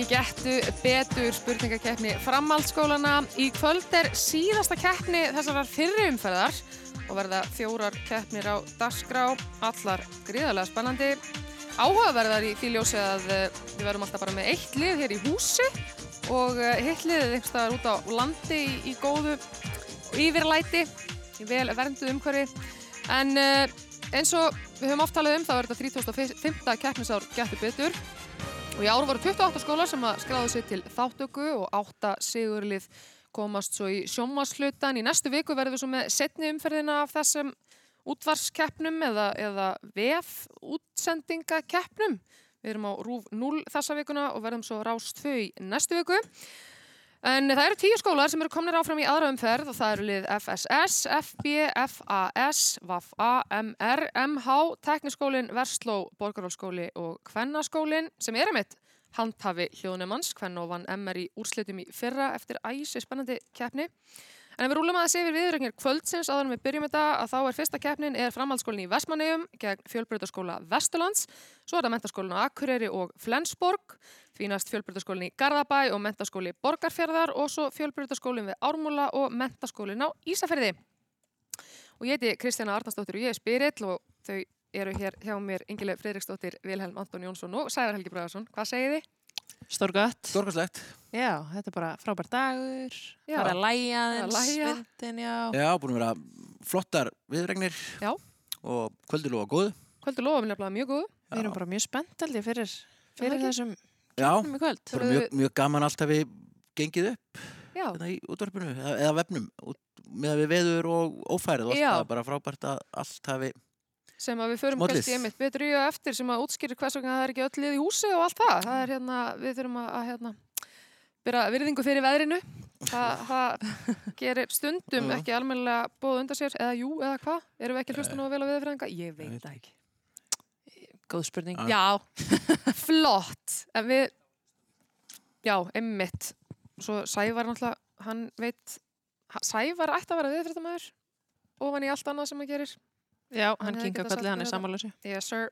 í Gettu betur spurningakeppni framhaldsskólana. Í kvöld er síðasta keppni þessarar fyrri umferðar og verða fjórar keppnir á dagskrá, allar gríðarlega spennandi. Áhugaverðar í því ljósi að eh, við verðum alltaf bara með eitt lið hér í húsi og eh, hitt liðið einhverstaðar út á landi í, í góðu yfirlæti, í vel verndu umhverfi. En uh, eins og við höfum oft talað um þá er þetta 35. keppnisár Gettu betur og í ár voru 28 skólar sem að skráðu sig til þáttöku og 8 sigurlið komast svo í sjómaslutan. Í næstu viku verðum við svo með setni umferðina af þessum útvarskeppnum eða, eða VF útsendingakeppnum. Við erum á RÚF 0 þessa vikuna og verðum svo rást 2 í næstu viku. En það eru tíu skólar sem eru komnir áfram í aðra umferð og það eru lið FSS, FB, FAS, VAFA, MR, MH, Tekniskólin, Versló, Borgarhólskóli og Kvennaskólin sem er einmitt handhafi hljóðnumanns. Kvenna og vann MR í úrslitum í fyrra eftir æsi spennandi keppni. En ef við rúlum að það sé við viðrögnir kvöldsins en við byrjum þetta að þá er fyrsta keppnin er framhaldsskólinn í Vestmannegjum gegn fjölbrytarskóla Vesturlands, svo er það mentaskólinn á Akureyri og Flensborg, því næst fjölbrytarskólinn í Garðabæ og mentaskóli Borgarfjörðar og svo fjölbrytarskólinn við Ármúla og mentaskólinn á Ísafjörði. Og ég heiti Kristjana Arnarsdóttir og ég er Spirill og þau eru hér hjá mér Ingileg Fredriksdóttir, Vilhelm Anton Jónsson og Sævar Helgi Bræðarsson. Hvað segir þið? Stórgött. Stórkastlegt. Já, þetta er bara frábær dagur. Já. Það er að læja Það er að aðeins, lægja. vindin, já. Já, búin að vera flottar viðregnir Já. og kvöldur lofa góð. Kvöldu lofa mér nefnilega mjög góð. Við erum bara mjög spennt held ég fyrir, fyrir þessum Já, um í kvöld. mjög, mjög gaman allt hafi gengið upp hérna í útvarpinu eða, vefnum út, með að við veður og ófærið og allt Já. það er bara frábært að allt hafi sem að við förum kannski einmitt betur í og eftir sem að útskýrir hvers vegna það er ekki öll lið í húsi og allt það. Það er hérna, við þurfum að, að hérna, byrja virðingu fyrir veðrinu. Það, það gerir stundum ekki almennilega bóð undan sér, eða jú, eða hvað? Erum við ekki hlusta nú að vel á veðurfræðinga? Ég veit veit það ekki. Góð spurning. Já. Já, flott. En við, já, einmitt. Svo Sævar náttúrulega, hann veit, Sævar ætti að vera viðfréttamaður ofan í allt annað sem hann gerir. Já, Hann hann sagt kvöldið, hann er þetta. sammálösi. Yes sir.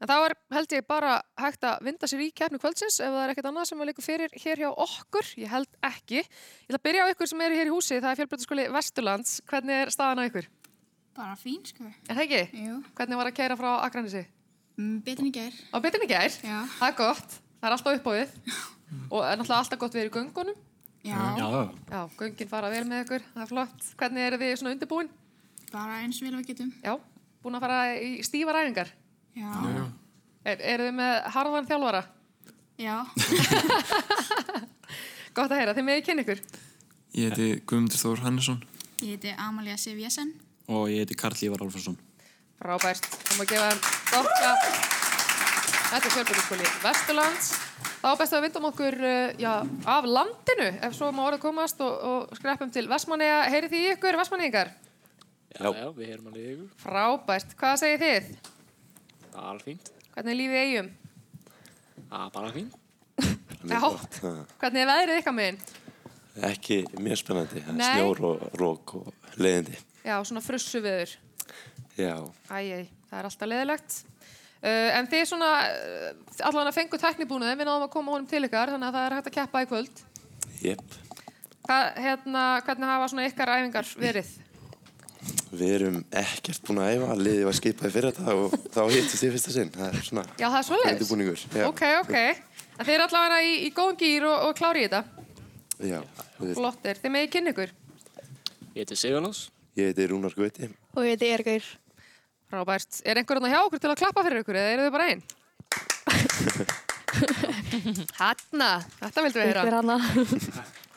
En þá er held ég bara hægt að vinda sér í keppni kvöldsins ef það er ekkert annað sem að líka fyrir hér hjá okkur. Ég held ekki. Ég ætla að byrja á ykkur sem eru hér í húsi. Það er fjölbreytaskóli Vesturlands. Hvernig er staðan á ykkur? Bara fín, sko. Er það ekki? Jú. Hvernig var að keira frá Akranissi? Mm, betur en í gær. Á betin í gær? Já. Það er gott. Það er alltaf uppáðið. Og er náttúrulega alltaf gott við í göngunum. Já. Já, göngin fara vel með ykkur. Það er flott. Hvernig eru þið svona undirbúin? Bara eins vel og við getum. Já, búin að fara í stífar æfingar. Já. Er, eru þið með harðan þjálfara? Já. Gott að heyra. Þið meði kynna ykkur. Ég heiti Guðmundur Þór Hannesson Ég heiti Amalia Sif Jessen. og ég heiti Karl Ívar Alfarsson. Frábært. Það má gefa þeim að þetta er fjölbyrðarskóli Vesturlands. Þá best að við vindum okkur uh, já, af landinu ef svo má orðið komast og, og skreppum til Vestmanneja. Heyrið því ykkur, Vestmannegingar? Já, já, við heyrum alveg ykkur. Frábært. Hvað segir þið? Það er alveg fínt. Hvernig er lífið í eigum? Það er bara fínt. Já. Hvernig er veðrið ykkar meginn? Ekki mjög spennandi, er snjór og rók og leiðindi. Já, svona frussu viður. Æjæj, það er alltaf leðilegt. Uh, en þið svona, uh, allan að fengu teknibúnaði, við náðum að koma honum til ykkar, þannig að það er hægt að keppa í kvöld. jep. Hvað, hérna, hvernig hafa svona ykkar æfingar verið? Við erum ekkert búin að æfa, liðið var skipað fyrir þetta og þá hittist ég fyrsta sinn. Það er svona Já, það er. Já, Ok, ok. En þið eru allavega í, í góðum gýr og, og klári í þetta. já. Flottir. Þið megið kynna ykkur. Ég heiti Sigurlás. ég heiti Rúnar Gauti. Og ég heiti Ergaur. Frábært. Er einhver hérna hjá okkur til að klappa fyrir ykkur eða eru þið bara einn? Hanna, þetta vildum við heyra.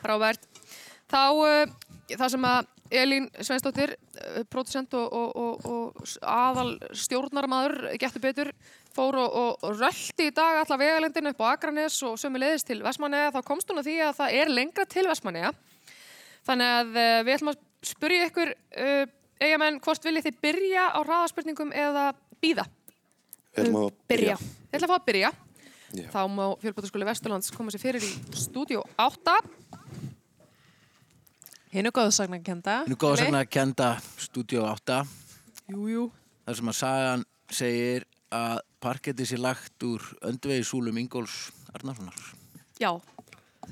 Frábært. Þá, uh, það sem að Elín Sveinsdóttir, uh, producent og, og, og, og aðal stjórnarmadur, getur betur, fór og, röldi í dag alla vegalendinu upp á Akranes og sömu leiðist til Vestmanneja. Þá komst hún að því að það er lengra til Vestmanneja. Þannig að uh, við ætlum að spyrja ykkur, uh, eigamenn, hvort viljið þið byrja á hraðaspurningum eða býða? Við ætlum að Byrja. Ég ætla að fá að byrja. Já. Þá má fjölbátaskóli Vesturlands koma sér fyrir í stúdíu 8. Hinn er góðsagnarkenda. Nú góða sagna að kenda Studio 8 Jú, jú. þar sem að sagan segir að parketti sé lagt úr öndvegi súlum Ingóls Arnarssonar. Já,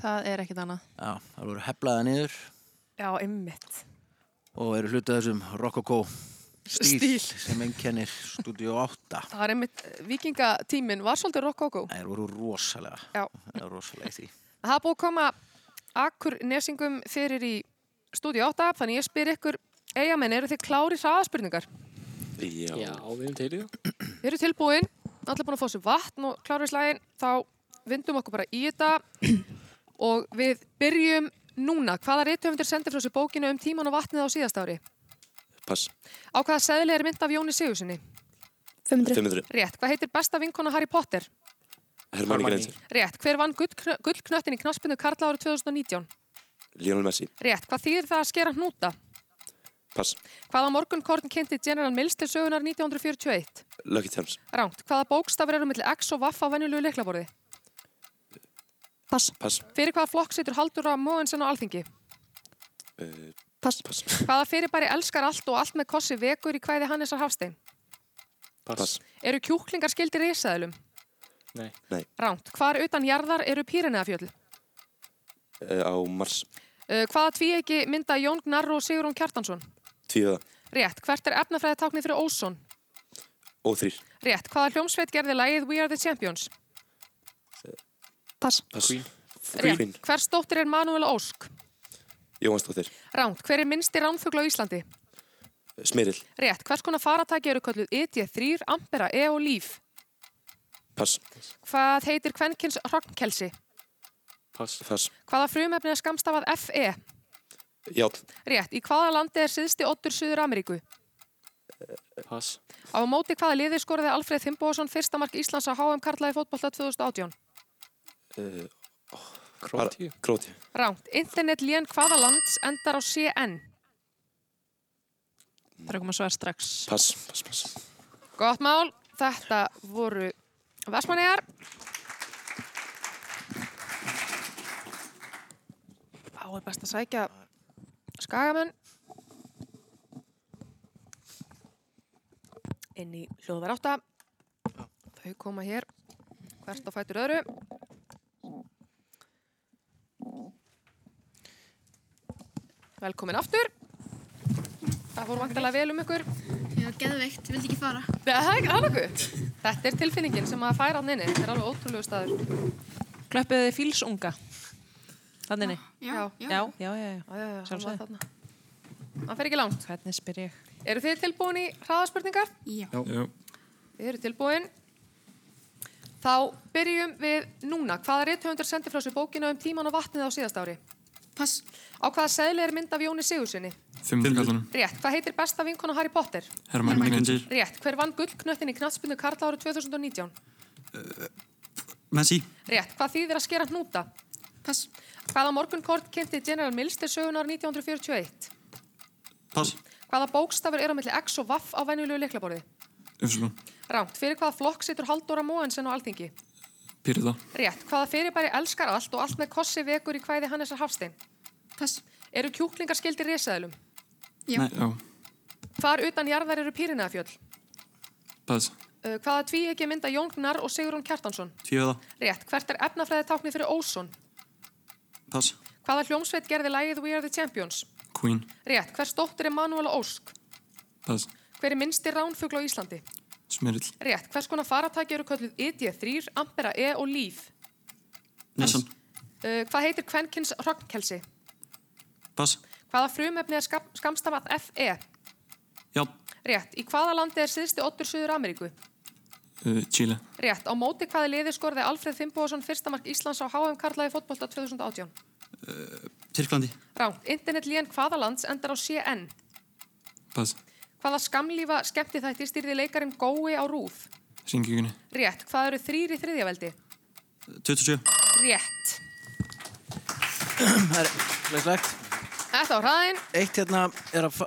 Það er ekkit annað. Já, það voru heflaða niður já, ymmit. Og eru hlutað þessum rokokó stíl, Stíl. sem einkennir Studio 8. Það er ymmit, vikingatíminn var svolítið rokkókó. Það voru rosalega, Já. það voru rosalega í því. Það er búið að koma akkur nesingum fyrir í stúdíu 8, þannig ég spyr ykkur, eigamenn, eru þið klári hraðaspurningar? Já. Já, við erum til í það. Við erum tilbúin, allir búin að fá sér vatn og kláru í slægin, þá vindum okkur bara í þetta og við byrjum núna. Hvaða reythöfundur sendir frá sér bókinu um tíman og vatnið á síðast ári? Pass. Á hvaða seðli er mynd af Jóni Sigurssoni? 500. 500. Rétt. Hvað heitir besta vinkona Harry Potter? Hermann Hermanni. Grenzer. Rétt. Hver vann gullknö- gullknöttin í knaspinu Karla árið 2019? Lionel Messi. Rétt. Hvað þýðir það að skera hnúta? Pass. Hvaða morgunkorn kynnti General Mills til sögunar 1941? Lucky Charms. Ránt. Hvaða bókstafur eru milli X og Vaff á venjulegu leiklaborði? Pass. Pass. Fyrir hvaða flokk situr Haldur á Móensen á Alþingi? Uh, Pass. pass. Hvaða fyrirbæri elskar allt og allt með kossi vekur í kvæði Hannesar Hafstein? Pass. Eru kjúklingar skildir risaðilum? Nei. Nei. Ránt. Hvar utan jarðar eru Píreneafjöll? Uh, á Mars. Uh, hvaða tvíegi mynda Jón Gnarr og Sigurún Kjartansson? Tvíða. Rétt. Hvert er efnafræði táknið fyrir óson? Og þrýr. Rétt. Hvaða hljómsveit gerði lagið We Are The Champions? Pass. Pass. Queen. Rétt. Hvers dóttir er Manuel Ósk? Jóhansdóttir. Ránt. Hver er minnsti ránfugl á Íslandi? Smyril. Rétt. Hvers konar faratæki eru kölluð ET3, Ampera, E og Líf? Pass. Hvað heitir kvenkins hrognkelsi? Pass. Pass. Hvaða frumefni er skamstafað FE? Jál. Rétt. Í hvaða landi er síðsti oddur Suður Ameríku? Pass. Á móti hvaða liði skorði Alfreð Þimboðsson fyrsta mark Íslands á HM Karlaði fótbolta 2018? Uh, Krótíu. Króti. Ránt. Internet lén hvaða lands endar á CN? Það er að koma svar strax. Pass. Pass. Pass. Gott mál. Þetta voru Vestmannegar. Á er best að sækja skagamenn. Inn í hljóðvar átta. Þau koma hér hvert á fætur öðru. Velkomin aftur. Það fór vantilega vel um ykkur. Já, geðveikt, vildi ekki fara. Ja, það er ekki alveg. Þetta er tilfinningin sem að færa hann inni. Þetta er alveg ótrúlegu staður. Klöppuðu þið fílsunga? Þannig. Já. Já, já, já, já. Já, já, já, Sjálfsögðu. Hann fer ekki langt. Hvernig spyr ég? Eru þið tilbúin í hraðaspurningar? Já. Já. Þið eru tilbúin. Þá byrjum við núna. Hvaða rithöfundur sendi frá sér bókina um tíman og vatnið á síðast ári? Pass. Á hvaða seðli er mynd af Jóni Sigurssoni? Fimmur kallanum. Rétt. Hvað heitir besta vinkona Harry Potter? Hermann Grenzer. Rétt. Hver vann gullknöttin í knattspinnu Karla árið 2019? Messi. Rétt. Hvað þýðir að skera hnúta? Pass. Hvaða morgunkort kynnti General Mills til sögunar 1941? Pass. Hvaða bókstafur eru á milli X og Vaff á venjulegu leiklaborði? Ufslun. Rámt. Fyrir hvaða flokk situr Halldóra Móensen á Alþingi? Pyrrða. Rétt. Hvaða fyrirbæri elskar allt og allt með kossi vekur í kvæði Hannesar Hafstein? Pass. Eru kjúklingar skildir risaðilum? Já. Nei, já. Hvar utan jarðar eru Pírineafjöll? Pass. Uh, hvaða tví ekki mynda Jón Gnarr og Sigurún Kjartansson? Tvíða. Rétt. Hvert er efnafræði táknið fyrir óson? Pass. Hvaða hljómsveit gerði lægið We Are The Champions? Queen. Rétt. Hvers dóttir er Manuel Ósk? Pass. Hver er minnsti ránfugl á Íslandi? Smyril. Rétt. Hvers konar faratæki eru kölluð ED3, Ampera, E og Líf? Nessan. Uh, hvað heitir kvenkins hrognkelsi? Pass. Hvaða frumefni er skam, skamstafað FE? Já. Rétt. Í hvaða landi er síðsti oddur Suður Ameríku? Uh, Chile. Rétt. Á móti hvaða liði skorði Alfreð Þimboðsson fyrsta mark Íslands á HM Karlaði fótbolta 2018? Tyrklandi. Ránt. Internet lén hvaða lands endar á CN? Pass. Hvaða skamlífa skemmti þætti styrði leikarinn Gói á Rúð? Ringjúkunni. Rétt. Hvað eru þrýr í þriðjaveldi? 27. Rétt. Það er glæslegt. Þetta á hraðin. Eitt hérna er að,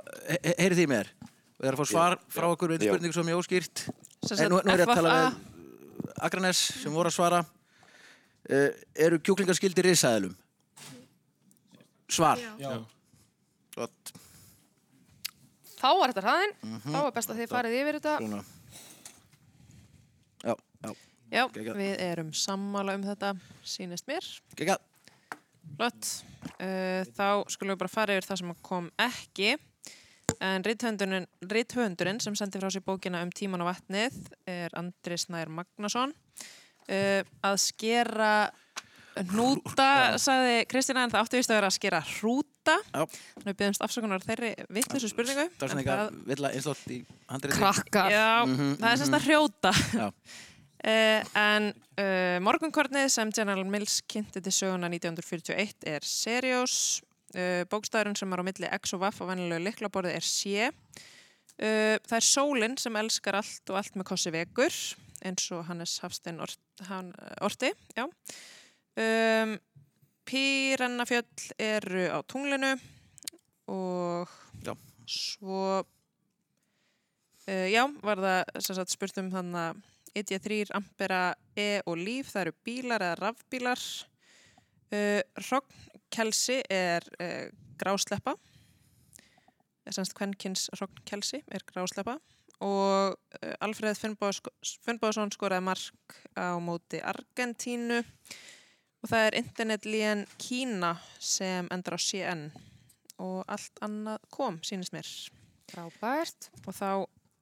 heyrið þið mér? Og er að fá svar frá okkur við spurningu sem ég óskýrt. En nú, nú er ég að tala við Akranes sem voru að svara. Uh, eru kjúklingar skildir risaðilum? Svar. Já. Gott. Þá var þetta hraðin. Þá er best að þið farið yfir þetta. Svona. Já, Geggjað. við erum sammála um þetta, sýnist mér. Gekka. Flott. Uh, þá skulum við bara fara yfir það sem kom ekki. En rithöndurinn, sem sendi frá sér bókina um tíman og vatnið er Andri Snær Magnason. Uh, að skera hnúta, sagði Kristina, en það átti vist að vera að skera hrúta. Já. Þannig við byggjumst afsökunar þeirri vittlusu spurningu. Það var svona eitthvað vilja einslótt í handriði. Krakkar. Já, það er semst að hrjóta. Já. Uh, en uh, morgunkornið sem General Mills kynnti til söguna 1941 er Seriós. Uh, bókstæðurinn sem er á milli X og Vaff á venjulegu liklaborði er C. Uh, það er sólinn sem elskar allt og allt með kossi vekur eins og Hannes Hafstein Ort, hann, Orti. Já. Um, Pírennafjöll eru á tunglinu og Já. svo uh, já, var það sagt, spurt um þannig að ID3, Ampera, E og Líf, það eru bílar eða rafbílar. Uh, Rognkelsi er uh, grásleppa, semst kvenkins Rognkelsi er grásleppa og Alfreð Finnbáðsson skoraði mark á móti Argentínu og það er internetlíðan Kína sem endar á CN og allt annað kom, sínist mér. Frábært. Og þá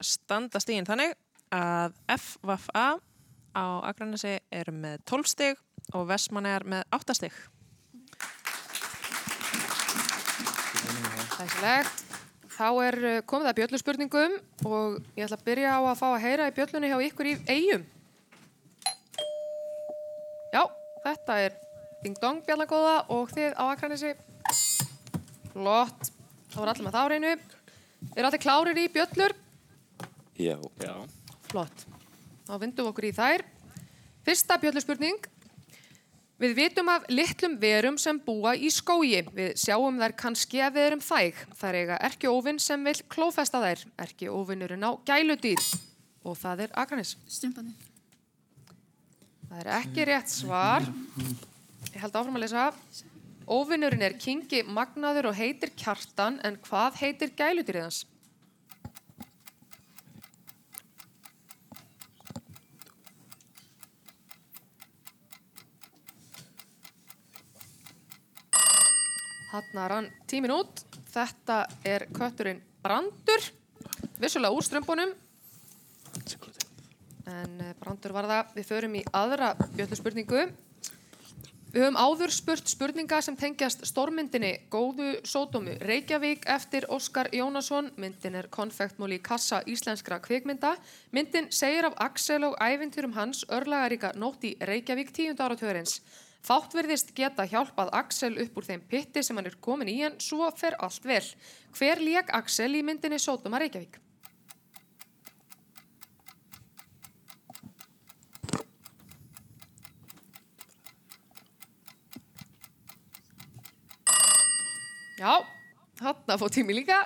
standa stígin þannig að FVA á Akranesi eru með 12 stig og Vestmannegar með 8 stig. Þægilegt. Þá er uh, komið að bjölluspurningum og ég ætla að byrja á að fá að heyra í bjöllunni hjá ykkur í eigum. Já, þetta er Ding Dong bjallagóða og þið á Akranesi. Flott. Það var allir með þá reynu. Er allir klárir í bjöllur? Já. Já. Flott. Þá vindum við okkur í þær. Fyrsta bjölluspurning. Við vitum af litlum verum sem búa í skógi. Við sjáum þær kannski að við erum þæg. Þær eiga erki óvinn sem vil klófesta þær. Erki óvinnurinn á gæludýr. Og það er Akranis. Stumpandi. Það er ekki rétt svar. Ég held áfram að lesa. Óvinnurinn er kingi magnaður og heitir kjartan en hvað heitir gæludýrið hans? Þarna rann tímin út. Þetta er kötturinn Brandur. Vissulega úr strömbunum. En eh, Brandur var það. Við förum í aðra bjöllu spurningu. Við höfum áður spurt spurninga sem tengjast stórmyndinni Góðu Sódómu Reykjavík eftir Óskar Jónasson. Myndin er konfektmóli kassa íslenskra kvikmynda. Myndin segir af Axel og ævintýrum hans örlagaríka nótt í Reykjavík tíund áratugurins. Fátt virðist geta hjálpað Axel upp úr þeim pitti sem hann er komin í en svo fer allt vel. Hver lék Axel í myndinni Sódóma Reykjavík? Já, þarna fór tími líka.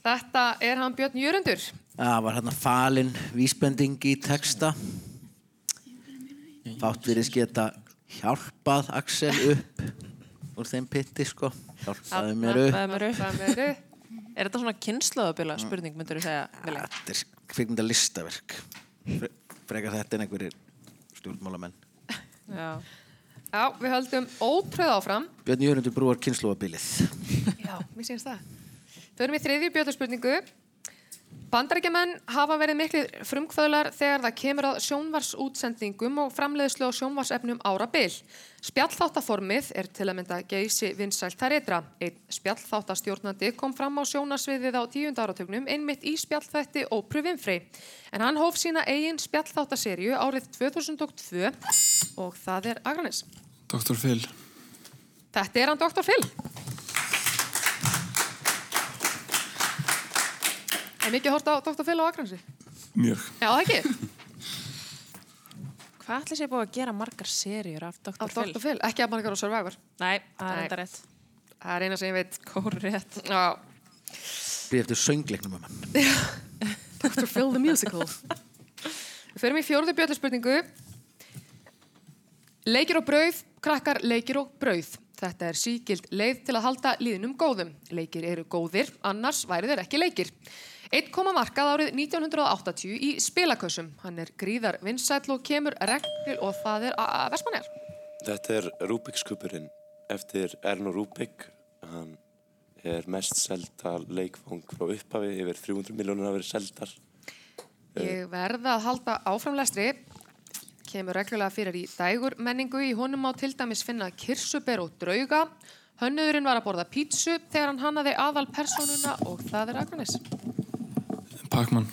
Þetta er hann Björn Jörundur. Það var hérna falin vísbending í texta. Fátt virðist geta hjálpað Axel upp úr þeim pitti, sko. Hjálpaði mér upp. Það eru. Það meru. Er þetta svona kynnslóðabila spurning, myndur þú segja, Vili? Þetta er kvikmynda listaverk. Frekar þetta en einhverjir stjórnmálamenn. Já. Já, við höldum ótröð áfram. Björn Jörgundur brúar kynnslóabilið. Já, mér sýnst það. Förum í þriðju bjöldurspurningu. Bandarækjumenn hafa verið miklir frumkvöðlar þegar það kemur að sjónvarsútsendingum og framleiðslu á sjónvarsefnum ára bil. Spjallþáttaformið er til að mynda geysi vinsælt þær eitra. Einn spjallþáttastjórnandi kom fram á sjónarsviðið á tíund áratögnum einmitt í spjallþætti Ópru Winfrey. En hann hóf sína eigin spjallþáttaserju árið 2002 og það er Agranes. Dr. Phil. Þetta er hann Dr. Phil. Er mikið hort á Dr. Phil á Akransi? Mjög. Já, það ekki. Hvað ætli sé búið að gera margar seríur af Dr. Phil? Dr. Phil, ekki að margar á Survivor. Nei, það er enda rétt. Það er eina sem ég veit. Kóru rétt. Já. Býð eftir söngleiknum um hann. Dr. Phil the Musical. Við förum í fjórðu bjöldarspurningu. Leikir og brauð, krakkar leikir og brauð. Þetta er sígild leið til að halda líðnum góðum. Leikir eru góðir, annars væri þeir ekki leikir. Eitt koma markað árið 1980 í spilakössum. Hann er gríðar vinsæll og kemur regnil og það er að Vestmanjar. Þetta er Rubik's kubburinn eftir Erno Rubik. Hann er mest selda leikfang frá upphafi, yfir 300 miljónir hafa verið seldar. Ég verða að halda áframlestri. Kemur reglulega fyrir í dægur menningu. Í honum má til dæmis finna kirsuber og drauga. Hönnuðurinn var að borða pítsu þegar hann hannaði aðal personuna og það er Akranis. Pac-Man.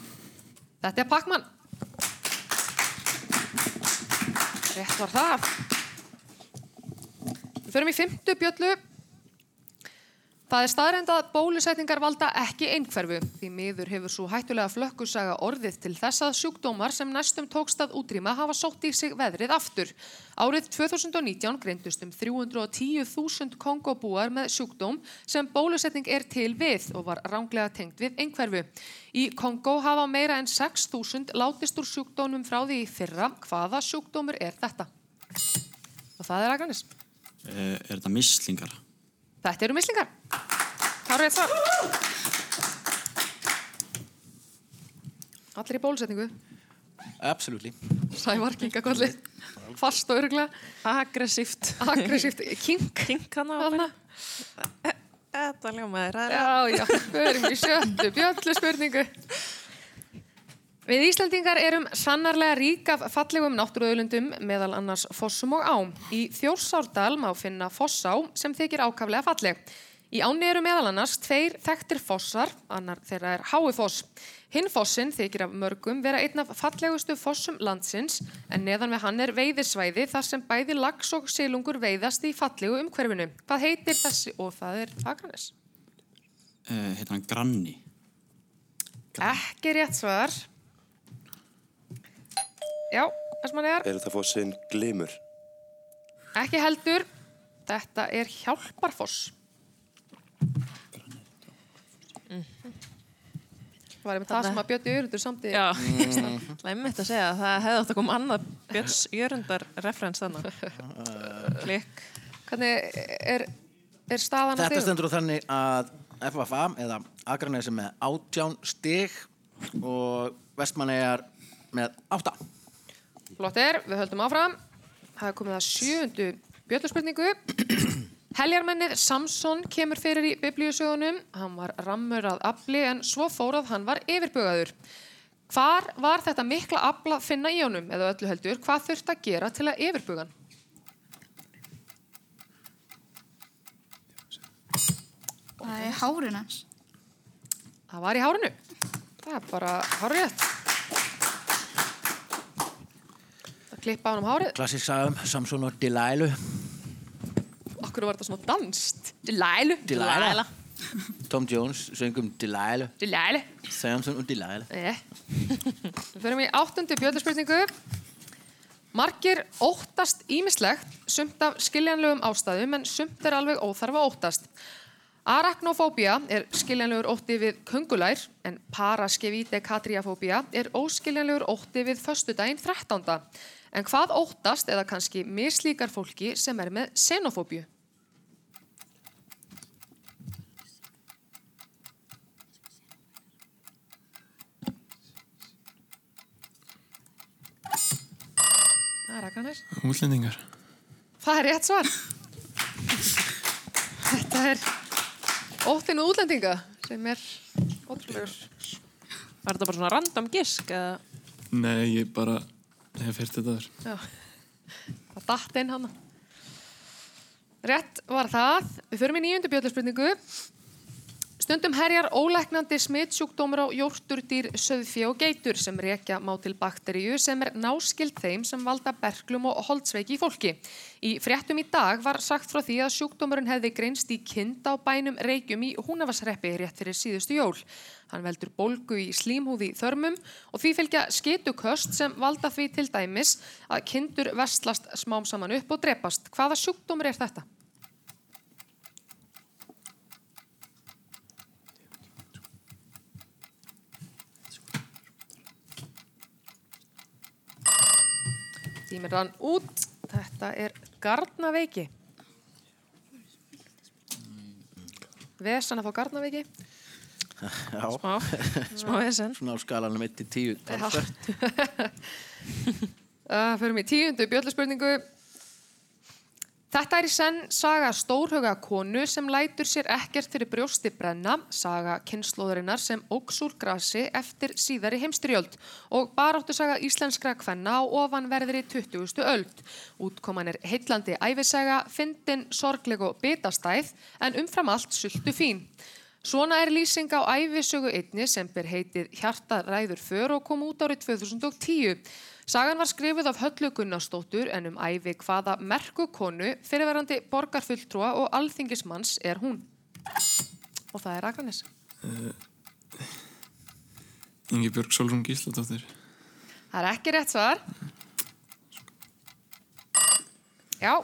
Þetta er Pac-Man. Rétt var það. Við förum í fymtu bjöllu. Það er staðrænd að bólusetningar valda ekki einhverfu. Því miður hefur svo hættulega flökkusaga orðið til þess að sjúkdómar sem næstum tókst að útrýma hafa sótt í sig veðrið aftur. Árið 2019 greindust um 310.000 kongobúar með sjúkdóm sem bólusetning er til við og var ránglega tengt við einhverfu. Í Kongo hafa meira en 6.000 látist úr sjúkdómum frá því fyrra. Hvaða sjúkdómur er þetta? Og það er Akranis. Eh, Er þetta mislingar? Þetta eru mislingar. Það er rétt svar. Allir í bólusetningu. Absolutely. Sævar kinkakolli. Fast og öruglega. Aggressíft. Aggressíft. Kink. Kink hann á Þarna. Þetta ræðilega. Já, já. Förum í sjöttu bjöllu spurningu. Við Íslandingar erum sannarlega rík af fallegum náttúruauðlundum meðal annars fossum og ám. Í Þjórsárdal má finna fossá sem þykir ákaflega falleg. Í áni eru meðal annars tveir þekktir fossar, annar þeirra er Háifoss. Hinn fossin þykir af mörgum vera einn af fallegustu fossum landsins en neðan við hann er veiðisvæði þar sem bæði lags og silungur veiðast í fallegu umhverfinu. Hvað heitir þessi? Og það er Akranes. Uh, heitir hann Granni? Ekki rétt svar. Já, Esmanniðar, Er þetta fósinn glimur? ekki heldur. Þetta er Hjálparfoss. Var einmitt það sem að Björn Jörgundur samti. Já, það er mitt að segja að það hefði átt að koma annað Björns Jörundar referens þannig. Klikk. Hvernig er, er staðan Þetta stendur á þannig að FFA eða Akranesi með átján stig og Vestmannegar með átta. Flott er, við höldum áfram. Það er komið að sjöundu bjölluspurningu. Heljarmennið Samson kemur fyrir í biblíusögunum. Hann var rammur að afli en svo fór að hann var yfirbugaður. Hvar var þetta mikla afla að finna í honum eða öllu heldur? Hvað þurft að gera til að yfirbuga hann? Það er hárun hans. Það var í hárinu. Það er bara. Það klippa á hann um hárið. Klassisk sagum, Samson og Delilah. Akkur var þetta svona danst. Delilah. Delilah. Tom Jones söngum Delilah. Delilah. Samson og Delilah. Nei. Við förum í áttundu bjöldarspurningu. Margir óttast ímislegt, sumt af skiljanlegum ástæðum, en sumt er alveg óþarfa óttast. Arachnofóbía er skiljanlegur ótti við köngulær, en paraskevítekatriafóbía er óskiljanlegur ótti við föstudaginn 13. En hvað óttast eða kannski mislíkar fólki sem er með xenofóbíu? Það er Akranes. Útlendingar. Það er rétt svar. Þetta er óttinu útlendinga sem er ótrúlegur. Var þetta bara svona random gisk eða? Nei, ég bara hef heyrt þetta þar. Já, það datt inn hana. Rétt var það. Við förum í nýjundu bjöldarspurningu. Stundum herjar ólæknandi smitsjúkdómur á jórturdýr, söðfjö og geitur sem rekja má til bakteríu sem er náskild þeim sem valda berglum og holdsveiki í fólki. Í fréttum í dag var sagt frá því að sjúkdómurinn hefði greinst í kind á bænum reykjum í Húnavarsreppi rétt fyrir síðustu jól. Hann veldur bólgu í slímhúði þörmum og því fylgja skituköst sem valda því til dæmis að kindur vestlast smám saman upp og drepast. Hvaða sjúkdómur er þetta? Tímir rann út. Þetta er garnaveiki. Vesan að fá garnaveiki. Já, Smá, smá vesen. svona á skalanum 1 til 10 talsvert. Uh, fyrir mig tíundu bjölluspurningu. Þetta er í senn saga stórhuga konu sem lætur sér ekkert fyrir brjósti brenna, saga kynnslóðurinnar sem óks úr grasi eftir síðari heimstyrjöld og baráttu saga íslenskra kvenna á ofanverðri 20. öld. Útkoman er heitlandi æfisaga, fyndin, sorgleg og bitastæð en umfram allt sultu fín. Svona er lýsing á æfisögu einni sem ber heitið Hjartaræður för og kom út árið 2010. Sagan var skrifuð af Höllu Gunnarsdóttur en um æfi hvaða merku konu fyrirverandi borgarfulltrúa og alþingismanns er hún. Og það er Akranes. Ingi Björg Solrún Gísladóttir. Það er ekki rétt svar. Já,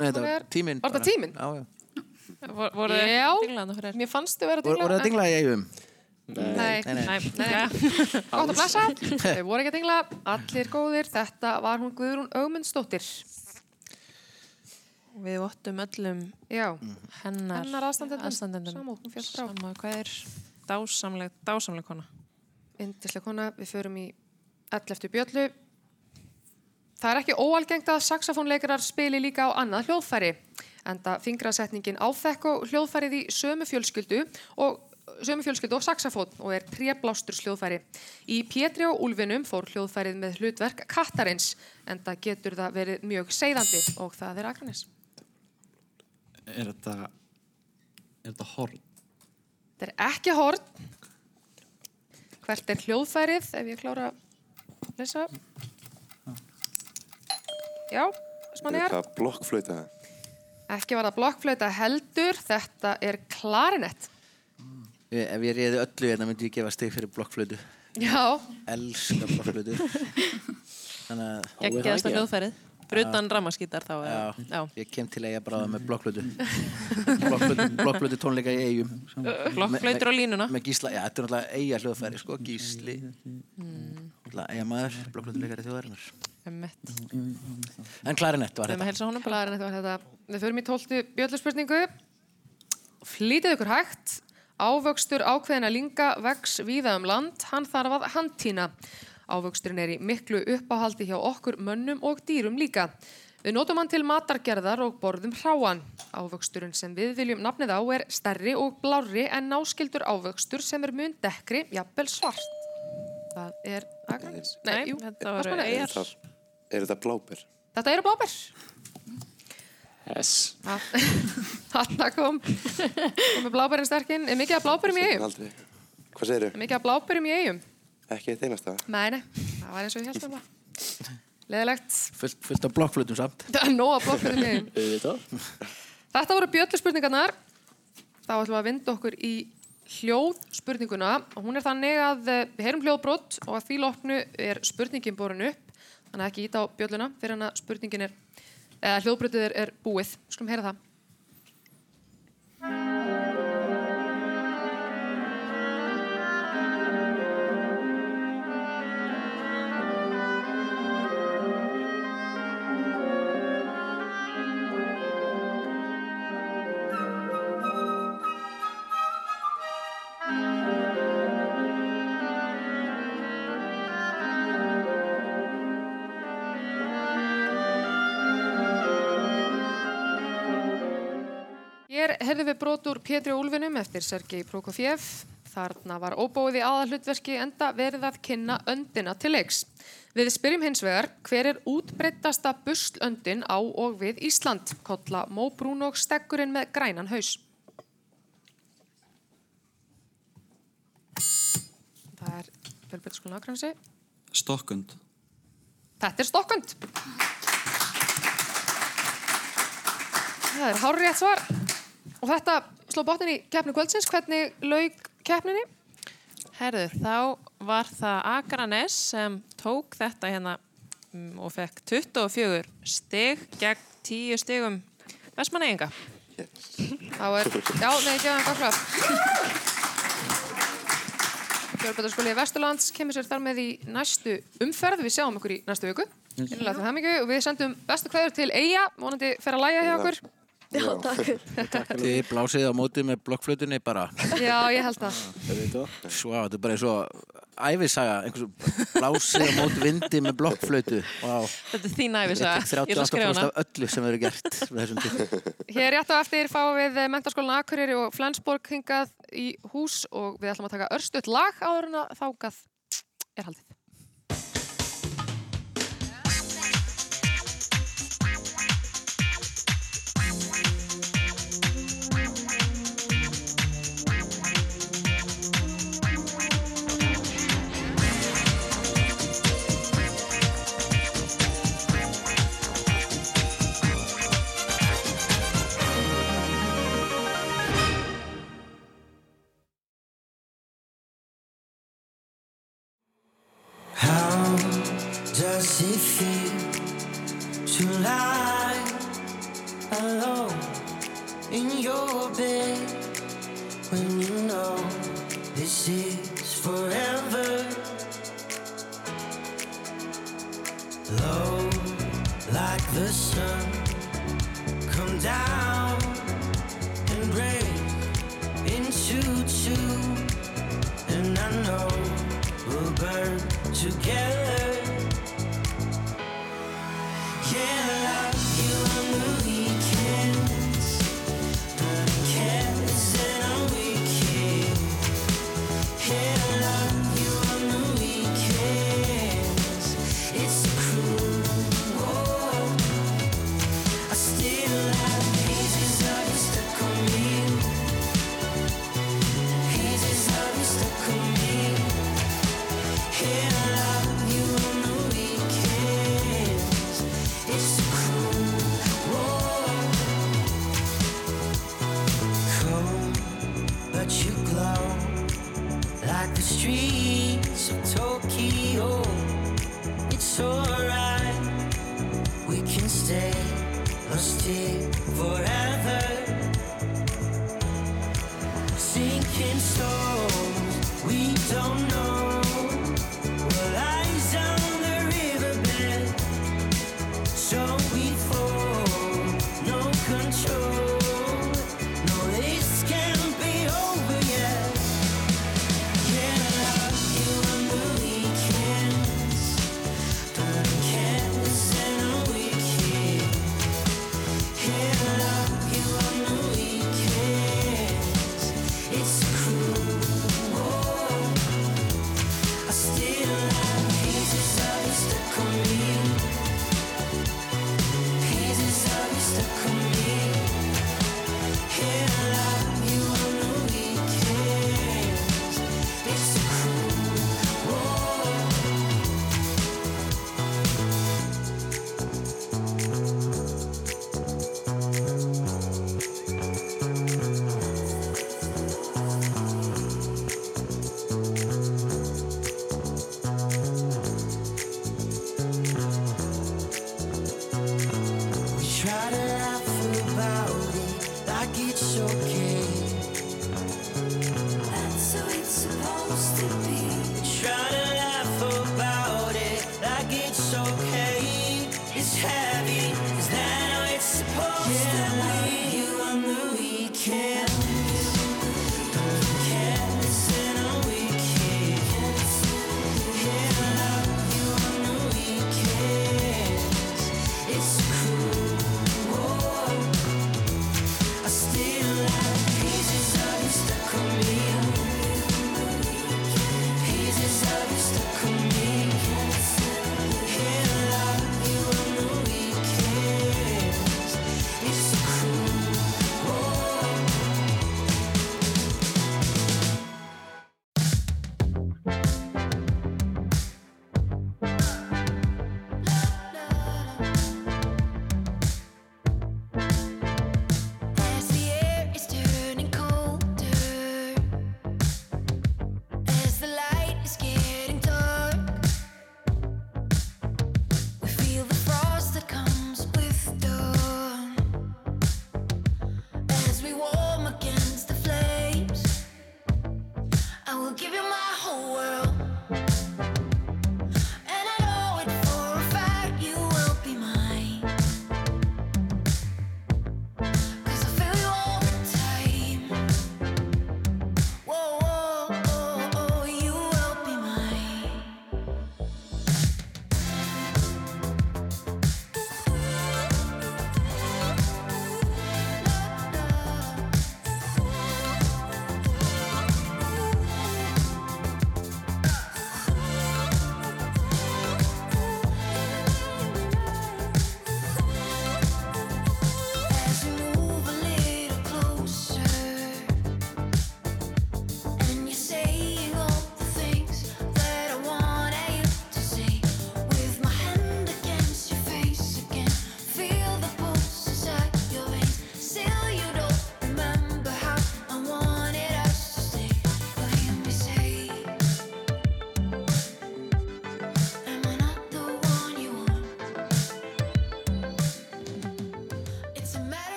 Þetta var tíminn. var þetta tíminn? Já, já. Vor- Voru þið Já. mér fannst vera að Voru dingla. voru það dingla í eigum? Nei, Nei, nei, nei. Gott að blessa. Þau voru ekki að dingla. Allir góðir. Þetta var hún Guðrún Ögmundsdóttir. Við vottum öllum Já, hennar, hennar. Samúð, hún féll frá. Sama hvað er dásamleg, dásamleg kona. Indislega kona, við förum í 11. bjöllu. Það er ekki óalgengt að saxofónleikarar spili líka á annað hljóðfæri. Enda fingrasetningin áþekk og hljóðfærið í sömu fjölskyldu og sömu fjölskyldu og saxofón og er tréblásturs hljóðfæri. Í Pétri og Úlfinum fór hljóðfærið með hlutverk kattarins, enda getur það verið mjög seiðandi og það er Akranes. Er þetta, er þetta horn? Þetta er ekki horn. Hvert er hljóðfærið, ef ég klára að lesa? Já, Er smannigar. þetta blokkflöita? Ekki var það blokkflöta heldur, þetta er klarinett. Ég- Ef ég reyði öllu hérna myndi ég gefa stig fyrir blokkflötu. Já, Elska blokkflötu. Þannig að Gekkjaðasta hljóðfærið. Brutan rammaskítar þá. Já, eða- Já. ég kem til eiga bráða með blokkflötu. blokkflötu, blokkflötu tónleika í eigum. Blokkflautur á línuna. Með gísla, já, þetta er náttúrulega eiga hljóðfæri, sko, gísli. Náttúrulega eiga maður, blokkflötuleikari þjóðarinnar. Emmett. En klarinett var þetta. helsa honum bara. klarinett var þetta. Við förum í tóltu bjölluspurningu. Flýtið ykkur hægt. Ávöxtur ákveðina linga vex víða um land. Hann þarf að handtína. Ávöxturinn er í miklu uppáhaldi hjá okkur mönnum og dýrum líka. Við notum hann til matargerðar og borðum hráan. Ávöxturinn sem við viljum nafnið á er stærri og blárri en náskildur ávöxtur sem er mun dekkri, jafnvel svart. Það er Akranes. Nei, jú, þetta. Það, er þetta bláber? Þetta eru bláber. Yes. Þarna kom, kom með blábærin sterkinn. Er mikið af blábærum í eigum? Hvað segir Er mikið af blábærum í eigum? Ekki eitt einasta. Nei, nei, það var eins og ég held um það. Leðilegt. Fullt, fullt af blokkflötum samt. Það er nóg af blábærum í eigum. Þetta voru bjölluspurningarnar. Þá ætlum við að vinda okkur í hljóðspurninguna og hún er þannig að eh, við heyrum hljóðbrott og að því lopnu er spurningin borin upp þannig að ekki íta á bjölluna fyrir hann að spurningin er eða hljóðbrotið er, er búið. Skulum heyra það. Heyrðum við brot úr Pétri Úlfinum eftir Sergei Prokofjev. Þarna var óbóið í aðalhlutverki enda verið að kynna öndina til leiks. Við spyrjum hins vegar hver er útbreyttasta buslöndin á og við Ísland? Kolla Mó Brún og Steggurinn með grænan haus. Það er fjölbreytiskulun ákvæmsi. Stokkund. Þetta er stokkund. Það er hár rétt svar. Og þetta sló botnin í keppni kvöldsins. Hvernig laug keppninni? Herðu, þá var það Akranes sem tók þetta hérna mm, og fekk 24 stig gegn 10 stigum Vestmanneginga. Þá er, já, nei, ekki aðeins gafla. Fjölbætarskóli Vesturlands kemur sér þar með í næstu umferð. Við sjáum okkur í næstu viku. Og við sendum bestu kveður til Eyja, vonandi fer að læja hjá okkur. Já, takk. Þið blásið á móti með blokkflötunni bara Já, ég held það. Svo, þetta er bara eins og æfisaga, einhvers blásið á móti vindi með blokkflötu Vá, Þetta er þín æfis þetta að er ég ætla að skrifa 38% hana. af öllu sem verður gert með þessum til Hér rétt á eftir fáum við mentaskólan Akureyri og Flensborg hingað í hús og við ætlum að taka örstuðt lag áður en að þákað er haldið. Into two, and I know we'll burn together.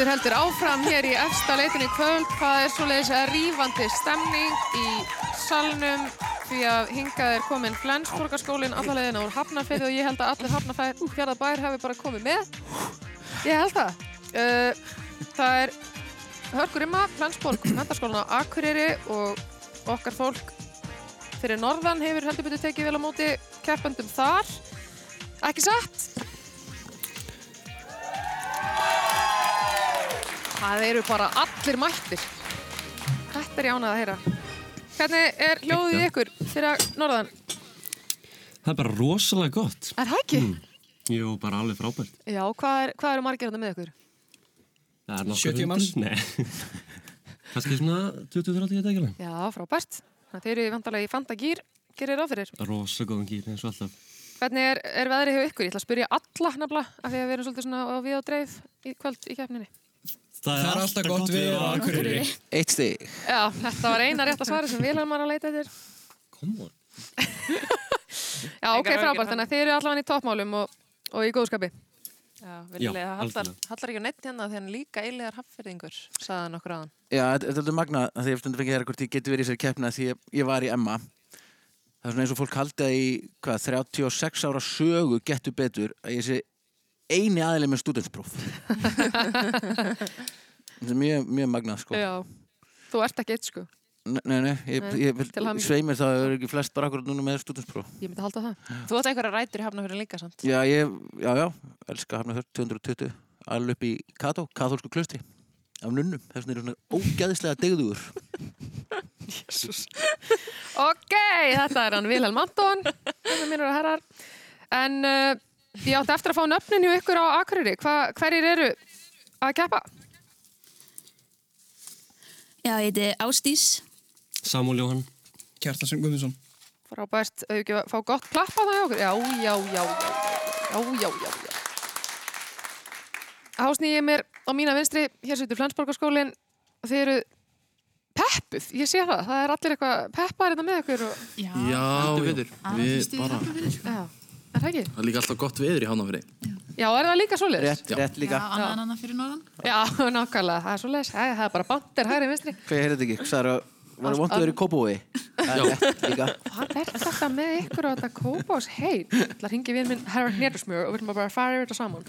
Betur heldur áfram hér í efsta leitin í kvöld. Það er svoleiðis að rífandi stemning í salnum því að hingað er komin Flensborgarskólinn allalegina úr Hafnarfyrði og ég held að allir Hafnarfjörðabær hefur bara komið með. Ég held það. Uh, það er Hörgur Imma, Flensborg, mentarskólinn á Akureyri og okkar fólk fyrir norðan hefur heldur betur tekið vel á móti keppandum þar. Ekki satt? Það eru bara allir mættir. Þetta er ég ánað að heyra. Hvernig er hljóðið ykkur fyrir norðan? Það er bara rosalega gott. Er það ekki? Jú, bara alveg frábært. Já, hvað, er, hvað eru margir hérna með ykkur? Það er nokkur 70 manns? Nei. Kannski svona 20-30 þetta ekki alveg. Já, frábært. Það þeir eru vantarlega í Fantagýr, gerir ráð fyrir. Rosa góðan gýr eins og alltaf. Hvernig er, er veðrið hjá ykkur? Ég ætla að spyrja alla nefnilega, af því að við erum svolítið svona á við og dreif í kvöld í keppninni. Það er alltaf gott við á Akureyri. Eitt stig. Já, þetta var eina rétt að svara sem Vilhelm var að leita eftir. Come on. Já, ok, frábært. Þannig að þið eru allavega í toppmálum og, og í góðskapi. Já, vilja, Já, hallar, ekki á neitt hérna því hann líka eiligar haffyrðingur, sagði hann okkur aðan. Já, þetta er magna að því ég hef stundum fengið að heyra hvort ég geti verið í þessari keppni að því ég, ég var í Emma. Það er svona eins og fólk haldi að í hvað, 36 ára sögu getur betur að ég sé eini aðileg með stúdentspróf. Þetta er mjög, mjög magnað, sko. Já, þú ert ekki eitt, sko. Nei, nei, ég, Nei, ég, hamingju. svei mér það er ekki flest bara akkurat núna með stúdentspróf. Ég myndi halda það. Þú átt einhverja rætur í hafnafyrir líka samt. Já, ég, já, já, elska Hafnarfjörð 220, alveg upp í Kató, kathólsku klustri, af nunnum, þess vegna er svona ógæðislega degðugur. Ok, þetta er hann Vilhelm Anton, þetta mínur og herrar. En uh, ég átti eftir að fá nöfnin hjá ykkur á Akureyri. Hva, hverjir eru að keppa? Já, ég heiti Ásdís. Samúl Jóhann. Kjartansson Guðmundsson. Frábært, auðvitað fá gott klapp á það hjá okkur. Já, já, já, já, já, já, já, já. Hásni ég mér á mína vinstri, hér setur Flensborgarskólinn og þið eru peppuð, ég sé það, það er allir eitthvað peppar þetta með ykkur og, Já. Já, betur. við bara, já, er það ekki? það er líka alltaf gott veður í hánafri. Já, er það líka svoleiðis? Rétt, rétt Já, líka. annað en annað fyrir norðan. Já, nákvæmlega, það er svoleiðis, Æ, það er bara bandir hægri vinstri. Hvað ég heyrði þetta ekki? Það er að, var það vonduður í Kópói? Er rétt líka. Hvað er þetta með ykkur og þetta kópás heit? Það ringi við minn Herra Hnetusmjör og við erum bara fara yfir þetta saman.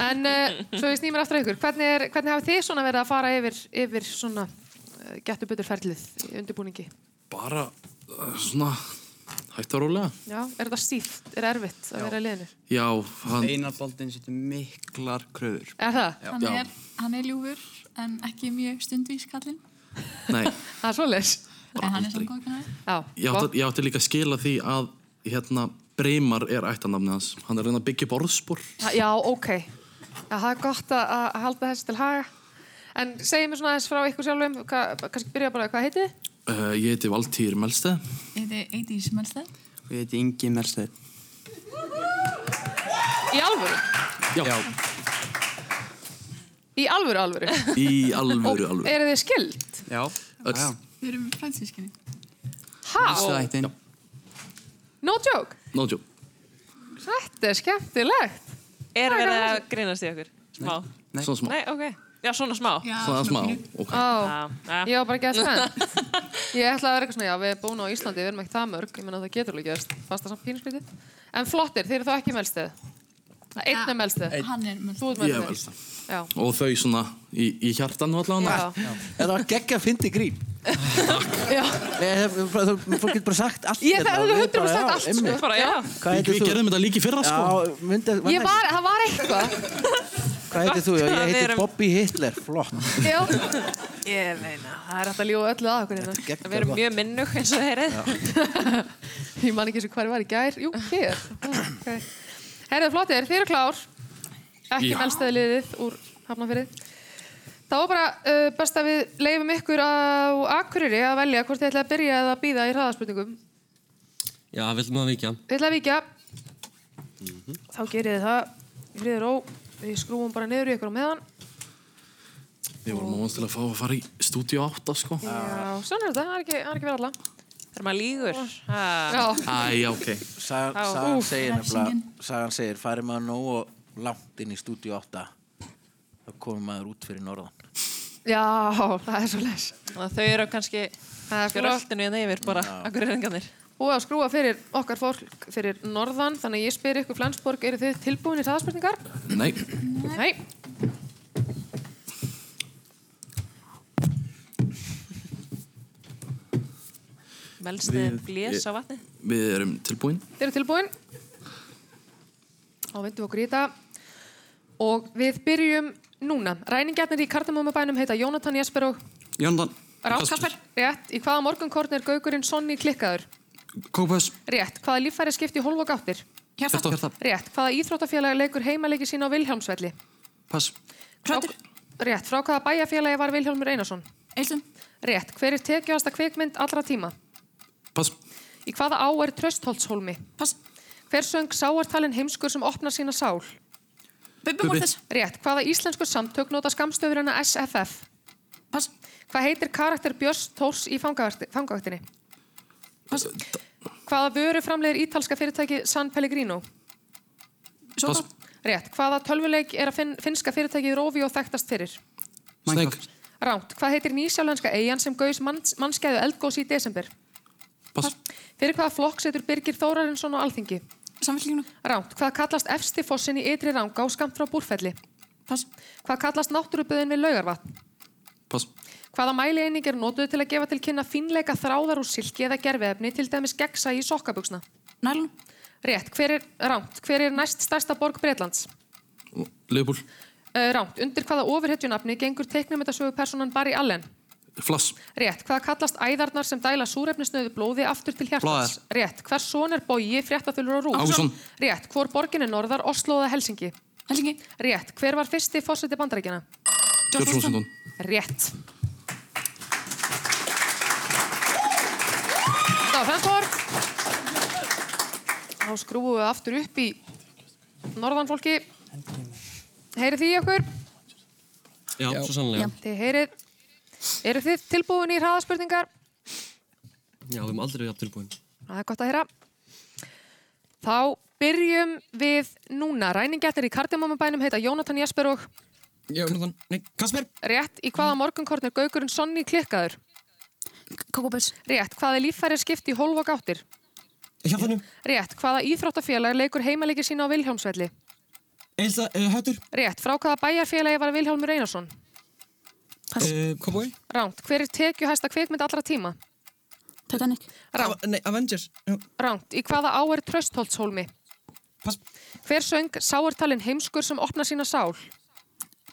En uh, svo ég snýmur aftur að ykkur, hvernig, er, hvernig hafið þið hægt og rólega. Já, er þetta stíft? Er erfitt að vera í liðinu? Já, hann, Einar Baldin setur miklar kröfur. Er það? Já. Hann er, hann er ljúfur en ekki mjög stundvís kallinn. nei, Það er svoleiðis? En hann er svona góð kannar. Já, ég átti, ég átti líka að skila því að hérna Breymar er ættanafnið hans. Hann er að reyna að byggja upp orðspor. Ha- Já, ok. Já, það er gott að, að halda þessi til haga. En segjum mér svona aðeins frá ykkur sjálfum, hva, kannski byrja bara, hvað heitið þið? Uh, ég heiti Valtýr Melsteð. Ég heiti Eidís Melsteð. Og ég heiti Ingi Mersteð. Í alvöru? Já, Í alvöru, alvöru? í alvöru, alvöru. Eru þið skild? Já. Öll. Já. Við erum fransískinni. Há? Ættin. No joke? No joke. Þetta er skemmtilegt. Er verið að grínast í okkur? Smá? Nei. Svona smá. Nei, ok. Já, svona smá. Já, Svona smá. Ok. Já. ég var bara að spennt. Ég ætlaði að vera eitthvað svona, já, við erum búin á Íslandi, við erum ekki það mörg, ég menna það getur alveg gerst, fast það samt pínuskrítið. En flottir, þeir eru þá ekki melstið. Það er einn er melstið. Hann er Þú Melsteð. ert Ég er melstið. Já. Og þau svona í, í hjartanu allavega. Þetta var geggja að fyndi grín. Já. Það- það- Fólk getur bara sagt allt. Ég hérna það hefur við hundra bara, sagt allt, sko. Við, gerðum þetta líka í fyrra, sko. Hvað heitir þú? Já, Við Ég heiti erum- Bobby Hitler, flott. Já. Ég meina, það er að ljúa öllu að okkur hérna. Við erum mjög minnug eins og þeirrið. Ég man ekki eins og hvað ég var í gær. Jú, hér. Okay. Herðið flottir, þið eru klár. Ekki melstæðliðið úr Hafnarfyrði. Það var bara uh, best að við leifum ykkur á Akureyri að velja hvort þið ætla að byrja eða að býða í hraðaspurningum. Já, viljum að vikja. Þið ætla að víkja. Þá gerið þið það. Friður ó. Við skrúum bara niður í ykkur á meðan. Við vorum ávans til að fá að fara í stúdíu 8, sko. Já, svona er þetta. Það er ekki, það er ekki verið alla. Þegar maður lígur. Ha. Já. Æ, ok. Sagan, segir nefnilega, sagan segir, farið maður nógu langt inn í stúdíu 8 þá komið maður út fyrir norðan. Já, það er svo les. Þau eru kannski gröldinu hérna yfir bara, akkur er enganir. Og að skrúa fyrir okkar fólk fyrir norðan, þannig að ég spyr ykkur Flensborg, eru þið tilbúin í hraðaspurningar? Nei. Nei. Velstið blés á vatni. Við erum tilbúin. Þið eru tilbúin? Þá vindum við okkur í þetta. Og við byrjum núna. Ræningjarnir í kardamómabænum heita Jónatan Jesper og Jóndan. Rákasper. Rétt. Í hvaða morgunkorn er gaugurinn Sonni klikkaður? Kópus. Rétt. Hvaða líffæri skipti hólf og gáttir? Hjarta. Hjarta. Rétt. Hvaða íþróttafélag leikur heimaleiki sín á Vilhjálmsvelli? Pass. Klötur. Rétt. Frá hvaða bæjarfélagi var Vilhjálmur Einarsson? Eilsum. Rétt. Hver er tekjuasta kvikmynd allra tíma? Pass. Í hvaða á er Tröstholtshólmi? Pass. Hver söng sáartalinn heimskur sem opnar sína sál? Bubbi Mortis. Rétt. Hvaða íslensku samtök nota skamstöfurina SFF? Pass. Hvað heitir karakter Björns Tórs í fangavaktinni? Hvaða vöru framleiðir ítalska fyrirtæki San Pellegrino? Pass. Rétt. Hvaða tölvuleik er að fin finnska fyrirtæki Rovio þekktast fyrir? Minecraft. Ránt. Hvað heitir nýsjálenska eigin sem gaus manns mannskæðu eldgós í desember? Pass. Fyrir hvaða flokk setur Birgir Þórarinsson á alþingi? Samfélginu. Ránt. Hvað kallast efsti fossin í ytri ranga og skamt frá búrfelli? Pass. Hvað kallast náttúruböðin við laugarvatn? Hvaða mælieining er notuð til að gefa til kynna fínleika þráðar úr silki eða gerfiefni til dæmis gegsa í sokkabuxna? Nælun. Rétt. Hver er, ránt. Hver er næst stærsta borg Breitlands? Leifbúl. Uh, ránt. Undir hvaða ofurhetjunafni gengur teiknumyndasögu personan Barry Allen? Flass. Rétt. Hvað kallast æðarnar sem dæla súrefnisnöðu blóði aftur til hjartans? Blaðar. Rétt. Hvers son er bogi fréttaþulur og rúf? Ágústsson. Rétt. Hvor borgin er norðar, Oslo eða Helsingi? Helsingi. Rétt. Hver var fyrsti fórseti bandarækjana? George Washington. Rétt. Var Frankfurt. Þá skrúum við aftur upp í norðan fólki. Heyrið því okkur? Já, svo sannlega. Þið heyrið. Eru þið tilbúin í hraðaspurningar? Já, við erum aldrei jafn tilbúin. Það er gott að heyra. Þá byrjum við núna. Ræningjarnir í kardimómabænum heita Jónatan Jesper og Jónatan, nei, Kasper. rétt í hvaða morgunkorn er gaugurinn Sonni klikkaður? Kókobus. Rétt, hvaða líffæri er skipt í hólf og gáttir? Hjartanum. Rétt, hvaða íþróttafélag leikur heimaleiki sína á Vilhjálmsvelli? Eilsa, uh, Höttur. Rétt, frá hvaða bæjarfélagi var Vilhjálmur Einarsson? Uh, Cowboy. Ránt, hver er tekjuhæsta kvikmynd allra tíma? Titanic. Ránt, Nei, Avengers. Já. ránt, í hvaða á er Tröstholtshólmi? Pass. Hver söng sáartalinn heimskur sem opnar sína sál?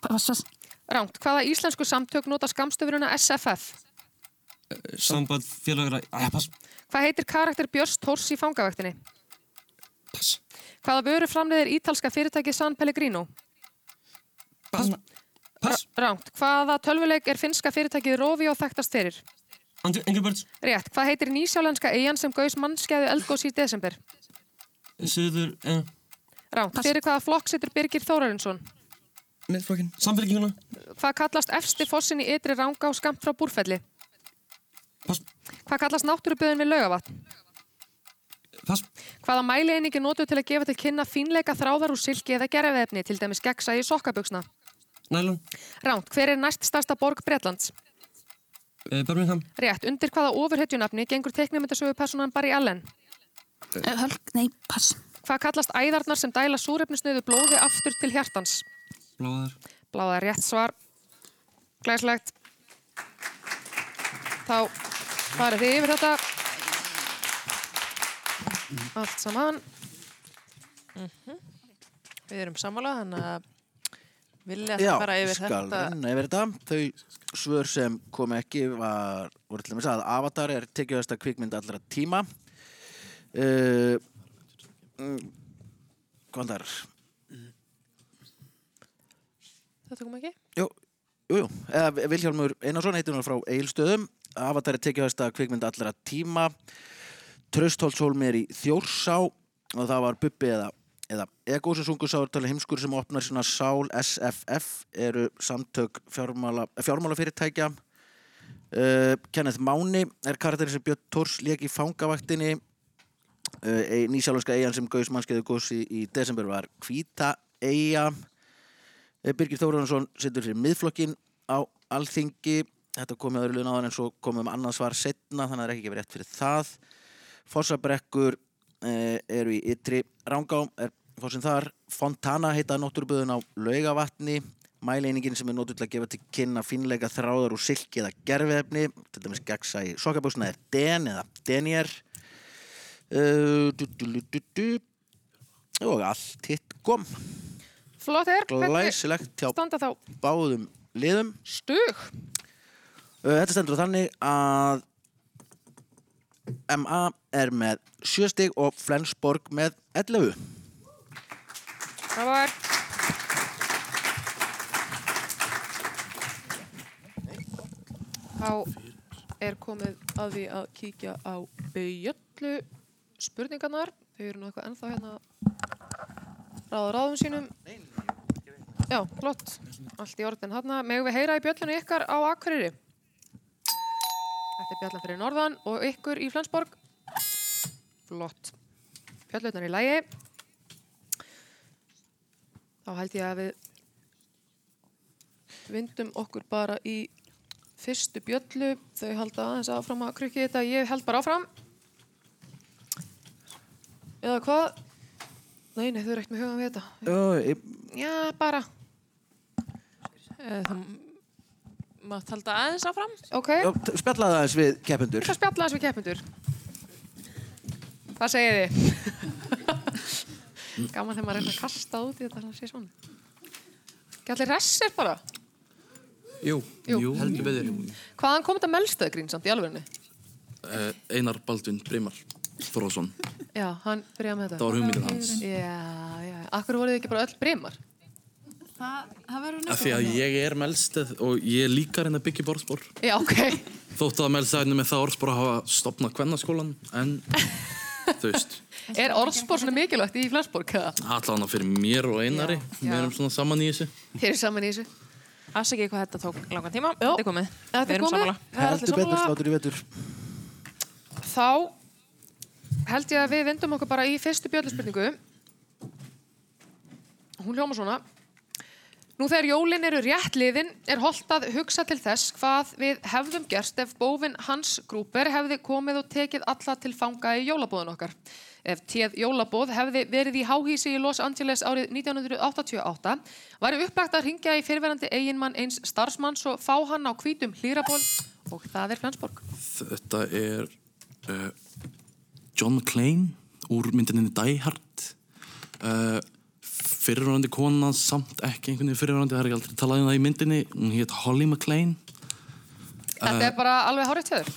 Pass. Pass. Ránt, hvaða íslensku samtök nota skamstöfurina SFF? Samband félagra... Æja, pass. Hvað heitir karakter Björns Tórs í fangavaktinni? Pass. Hvaða vöru framleiðir ítalska fyrirtæki San Pellegrino? Pass. Pass. Ránt, hvaða tölvuleik er finnska fyrirtækið Rovio þekktast fyrir? Andrew Engelbert, Rétt, hvað heitir nýsjálenska eigin sem gaus mannskeiðu eldgós í desember? Suður... Eh, Ránt, fyrir hvaða flokk setur Birgir Þórarinsson? Miðflokkin. Samfélginguna. Hvað kallast efsti fossin í ytri ranga og skamt frá búrfelli? Pass. Hvað kallast náttúruböðin við laugavatn? Pass. Hvaða mælieining er notuð til að gefa til kynna fínleika þráðar úr silki eða gerfiefni, til dæmis gegsa í sokkabuxna? Nælon, Ránt, hver er næst stærsta borg Bretlands? eh, Birmingham, Rétt, undir hvaða ofurhetjunafni gengur teiknumyndasögu personan Barry Allen? Hölk. Nei, pass. Hvað kallast æðarnar sem dæla súrefnisnöðu blóði aftur til hjartans? Bláðar, Bláða rétt svar. Glæslegt. Þá farið þið yfir þetta. Allt saman. Mhm. Við erum sammála, þannig að vilja það fara yfir þetta. yfir þetta. Þau svör sem kom ekki var, voru til dæmis að Avatar er tekjuðasta kvikmynd allra tíma. Uh, mm, hvað þar? Þetta kom ekki? Jú, jú, jú. Eða Vilhjálmur Einarsson heitir hún frá Egilstöðum. Avatar er tekjuðasta kvikmynd allra tíma. Tröstholtshólmi er í Þjórsá og það var Bubbi eða, eða Ego sem sungu sáurtali heimskur sem opnar svona sál SFF eru samtök fjármála, fjármálafyrirtækja. Uh, Kenneth Máni er karakterin sem Björn Tórs lék í fangavaktinni. Uh, nýsjálfska eigan sem Gauðs mannskeiðu góðs í, í desember var Hvíta eiga Birgir Þórjónsson setur fyrir miðflokkin á Alþingi þetta komið öðru liðin áður en svo komum annað svar setna þannig að það er ekki gefið rétt fyrir það. Fossabrekkur uh, eru í ytri Rángá er fórsinn þar. Fontana heita náttúruböðun á Laugavatni. Mæleiningin sem er notuð til að gefa til kynna fínleika þráðar úr silki eða gerfiðefni til dæmis gegsa í sokkabúsna er den eða denier. Uh, du. og allt hitt kom. Flott er, glæsilegt hjá báðum liðum. Stug? Uh, þetta stendur þannig að MA er með 7 stig og Flensborg með 11 Það var Þá er komið að því að kíkja á bjölllu spurningarnar. Þau eru nú eitthvað ennþá hérna ráða ráðum sínum. Já, flott. Allt í orðin hérna. Megum við heyra í bjöllinu ykkar á Akureyri? Þetta er bjallan fyrir norðan og ykkur í Flensborg. Flott. Bjallutnar í lægi. Þá held ég að við vindum okkur bara í fyrstu bjöllu. Þau halda aðeins áfram að krukki þetta. Ég held bara áfram. Eða hvað? Nei, nei, þau eru ekkert með hugan við þetta. Jó, ég, Já, bara. Eh, Það mátt halda aðeins áfram. Ok, jó, t- spjallaðu aðeins við keppendur það spjalla þess við keppendur. Hvað segir þið? Gaman þegar maður reyna að kasta út í þetta sem sé svona. Ekki allir hressir bara. Jú, Jú. heldur betur. Hvaðan kom þetta melstöðgrín samt í alvegni? Uh, Einar Baldvin Brimar Þorvason. Já, hann byrjaði með þetta. Það var hugmyndin hans. Já, já. Akkur voruð þið ekki bara öll brimar? Það, það verður Af því að ég er melsteð og ég er líka að byggja borðspor. Já, ok. Þótt að melsteðinu með það orðspor að hafa stopnað kvennaskólan, en þú veist, Er orðspor svona mikilvægt í Flensborg? eða? allan fyrir mér og Einari, Já, við erum svona saman í þessu. Þeir eru saman í þessu. Afsakið hvað þetta tók langan tíma. Já. Þetta er komið. Þetta er erum komið. er heldur betur slátur í vetur Þá held ég að við vindum okkur bara í fyrstu bjölluspurningu. Hún hljóma svona. Nú þegar jólin eru rétt liðin er holdt að hugsa til þess hvað við hefðum gerst ef bófin Hans Grúper hefði komið og tekið alla til fanga í jólabóðun okkar. Ef téð jólabóð hefði verið í háhísi í Los Angeles árið 1988 væri upplægt að ringja í fyrirverandi eiginmann eins starfsmanns og fá hann á hvítum hlýraból og það er Flensborg. Þetta er uh, John McClane úr myndinni Die Hard. Uh, fyrirvörandi kona, samt ekki einhvern veginn fyrirvörandi, það er ekki aldrei talað um það í myndinni. Hún hétt Holly McClane. Þetta er bara alveg hárið tjöður.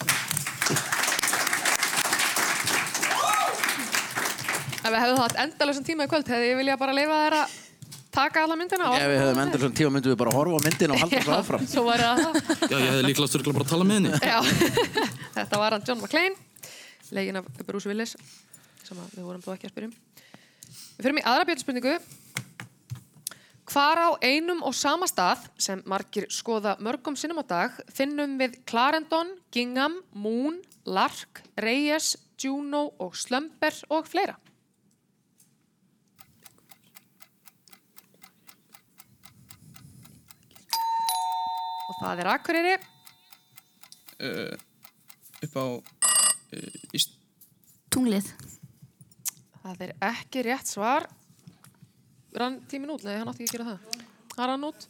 Ef við hefðum hatt endalösan tíma í kvöld hefði ég vilja bara leifa þær að taka alla myndina ef við hefðum svona tíma myndum við bara horfa á myndina og halda það það. Já, ég hefði líklega styrkla bara að tala með henni. Já. Þetta var hann John McClane, legin af Bruce Willis, sem við vorum þó ekki að spyrjum. Við fyrir í aðra bjöldspurningu. Hvar á einum og sama stað sem margir skoða mörgum sinnum á dag finnum við Clarendon, Gingham, Moon, Lark, Reyes, Juno og Slumber og fleira? Og það er Akureyri. Uh, upp á uh. Tunglið. Það er ekki rétt svar. Rann tímin út? Nei, hann átti ekki að gera það. Það rann út.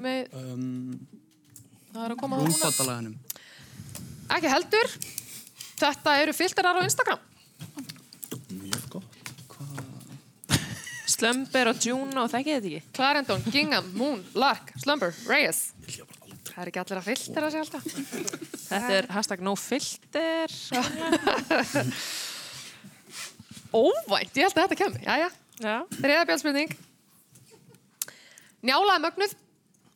Með, Um, það er að koma það. Rúmfattalaganum. Ekki heldur. Þetta eru filterar á Instagram. Mjög gott. Slumber og Juno, þekkið þetta ekki? Clarendon, Gingham, Moon, Lark, Slumber, Reyes. Það er ekki allir að filtera sig alltaf. Þetta er hashtag nofilter. Óvænt, ég held að þetta kemur. Jæja, Já. Þriða bjálspurning. Njálaði mögnuð.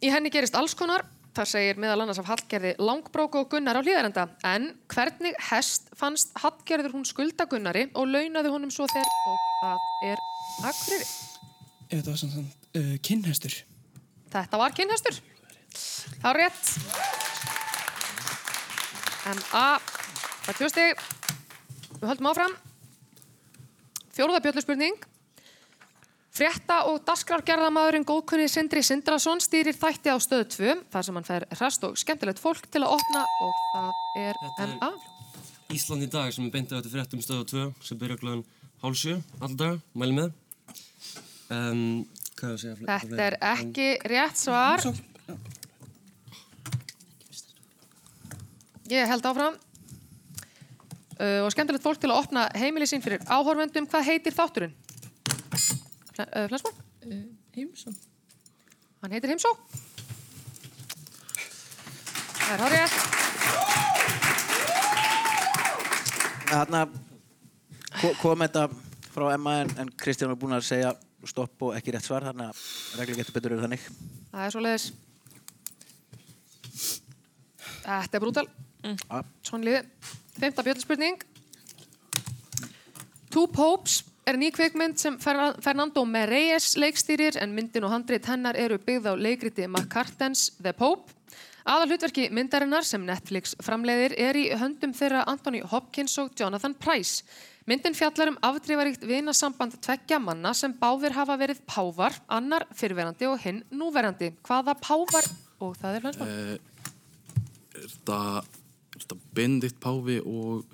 Í henni gerist alls konar. Það segir meðal annars af Hallgerði Langbróku og Gunnar á hlýðarenda. En hvernig hest fannst Hallgerður hún skulda Gunnari og launaði honum svo þegar og það er Akureyri. Þetta var svona uh, kynhestur. Þetta var kynhestur. Það var rétt. MA fær tvö stig. Við höldum áfram. Fjóruða bjölluspurning. Frétta og dasgrárgerðamaðurinn góðkunni Sindri Sindrason stýrir þætti á stöðu 2 þar sem hann fær hrast og skemmtilegt fólk til að opna og það er Þetta MA. Ísland í dag sem er beintið eftir fréttum stöðu 2 sem byrja klokkan hálf sjö alltaf, mæli með. Um, hvað að segja? Þetta er ekki rétt svar. Ég held áfram. Uh, og skemmtilegt fólk til að opna heimili sín fyrir áhorfendum. Hvað heitir þátturinn? Uh, Flensborg? Uh, Heimsó. Hann heitir Heimsó. Það er hárið. Þarna ko- kom þetta frá Emma en, en Kristján var búin að segja stopp og ekki rétt svar þannig að regli getur betur eru þannig. Það er svo leiðis. Þetta er brútal. Ja. Svona liði. Femta bjöldspurning. Two Popes er ný kvikmynd sem Fer- Fernando Meirelles leikstýrir en myndin og handrit hennar eru byggð á leikriti McCartens The Pope. Aðal hlutverki myndarinnar sem Netflix framleiðir er í höndum þeirra Anthony Hopkins og Jonathan Price. Myndin fjallar um afdrifaríkt vinasamband tveggja manna sem báðir hafa verið pávar, annar fyrverandi og hinn núverandi. Hvaða pávar? Og það er hlansmann. Eh, er þetta Benedikt Páfi og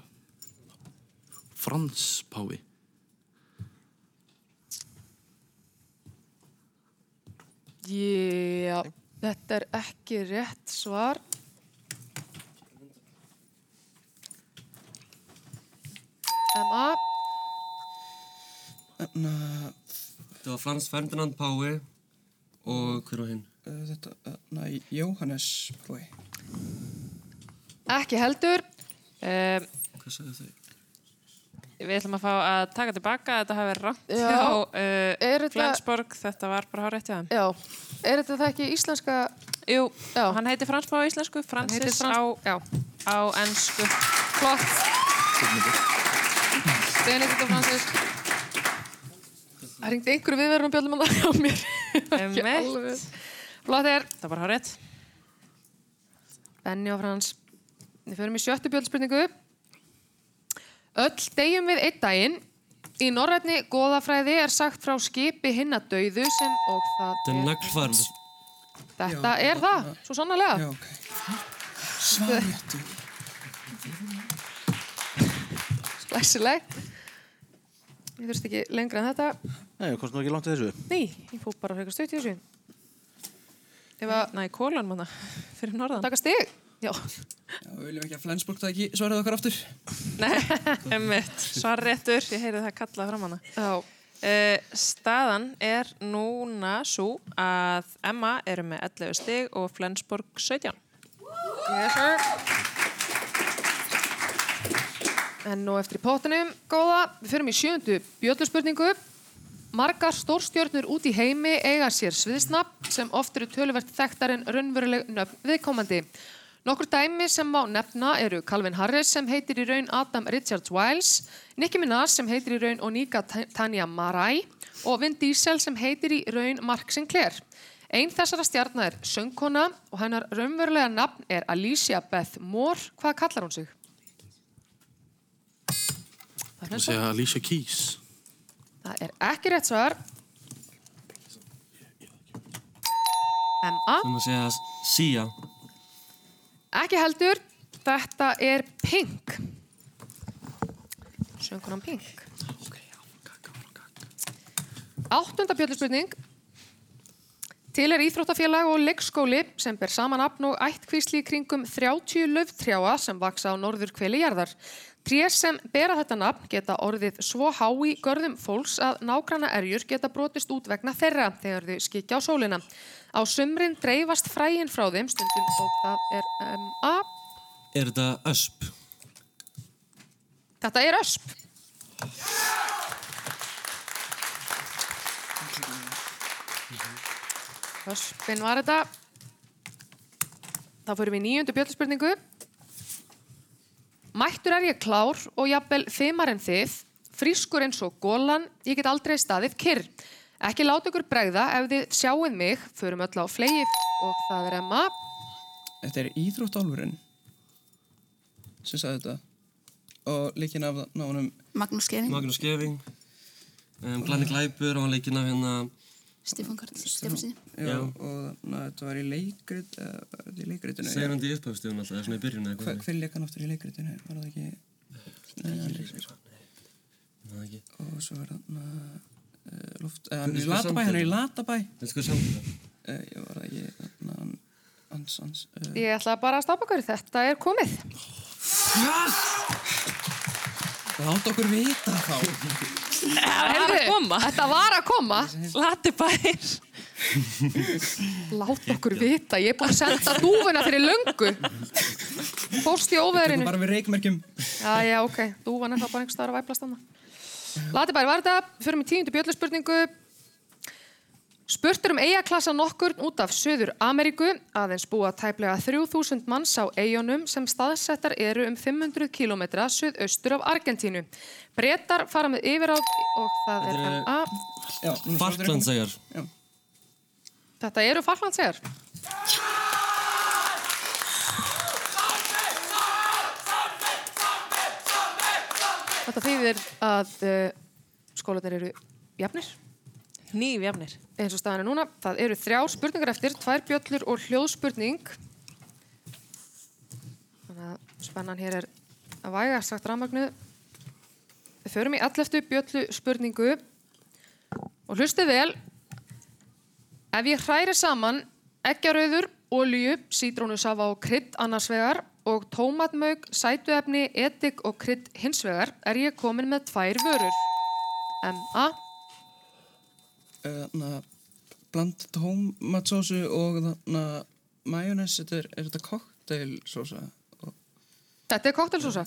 Frans Páfi Já, þetta er ekki rétt svar. MA, Þannig Þetta var Frans Ferdinand Pái og hver var hinn? uh, þetta, þannig Jóhannes Bói. ekki heldur. Um, Hvað sagði þau? Við ætlum að fá að taka tilbaka, þetta hafi verið Já. hjá uh, þetta- Flensborg, þetta var bara hárétt hjá þeim. já, er þetta það ekki íslenska? Jú, Já. hann heitir Frans Pá á íslensku, Francis Frans- á, á ennsku. flott. Benedikt og Francis. Það ringdi einhverju viðverðum bjöllum að það hjá mér. Flott er. Það var hárétt. Benni og Frans. Við förum í sjöttu bjöldspurningu. Öll degjum við einn daginn. Í norrætni goðafræði er sagt frá skipi hinna dauðu sem og það Þetta er er... naglfarð. Þetta er það, svo sannarlega. Já, ok. Svaréttu. Glæsilegt. Ég þurfti ekki lengra en þetta. Nei, ég komst nú ekki langt í þessu. Nei, ég fór bara frekar stutt í þessu. Ef að Næ, kólan manna, fyrir norðan. taka stig. Já, Já, við viljum ekki að Flensborg það ekki svaraði okkar aftur. Nei, emmitt, svarréttur, ég heyri það kallað fram hana. já. Uh, staðan er núna svo að Emma eru með 11 stig og Flensborg 17. Yes, sir. En nú eftir í pottinum, góða, við fyrir í sjöndu bjöllurspurningu. Margar stórstjörnur út í heimi eiga sér sviðsnafn sem oft eru töluvert þekktar en raunveruleg nöfn viðkomandi. Nokkur dæmi sem má nefna eru Calvin Harris sem heitir í raun Adam Richards Wiles, Nicki Minaj sem heitir í raun Onika Tanya Marai og Vin Diesel sem heitir í raun Mark Sinclair. Einn þessara stjarnar er söngkona og hennar raunverulega nafn er Alicia Beth Moore. Hvað kallar hún sig? Það er hlensborg. segja Alicia Keys Það er ekki rétt svar. M.A. Það maður segja Sia. Ekki heldur. Þetta er Pink. Söngunan Pink. Áttunda bjöldspurning. Til er íþróttafélag og leikskóli sem ber saman nafn og ættkvísli í kringum 30 löftrjáa sem vaksa á norður kveli jarðar. Tré sem bera þetta nafn geta orðið svo há í görðum fólks að nágranna erjur geta brotist út vegna þeirra þegar þau skikja á sólina. Á sumrin dreifast fræin frá þeim stundum og það er um, A. Er þetta ösp? Þetta er ösp. Öspin var þetta. Þá fyrir við í nýjöndu bjöldspurningu. Mættur er ég klár og jafnvel fimmar en þið, frískur eins og gólan, ég get aldrei staðið kyrr. Ekki láta ykkur bregða ef þið sjáuð mig, förum öll á flegi og það er Emma. Þetta er íþróttálfurinn. sem sagði þetta og leikinn af nánum Magnús Skeving, Magnús Geving, um, Glanni Glæpur og hann leikinn af hérna, Stefán Karl Stefánsinni. já, og þannig að þetta var í leikrit eða var þetta í leikritinu segrandi í upphafstíðun alltaf, eða svona í byrjun eða Hver, hvað. hver leik hann aftur í leikritinu var það ekki Nei, Það er ekki. og svo er hann uh, loft, uh, hann er í Latabæ, hann er í? Latabæ það? uh, ég var það ekki þarna, hann- hans, hans uh, Ég ætla bara að stoppa okkur, þetta er komið. Láta okkur vita þá Heyrðu, Þetta var að koma. Lati bær. Lát okkur vita, ég er búin að senda dúfuna fyrir löngu. Fórst í óveðrinu. bara við reikmerkjum Já, já, ok, dúfan er þá bara einhver staðar að væplast hana. Latibær var þetta, fyrir með tíundu bjölluspurningu. Spurt er um eigaklassa nokkur út af Suður Ameríku, aðeins búa tæplega 3000 manns á eigunum sem staðsettar eru um 500 km suðaustur af Argentínu. Bretar fara með yfiráð og það er. Já, núna Falklandseyjar. Þetta eru Falklandsegar. Þetta þýðir að uh, skólanir eru jafnir. Nýjafnir. Eins og staðan er núna. Það eru þrjár spurningar eftir, tvær bjöllur og hljóðspurning. Þannig að spennan hér er að væga sagt rafmagnu. Við förum í alleftu bjöllu spurningu og hlustið vel. Ef ég hræri saman eggjarauður, olíu, sítrónusafa og krydd annars vegar og tómatmauk, sætuefni, edik og krydd hins vegar er ég komin með tvær vörur. M.A. Þannig að bland tómatsósu og þannig að majónes, er, þetta kokteilsósa Þetta er koktelsósa.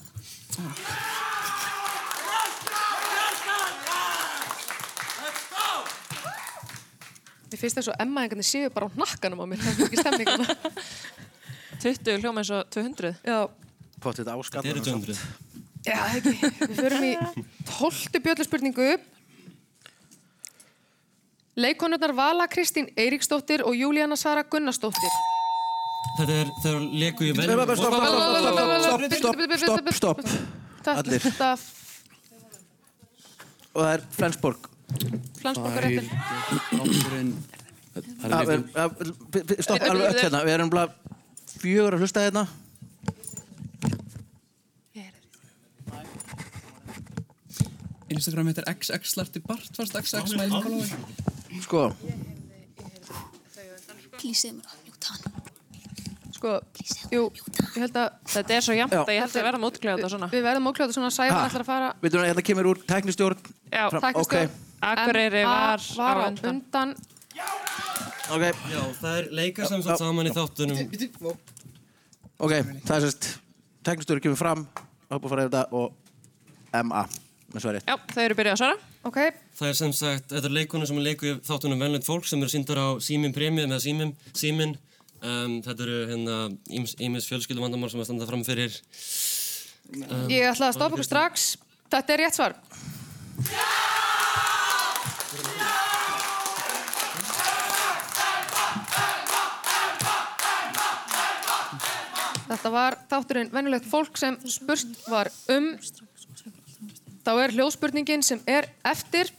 Mér finnst þess að Emma einhvern veginn séu bara á nakkanum á mér, það er ekki stemminguna. 20 hljóma eins og 200. Já. Pott þetta áskallar. Þetta eru 200. Já, ekki. Við förum í tóltu bjölluspurningu. Leikonurnar Vala Kristín Eiríksdóttir og Júlíana Sara Gunnarsdóttir. Þetta er, þegar leku í Stopp, stopp, stopp, stopp, stopp, stopp, stopp, Þetta- allir. Og það er Flensborg. Flensborg er vi- Stopp, alveg öll hérna. Við erum bara fjögur að hlusta hérna. Instagram heitir xxlarti bartfast xx following Sko, segðu mér að mjúta hann. Sko, jú, ég held að... Þetta er svo Já. að ég held að við verðum útkljóða þetta svona. Við verðum ókljóða svona, Sævar Ha? ætlar að fara... veitum við, hérna kemur úr tæknistjórn. Já, Tæknistjórn. Ok, Akureyri var, var á á undan. undan. Ok, Já, það er leikar sem satt saman í þáttunum. ok, það er sérst, tæknistjórn kemur fram, er að fara yfir þetta og MA, með svarið. Já, þau eru byrjað að svara. Ok, Það er sem sagt, þetta er leikonur sem er leiku í þáttunum Venlund fólk sem eru síndar á Símin Premium eða Símin, Símin. Um, þetta eru hérna ímis fjölskyldumandamál sem að standa fram fyrir. Um, ég ætla að stoppa ykkur strax. Þetta er rétt svar. Þetta var þátturinn venjulegt fólk sem spurt var um. Þá er hljóðspurningin sem er eftir.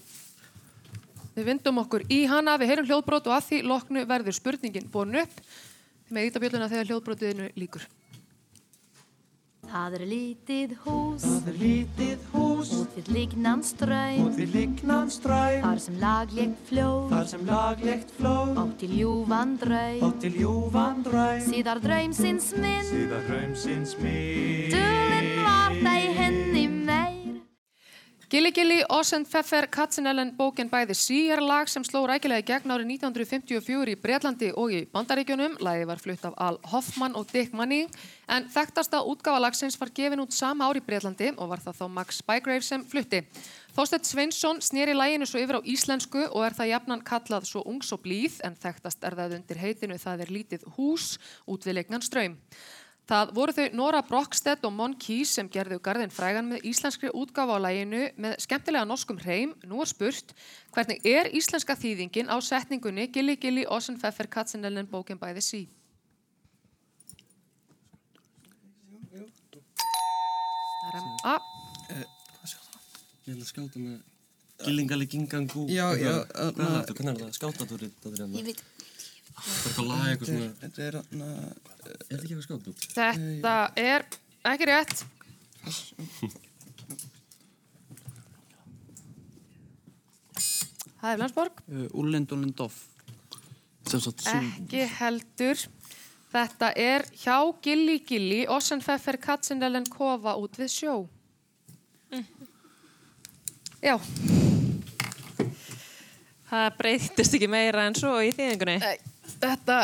Við vindum okkur í hana, við heyrum hljóðbrót og að því loknu verður spurningin búin upp með ítabjölduna þegar hljóðbrótiðinu líkur. Það er lítið hús. Það er lítið hús. Út við lignan ströym út við lignan ströym Þar sem laglegt fljóð. Þar sem laglegt flóð átt til ljúfan draum. Átt til ljúfan draum. Síðar draumsins minn. Síðan draumsins mín Dulinn var það henni. meir Gilli Gilli, Ossend Pfeffer, Katzenellen, bókin bæði sí er lag sem sló rækilega í gegn árið 1954 í Breitlandi og í Bandaríkjunum. Lagi var flutt af Al Hoffman og Dick Manning en þekktasta útgáfa lagsins var gefin út sama ár í Breitlandi og var það þá Max Spygrave sem flutti. Þorstedt Sveinsson snýri læginu svo yfir á íslensku og er það jafnan kallað svo ungs og blíð en þekktast er það undir heitinu það er lítið hús út við leiknan ströym. Það voru þau Nora Brockstedt og Mon Keys sem gerðu garðin frægan með íslenskri útgáfa á læginu með skemmtilega norskum hreim. Nú er spurt, hvernig er íslenska þýðingin á setningunni Gilli Gilli Ossen Pfeffer Katzenellen bókin bæði sí? A Ég ætla að skáta með er þetta? Hvernig er það? Skátatúrið Ég veit Þetta er Er ekki eitthvað skátat? Þetta er ekki rétt. Það er Flensborg. Uh, Ullend Ullendorf. Sem sagt, Ekki heldur. Þetta er hjá Gilli Gilli, Ossenpfeffer Katzenellen Kofa út við sjó. Já, Það breytist ekki meira en svo í þýðingunni. Þetta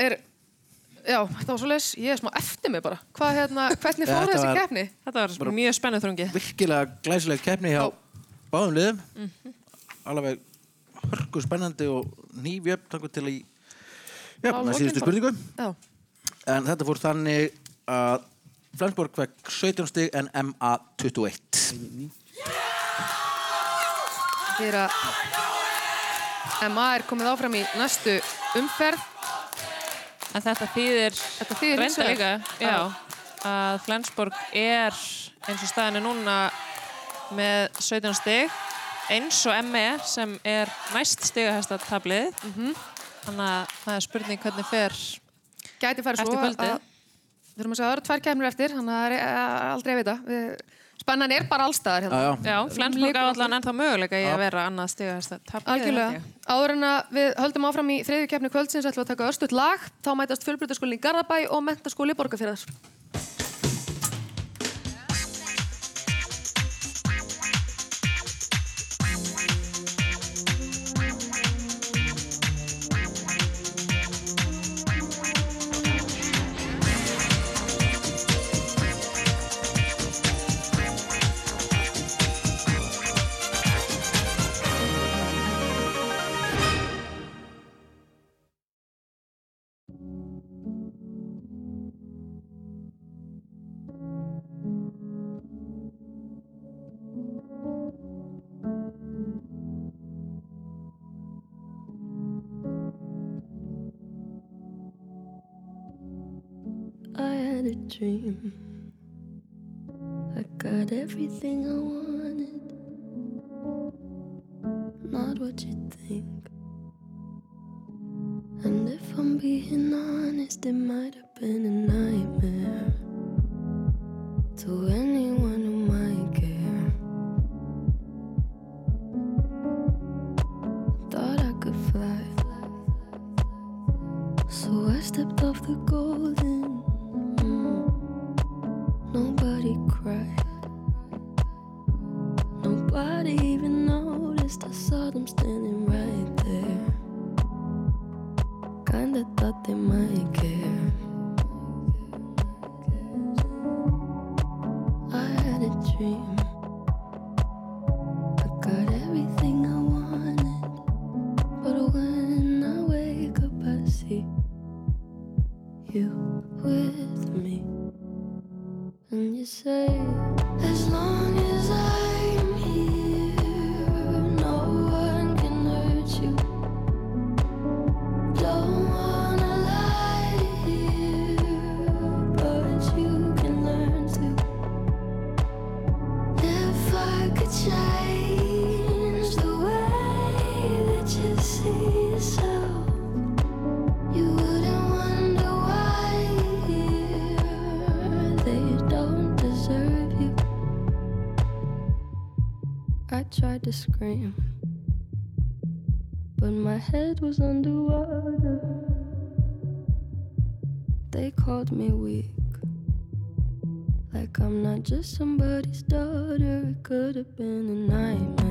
er, já, þetta var svo leis, ég er smá eftir mig bara. Hvað, hérna, hvernig fór þessi var- keppni? Þetta var mjög spennuð þrungi. Virkilega glæsileg keppni hjá báðum liðum. Alveg hörku spennandi og nýfjöfn tangur til í með lokin síðustu spurningu. Já. En þetta fór þannig að Flensborg fekk 17 stig en MA 21. Þegar að MA er komið áfram í næstu umferð. En þetta þýðir, þetta þýðir reynda líka, já, að Flensborg er eins og staðinu núna með 17 stig, eins og ME sem er næst stigahæsta tablið. Þannig að það er spurning hvernig fer Gæti farið svo eftir kvöldið. að við þurfum að segja að það eru tvær kemur eftir, þannig að það er aldrei að vita. Við, spennan er bara allstaðar hérna. Já, já. Já, Flensborg á allan ennþá möguleika í Já. að vera annað stigahæsta tablið. Algjörlega. Áður en að við höldum áfram í þriðju keppni kvöldsins ætlum við að taka örstuðt lag. Þá mætast fjölbrytaskólinn í Garðabæ og mentaskóli Borgarfjörðar. Dream. I got everything I wanted. Not what you think. And if I'm being honest, it might have been a nightmare to anyone They called me weak, like I'm not just somebody's daughter. It could have been a nightmare,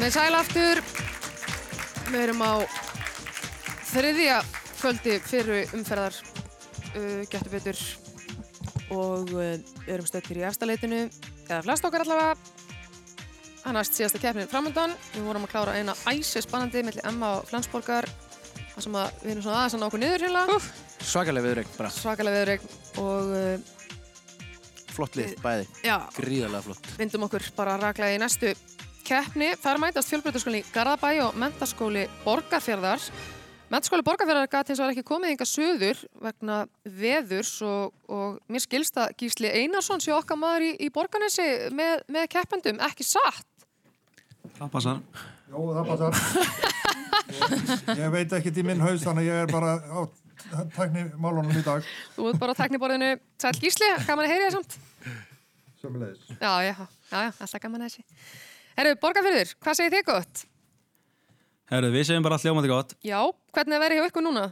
Komið sæl aftur. Við erum á þriðja kvöldi fyrir umferðar uh, getur betur og uh, erum stöttir í efstaleitinu eða flest okkar allavega Það er næst síðasta keppnin framöndan. Við vorum að klára eina æsi spannandi mellir Emma og Flensborgar þar sem að við erum svona aðeins að ná okkur niður hérna. Svakalega viðrögn bara. Svakalega viðrögn og uh, Flott lið, bæði. Já. Gríðarlega flott. vindum okkur bara raklega í næstu keppni. Þar mætast fjölbreytarskólinni í Garðabæ og mentaskóli Borgarfjörðar. Mentaskóli Borgarfjörðar gæti hins vegar ekki komið hinga söður vegna veðurs og, og mér skilst að Gísli Einarsson sé okkar maður í, í Borgarnesi með, með keppendum, ekki satt. Það passar. Jó, það passar. ég, ég veit ekkert í minn haus, þannig að ég er bara á tæknimálunum í dag. Þú ert bara á tekniborðinu. Sæl Gísli, gaman að heyri þér samt. Sömulegis. Já, já, já, já, alltaf gaman að þessi. Herru, Borgarfjörður, hvað segir þið gott? Herru, við segjum bara allt ljómandi gott. Já, hvernig er verið hjá ykkur núna?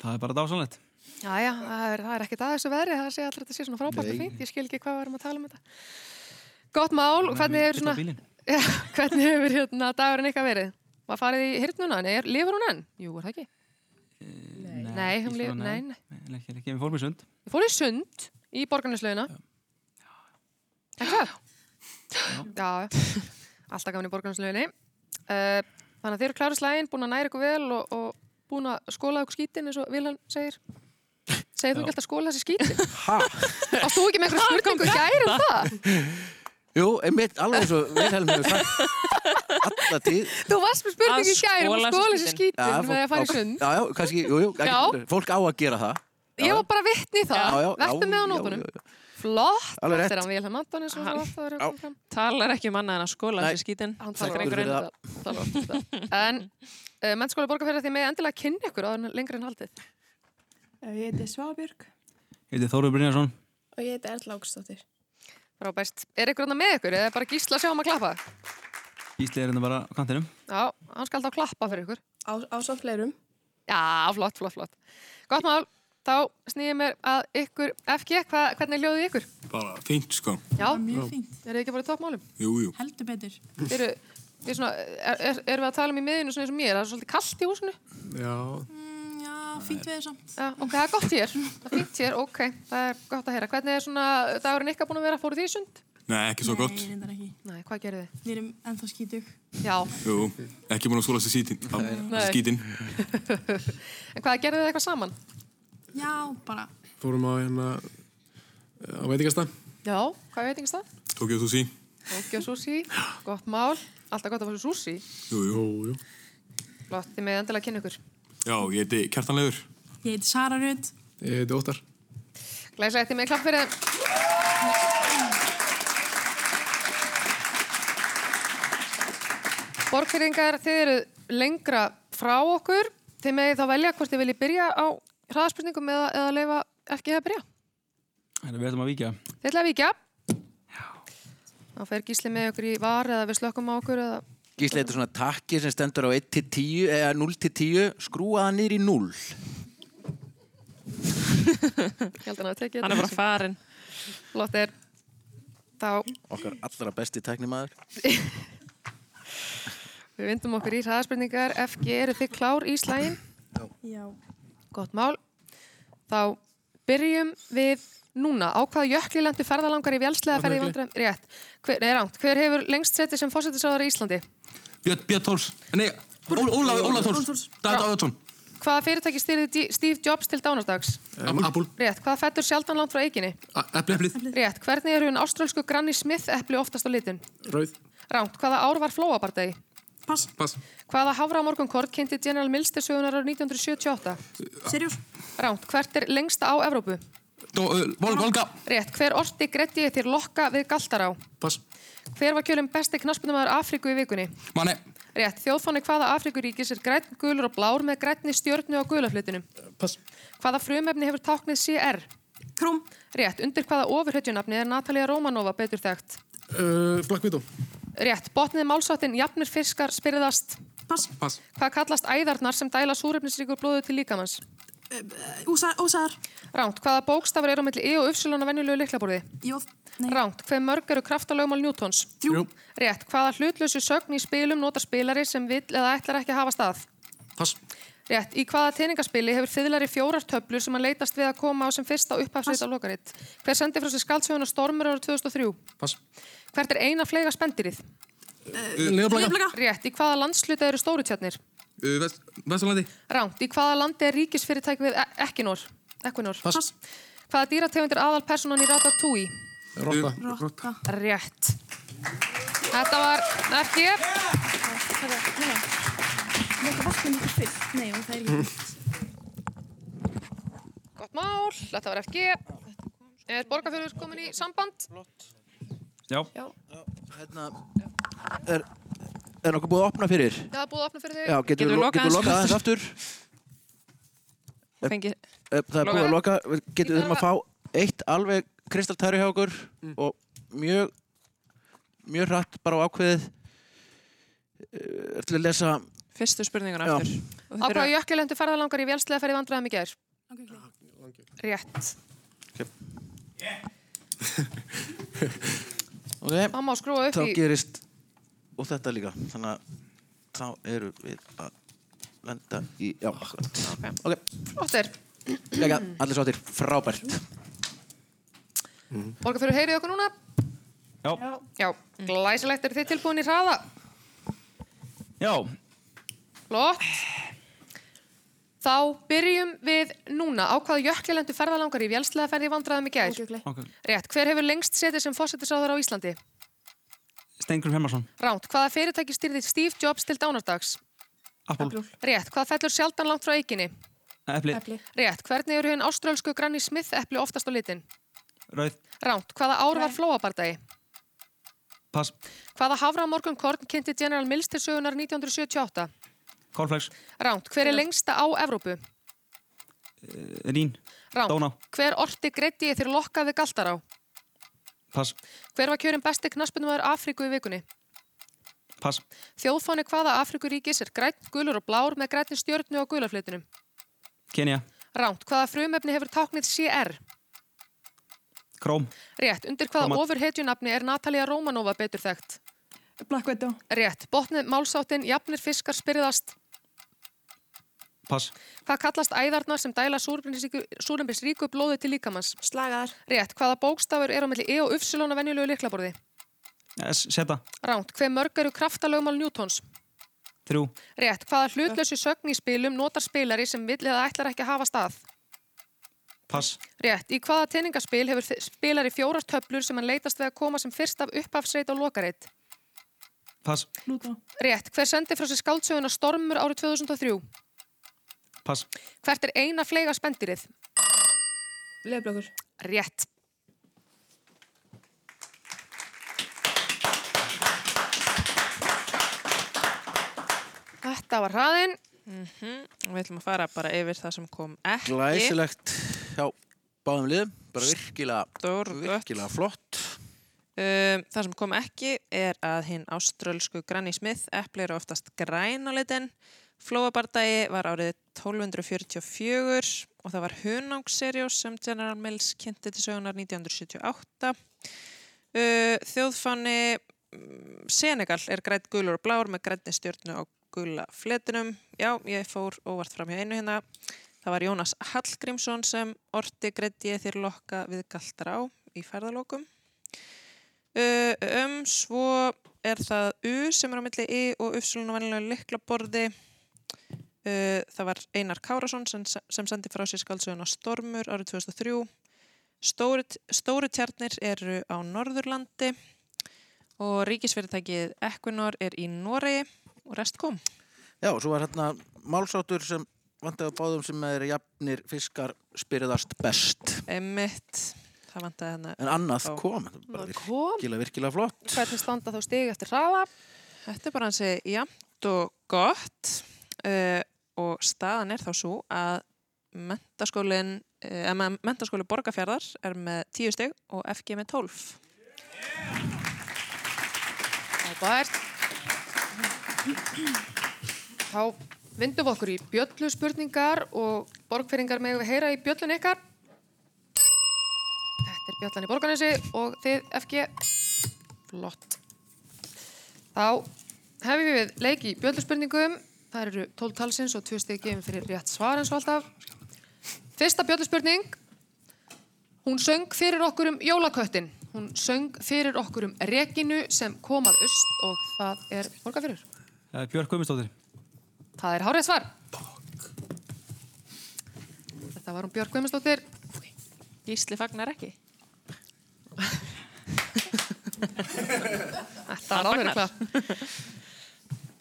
Það er bara dásanlegt. Já, já, það er, það er ekkert að þessu veðri, það sé alltaf þetta sé svona frábært og Nei. fínt, ég skil ekki hvað við erum að tala um þetta. Gott mál, hvernig hefur svona, já, hvernig hefur hérna dagurinn ykkar verið? Var farið í hirtnuna, nei, er, lifur hún enn? Jú, er það ekki? Nei, hún lifur, nei, nei. Nei, ekki, ekki, við fórum í sund. Við fórum í sund í borgarneslaugina. Ekki það? Já, alltaf gaman í borgarneslauginni. Uh, þannig að þið eru klára slægin, búin að næra ykkur vel og, og búin að skóla ykkur skítin eins og Vilhelm segir. Segir þú ekki alltaf skóla þessi skítin? Ha? Varst þú ekki með einhverja spurningu gæri um það? Jú, einmitt, alveg eins og Vilhelm hefur sagt alla tíð. Þú varst með spurningu gæri um að skóla þessi skítin Já, með að fara í sund. Já, já, kannski, jú, jú, Já. ekki, fólk á að gera það. Ég var bara vittni í það. Já, já, Vertu já, með á já, nótunum. já, já. Flott. Þetta er hann Vilhelm fram. Talar ekki um annað en að skóla þessi skítin. Hann talar fyrir um. En uh, mennskóli borgarfjörði því með endilega kynni ykkur en lengra en haldið. Ég heiti Svabjörg Ég heiti Þóruður Brynjarsson. og ég heiti Erla Ágstóttir. Frábæst. Er ykkur annað með ykkur eða bara gísla sjá um að klappa? Gísli er hérna bara á kantinum. Já, hann skal alltaf klappa fyrir ykkur. Á, á svo fleirum. Já, flott, flott, flott. Gott mál. Þá snýðum mér að ykkur FG, hva, hvernig hljóðið ykkur? Bara fínt sko. Já, Mjög fínt. Er þið ekki bara í toppmálum? Jú, jú. Heldur betur. Eru, er svona, er, er, erum við að tala um í miðinu svona eins og mér? Það er svolítið kallt í húsinu? Já. Mm, já, fínt við samt. Já, ok, það er gott hér. Það er fínt hér, ok. Það er gott að heyra. Hvernig er svona dagurinn ykkar búin að vera? Fóruð því í sund? Nei, ekki svo gott. Nei, reyndar ekki. Nei, hvað gerðu þið? Við erum ennþá skítug. Já. Jú, ekki búin að skóla sér sítin, á Nei. skítin. En hvað gerðu þið eitthvað saman? Já, bara. Fórum á hérna á veitingasta, Já, hvað veit ekki stað? Tokyo Sushi. Tokyo sushi, gott mál. Alltaf gott að sér sushi. Jú, jú, jú. Flott, þið með endilega að kynna ykkur. Já, ég heiti Kjartanleður. Ég heiti Sara Rut. Ég heiti Óttar. Glæsilegt, þið með klapp fyrir þeim. Borgfyrringar, þið eru lengra frá okkur. Þið megið þá velja hvort þið viljið byrja á hraðaspurningum eða, eða leifa ekki að byrja. Þannig við ætlum að víkja. Þið ætlaði að víkja. Þá fer gísli með okkur í var eða við slökkum á okkur eða... Gísli, þetta er svona takki sem stendur á 1 til 10, eða 0 til 10, skrúa það niður í 0. Ég held að hann hafi tekið Hann er bara farinn. Flott er. Þá Okkar allra besti tæknimaður. við vindum okkur í hraðaspurningar. FG, eru þið klár í slægin? Já. Gott mál. Þá byrjum við núna. Á hvaða jökli lendu ferðalangar í vélslega ferði í vandræðum? Rétt. Hver, nei, rámt. Hver hefur lengst setið sem fósættisráðar í Íslandi? Björn, Björn Tórs. Nei, Ól- Ólaf, Ólaf Tórs. David Áðarsson. Hvaða fyrirtæki styrði Steve Jobs til dánardags? Apple. Rétt. Hvaða fettur sjaldan langt frá eiginni? Epli, eplið. Rétt. Hvernig eru en áströlsku Granny Smith epli oftast á litin? Rauð. Rámt. Hvaða ár var flóabardegi? Pass. Pass. Hvaða hafra morgunkort kynnti General Mills til sögunar árið 1978? Sirius. Rámt. Hvert er lengsta á Evrópu? Dó, uh, Vol, Volga. Rétt. Hver orti gretti þér lokka við Galtará? Pass. Hver var kjölum besti knaspunumæður Afríku í vikunni? Manni. Rétt. Þjóðfáni hvaða Afríkuríkis er græn, gulur og blár með grænni stjörnu á gulaflutinum? Pass. Hvaða frumefni hefur táknið CR? Króm. Rétt. Undir hvaða ofurhetjunafni er Natalia Romanova betur þekkt? Uh, Black Widow. Rétt. Botnið málsáttin jafnir fiskar spyrðast? Pass. Pass. Hvað kallast æðarnar sem dæla súrefnisríkur blóðu til líkamanns? Ósæðar. Ránt. Hvaða bókstafur eru á milli E og Upsilon á venjulegu liklaborði? Jóð. Nei. Ránt. Hver mörg eru kraftalögmál Newtons? Þrjú. Rétt. Hvaða hlutlausu sögn í spilum nota spilari sem vill eða ætlar ekki að hafa stað? Pass. Rétt. Í hvaða teiningaspili hefur þiðlari fjórar töflur sem hann leitast við að koma á sem fyrsta upphafsveit á lokaritt? Hver sendi frá sér skaldsöguna Stormur ára 2003? Pass. Hvert er eina flega spendirið? Uh, Leðablaka. Rétt. Í hvaða landsluta eru stórutjarnir? Uh, Vest, Vesturlandi. Ránt. Í hvaða landi er ríkisfyrirtæk við E- Equinor? Equinor. Pass. Hvaða dýrategundir aðal personan í Ratatouille? Rotta. Rotta. Rétt. Þetta var ekki. Nei, það vatnum ekki fyrr. Nei, og það er ekki fyrr. Gott mál. Þetta var ekki. Er borgarfjörður komin í samband? Já. Já. Hérna, er, er nokkuð búið að opna fyrir? Það er búið að opna fyrir þig. Já, getur við lokað aðeins lokað aðeins aftur? Fengi. Eh, Það er búið að loka, getur við að fá eitt alveg kristaltæri hjá okkur og mjög mjög hratt bara á ákveðið uh, til að lesa Fyrstu spurninguna Já. aftur. Á hvaða lendur ferðalangar í vélslega ferði vandræðum í gær? Rétt. ok, Það má skrúa upp þá í... gerist og þetta líka þannig að þá eru við að lenda í já, akkurat ok, Flottir. Lega, allir sáttir, frábært Borgarfjörður, heyrið okkur núna? Já. Já, glæsilegt. Eru þið tilbúin í hraða? Já. Flott. Þá byrjum við núna. Á hvaða jökli lendur ferðalangar í vélslega ferði vandræðum í gær? Ok. Rétt. Hver hefur lengst setið sem fósættisáður á Íslandi? Stengurinn Hermansson. Ránt. Hvaða fyrirtæki styrði Steve Jobs til dánardags? Apple. Rétt. Hvað fellur sjaldan langt frá eiginni? Epli. Rétt. Hvernig eru hinn áströlsku Granny Smith epli oftast á litin? Rauð. Ránt. Hvaða ár var flóabardagi? Pass. Hvaða hafra morgun korn kynnti General Mills til sögunar 1978? Cornflakes. Ránt. Hver er lengsta á Evrópu? Uh, Rín. Ránt. Dóná. Hver orti greiddi þér lokka við Galtará? Pass. Hver var kjörin besti knaspunumæður Afríku í vikunni? Pass. Þjóðfáni hvaða Afríkuríkis er grænt, gulur og blár með grænni stjörnu á gulaflitunum? Kenya. Ránt. Hvaða frumefni hefur táknið CR? Króm. Rétt. Undir hvaða ofurhetjunafni er Natalia Romanova betur þekkt? Black Widow. Rétt. Botnið málsáttin, jafnir fiskar spyrðast. Pass. Hvað kallast æðarnar sem dæla súrembisríku blóði til líkamanns? Slagaðar. Rétt. Hvaða bókstafur er á milli E og Ufsilon á venjulegu liklaborði? S, seta. Ránt. Hve mörg eru kraftalögmál Newtons? Þrjú. Rétt. Hvaða hlutlösu sögn í spilum notar spilari sem vill eða ætlar ekki að hafa stað? Pass. Rétt. Í hvaða teiningaspil hefur spilari fjórar töflur sem hann leitast við að koma sem fyrst af upphafsreit og lokareit? Pass. Lúdó. Rétt. Hver sendi frá sér skáldsöguna Stormur árið 2003? Pass. Hvert er eina fleiga spendirið? Leðblökur. Rétt. Þetta var hraðinn. Mhm, Við ætlum að fara bara yfir það sem kom ekki. Glæsilegt hjá báðum liðum, bara virkilega, virkilega flott. Um, það sem kom ekki er að hinn áströlsku Granny Smith epli eru oftast græn á litin. Flóabardagi var árið 1244 og það var Hunangsserjós sem General Mills kynnti til sögunar 1978. Uh, þjóðfanni Senegal er grætt gulur og blár með grænni stjórnu á gula fletinum. Já, ég fór óvart fram hjá einu hérna. Það var Jónas Hallgrímsson sem orti grætti ég þér lokka við galtar á í ferðalokum. Uh, um, svo er það U sem er á milli I og Ufsulun og vennilega liklaborði. Uh, það var Einar Kárasson sem, sem sendi frá sér skaldsöguna Stormur árið 2003. Stóri, stóri tjarnir eru á Norðurlandi og ríkisfyrirtækið Equinor er í Noregi og rest kom. Já, svo var hérna málsáttur sem vantaði á báðum sem er jafnir fiskar spyrðast best. Emmitt, hérna. En annað á- kom, kom. virkilega, virkilega flott. Hvernig standa þá stig eftir hraða? Þetta er bara hansi jafnt og gott uh, og staðan er þá svo að mentaskólin, uh, mentaskóli Borgafjörðar er með 10 stig og FG með 12. Frábært. Þá vindum við okkur í bjöllu spurningar og borgfyrringar með við heyra í bjöllun ykkar. Þetta er bjallan í borganesi og þið FG. Flott. Þá hefum við leik í bjöllu spurningum. Það eru 12 talsins og 2 stig gefin fyrir rétt svar eins og alltaf. Fyrsta bjöllu spurning. Hún söng fyrir okkur um jólaköttin. Hún söng fyrir okkur um rekinu sem kom að öst og það er borgarfyrir. Uh, Björk Guðmundsdóttir. Það er hárið svar. Þetta var hún Björk Guðmundsdóttir. Gísli fagnar ekki. Þetta var alveg klart.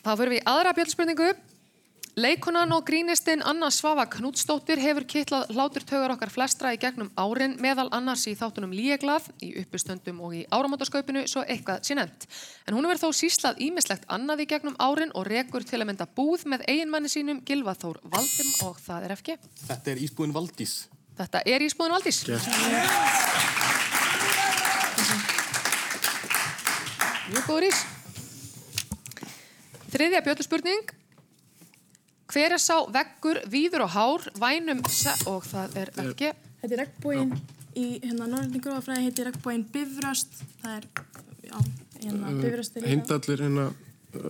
Þá fyrir við í aðra bjöldspurningu. Leikonan og grínistinn Anna Svava Knútsdóttir hefur kittlað hláturtaugar okkar flestra í gegnum árin meðal annars í þáttunum Líeglað, í uppustöndum og í áramótaskaupinu svo eitthvað sé nefnt. En hún hefur þó síslað ímislegt annað í gegnum árin og rekur til að mynda búð með eiginmanni sínum Gilva Þór Valdim og það er FG. Þetta er ísbúin Valdís. Þetta er Ísbúðin Valdís. Mjög góður ís. Þriðja bjöldspurning. Hver er sá veggur, víður og hár, vænum se og það er ekki. Þetta er regnbóin í hérna norðinni gróðafræði heitir regnbóin Bifröst. Það er, já, hérna Uh, Bifröst er. Heimdallir hérna uh,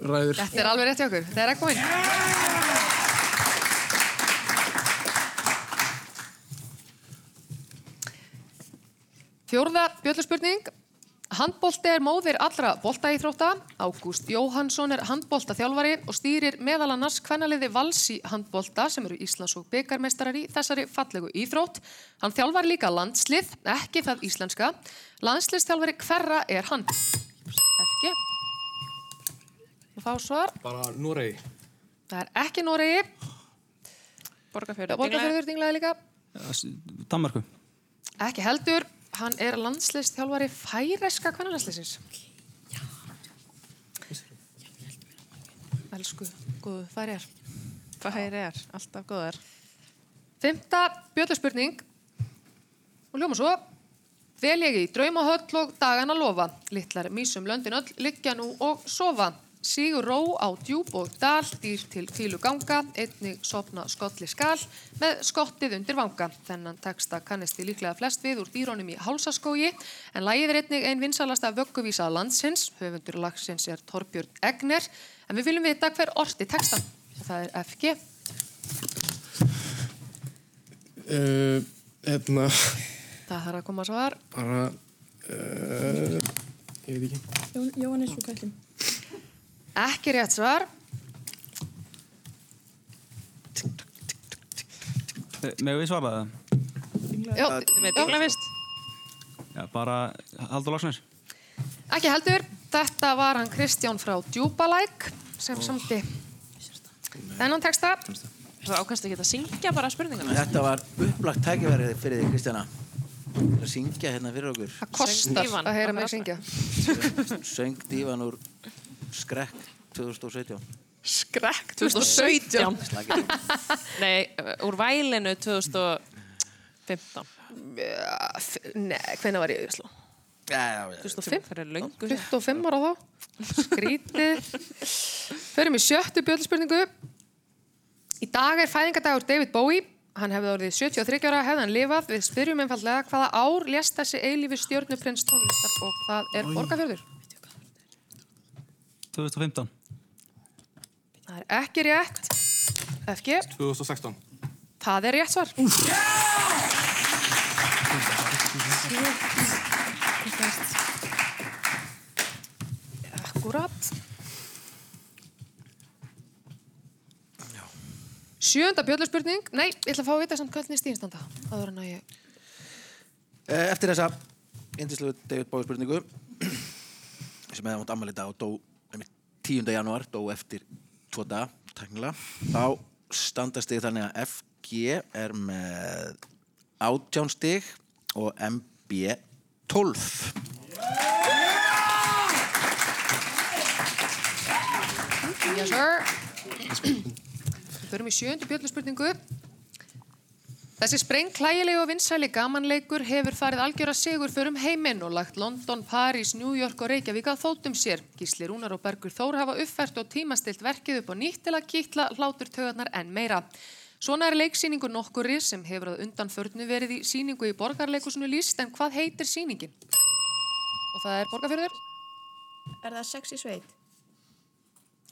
ræður. Þetta er alveg rétt hjá okkur. Það er regnbóin. Fjórða bjöldspurning. Handbólti er móðir allra boltaíþrótta. Ágúst Jóhansson er handbóltaþjálfari og stýrir meðal annars kvennaliði Valsi handbólta sem eru Íslands og byggarmeistarar í þessari fallegu íþrótt. Hann þjálfar líka landslið, ekki það íslenska. Landsliðstjálfari hverra er hann? FG. Og fá svar. Bara Noregi. Það er ekki Noregi. Borgarfjörður. Borgarfjörður dinglaði líka. Danmarku. Ekki heldur. Hann er landsliðstjálfari færeska kvennlandsliðsins. Elsku, góðu færiðar. Færiðar, alltaf góðar. Fymta bjöldspurning og ljóma svo. Vel ég í draumahöll og dagana lofa. Littlar mísum löndin öll liggja nú og sofa. Sígur ró á djúb og dal, dýr til fílu ganga, einnig sopna skolli skal með skottið undir vanga. Þennan texta kannist þið líklega flest við úr dýrónum í hálsaskógi, en lagið er einnig ein vinsalasta vögguvísa landsins, höfundur lagsins er Torbjörn Egner, en við viljum vita hver orti textan. Það er FG. Uh, hérna, Það þarf að koma svar. bara, uh, ég veit ekki. Jón, Jóhannes og Kallin. Ekki rétt svar. Megum við svara það? Með dingla fyrst. Já, bara Haldur Lagsnes. Ekki heldur. Þetta var hann Kristján frá Djúbalæk sem samti þennan texta. Það ákvæmst ekki að syngja bara spurninguna. Þetta var upplagt tækifærið fyrir þig, Kristjana. Að syngja hérna fyrir okkur. Það kostar að heyra mig syngja. Söng dívan úr Skrekk 2017. Skrekk 2017. Slakið. Nei, úr vælinu 2015. Nei, hvenær var ég í Íslu? Já, já, já. 2005? Það er löngu. 25 ára þá. Skrítið. Förum í sjöttu bjöldspurningu. Í dag er fæðingadagur David Bowie. Hann hefði orðið 73 ára, hefði hann lifað. Við spyrjum einfallega hvaða ár lést þessi eilífi stjörnuprins tónlistar og það er Borgafjörður. 2015. Það er ekki rétt. FG, 2016. það er rétt svar. Akkurat. Sjönda bjöldspurning. Nei, ég ætla að fá að vita samt hvernig stíðinstanda. Það var hann að ég... Eh, Eftir þessa indislegu David Bowie spurningu sem hefði átt ammali dag og dó 10. janúar, dó eftir tvo dag, teknilega þá standast þig þannig að FG er með átján stig og MB 12 Yes, sir. Við förum í sjöndu bjölluspurningu. Þessi sprengklægilegi og vinsæli gamanleikur hefur farið algjöra sigur förum heiminn og lagt London, París, New York og Reykjavík að þóttum sér. Gísli Rúnar og Bergur Þór hafa uppfært og tímastilt verkið upp á nýtt til að kýtla hlátur tögarnar enn meira. Svona er leiksýningu nokkuri sem hefur að undanförnu verið í síningu í borgarleikusinu líst en hvað heitir sýningin? Og það er borgarfjörður. Er það sex í sveit?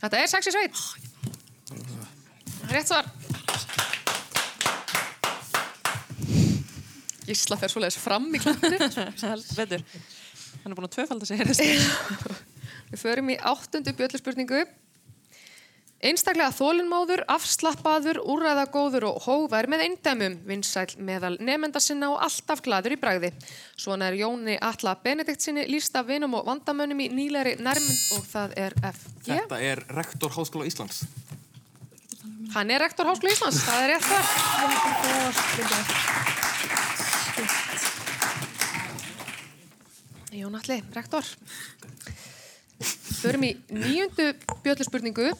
Þetta er sex í sveit. Rétt svar. Gísla fer svoleiðis fram í. Vetur. Hann er búin að tvöfalda sig hér. Við förum í áttundu bjölluspurningu. Einstaklega þólinnmáður, afslappaður, úrræðagóður og hóvær með eindæmum, vinsæl meðal nefnda sinna og alltaf gladur í bragði. Svona er Jóni Alla Benedikt sinni líst af vinum og vandamönnum í nýleri nærmynd og það er FG. Þetta er rektor Háskóla Íslands. Hann er rektor Háskóla Íslands, það er rétt þar. Jón Alli, rektor. Förum í nýjundu bjölluspurningu.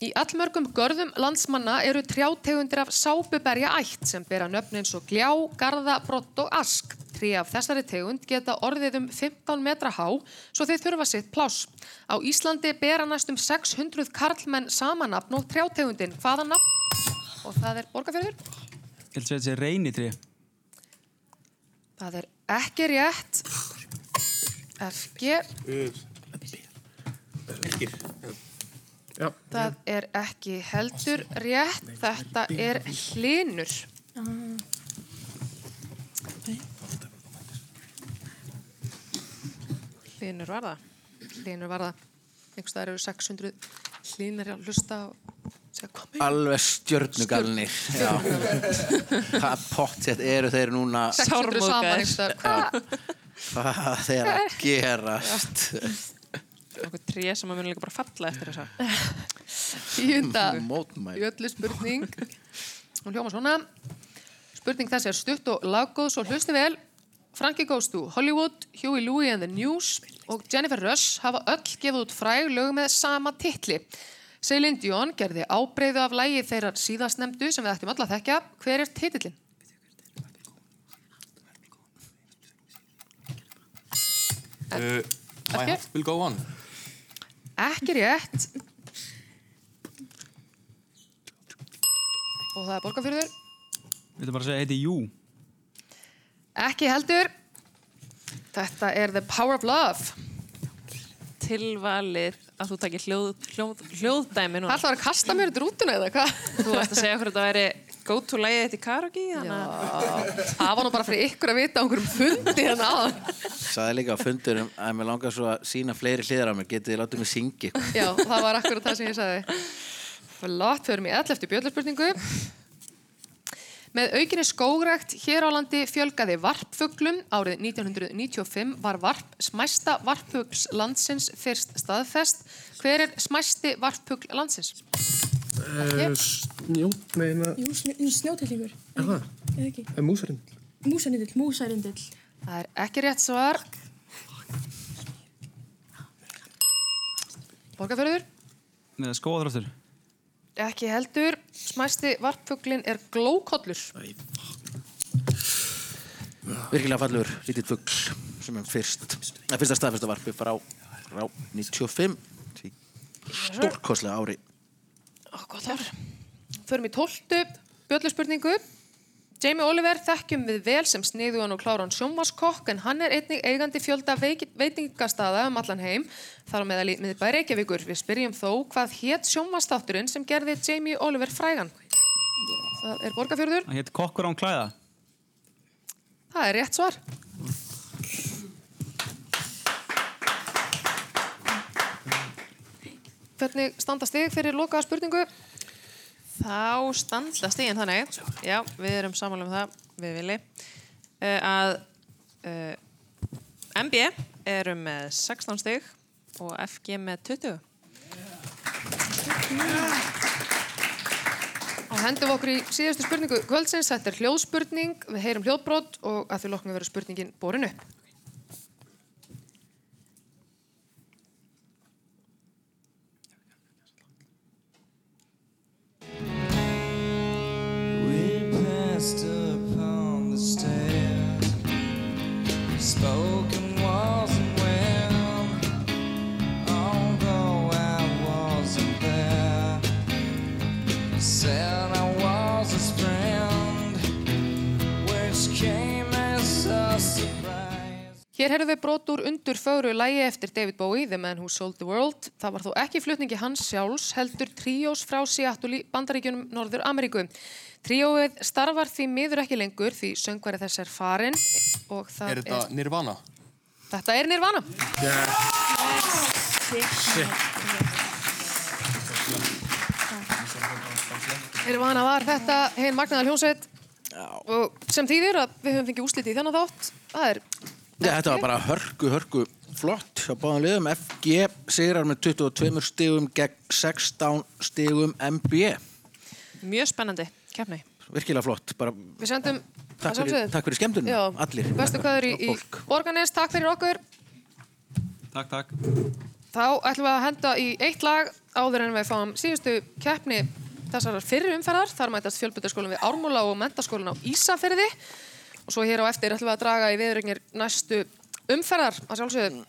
Í allmörgum görðum landsmanna eru trjátegundir af sápuberja ætt sem bera nöfn eins og gljá, garða, brott og ask. Trí af þessari tegund geta orðið um 15 metra há svo þeir þurfa sitt pláss. Á Íslandi bera næstum 600 karlmenn samanapn og trjátegundin. Hvaða nafn? Og það er borgarfjörður. Ég held að þetta sé reynitri. Það er ekki rétt. FG. Birkir. Já. Það er ekki heldur rétt. Þetta er hlinur. Hlinur var það. Hlinur var það. Einhvers staðar eru 600 hlinur að hlusta inn. Alveg stjörnugalnir. Hvað pottet eru þeir núna 600 saman einhvers staðar. Hvað? Þeir að gerast Okkur tré sem að muni líka bara falla eftir þessa. Tíunda Mótmæl. Jötlu spurning. Hún hljóma svona. Spurning þessi er stutt og laggóð, svo hlusti vel. Frankie Goes to Hollywood, Huey Louie and the News og Jennifer Rush hafa öll gefið út fræg lög með sama titli. Celine Dion gerði ábreyðu af lægi þeirrar síðastnemdu sem við ættum öll að þekkja. Hver er titillin? Uh, my heart will go on. Ekki rétt. Og það er borgarfjörður. Við ætlum bara að segja heiti Jú. Ekki heldur. Þetta er The Power of Love. Tilvalið að þú takir hljóð, hljóð, hljóðdæmi núna. Það ætlaði að kasta mér út rútuna eða hvað? Þú ætti að segja okkur að þetta væri go to lagið þetta í karaoke. Já, það var nú bara fyrir ykkur að vita á einhverjum fundi hérna aðan. Saði líka á fundurum að mér langar svo að sína fleiri hliðar á mér, getið þið látið mig syngi. Já, það var akkurat það sem ég sagði. Flott, förum í 11. bjöllarspurningu. Með aukinni skógrækt hér á landi fjölgaði varpfuglum. Árið 1995 var varp smæsta varpfugls landsins fyrst staðfest. Hver er smæsti varpfugl landsins? Uh, snjó, meina... Jú, snjó, snjótillingur. Er það? Eða ekki? Er músarinn? Músarindill, músarindill. Það er ekki rétt svar. Borgarfjörður? Með skóðröftur. Ekki heldur. Smæsti varpfuglin er glókollur. Virkilega fallur, lítið fugl sem er fyrst, að fyrsta staðfesta varpi frá, frá 95 því stórkoslega ári. Ó, gott ár. Förum í tóltu bjölluspurningu. Jamie Oliver þekkjum við vel sem sniðugan og kláran sjónvaskokk en hann er einnig eigandi fjölda veitingastaða um allan heim þar á meðal í miðbæ Reykjavíkur. Við spyrjum þó hvað hétt sjónvastátturinn sem gerði Jamie Oliver frægan? Það er borgarfjörður. Það hétt Kokkur án klæða. Það er rétt svar. Hvernig standa stig fyrir lokaða spurningu? Þá standa stíðin þannig, já, við erum samanlega um það, við vilji, uh, að uh, MB eru með 16 stig og FG með 20. Og hendum við okkur í síðustu spurningu kvöldsins. Þetta er hljóðspurning, við heyrum hljóðbrot og að því loknum verður spurningin borin upp. Heyrðum við brot úr undur fögru lægi eftir David Bowie, The Man Who Sold the World. Það var þó ekki flutningi hans sjálfs, heldur tríós frá Seattle í Bandaríkjunum Norður Ameríku. Tríóið starfar því miður ekki lengur því söngvari þess er farin og það Er þetta Nirvana? Þetta er Nirvana. Nirvana var þetta hinn magnaðar hljónsveit og sem þýðir að við höfum fengið úsliti í þennan þátt. Það er þetta var bara hörku, hörku flott hjá báðan liðum. FG sigrar með 22 stigum gegn 16 stigum MB. Mjög spennandi, keppni. Virkilega flott. Bara Við sendum takk að fyrir, sjálfsögðu. takk fyrir skemmtunum, Já, allir. Bestu kvæður í, í Borgarnes, takk fyrir okkur. Takk, takk. Þá ætlum við að henda í eitt lag áður en við fáum síðustu keppni þessar fyrri umferðar. Þar mætast fjölbyrðarskólinn við Ármúla og mentaskólinn á Ísafyrði. Og svo hér á eftir ætlum við að draga í viðrögnir næstu umferðar að sjálfsögðu.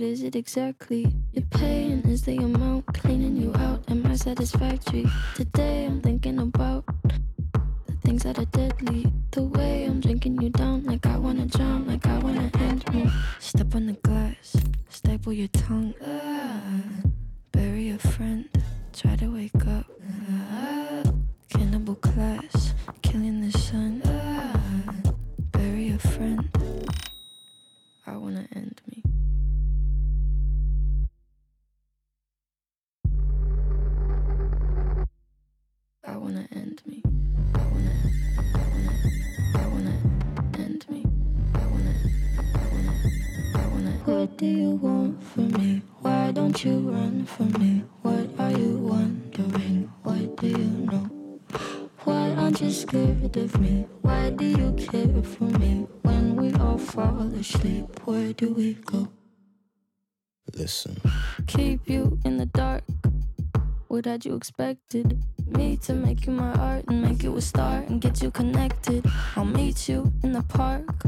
What is it exactly? Your pain is the amount cleaning you out. Am I satisfactory? Today I'm thinking about the things that are deadly. The way I'm drinking you down, like I wanna drown, like I wanna end me. Step on the glass, staple your tongue. Bury a friend, try to wake up. Cannibal class, killing the sun. Bury a friend. I wanna end me. Wanna end me. I wanna, I wanna, I wanna end me. I wanna, I wanna, I wanna. What do you want from me? Why don't you run from me? What are you wondering? What do you know? Why aren't you scared of me? Why do you care for me? When we all fall asleep, where do we go? Listen. Keep you in the dark. What had you expected? Me to make you my art and make you a star and get you connected. I'll meet you in the park.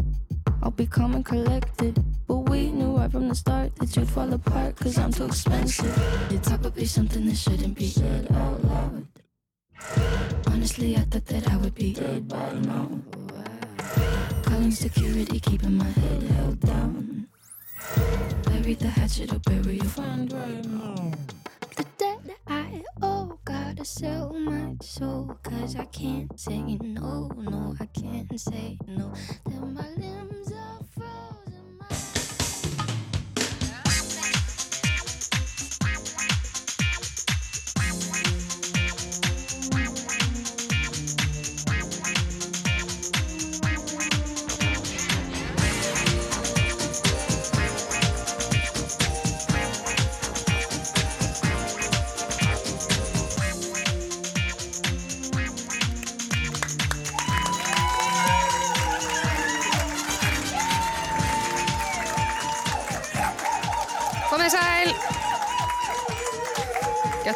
I'll be calm and collected. But we knew right from the start that you'd fall apart cause I'm too expensive. Your talk would be something that shouldn't be said out loud. Honestly, I thought that I would be dead by now. Calling security, keeping my head held down. Bury the hatchet or bury your friend right now. The gotta sell my soul. Cause I can't say no, no, I can't say no. Then my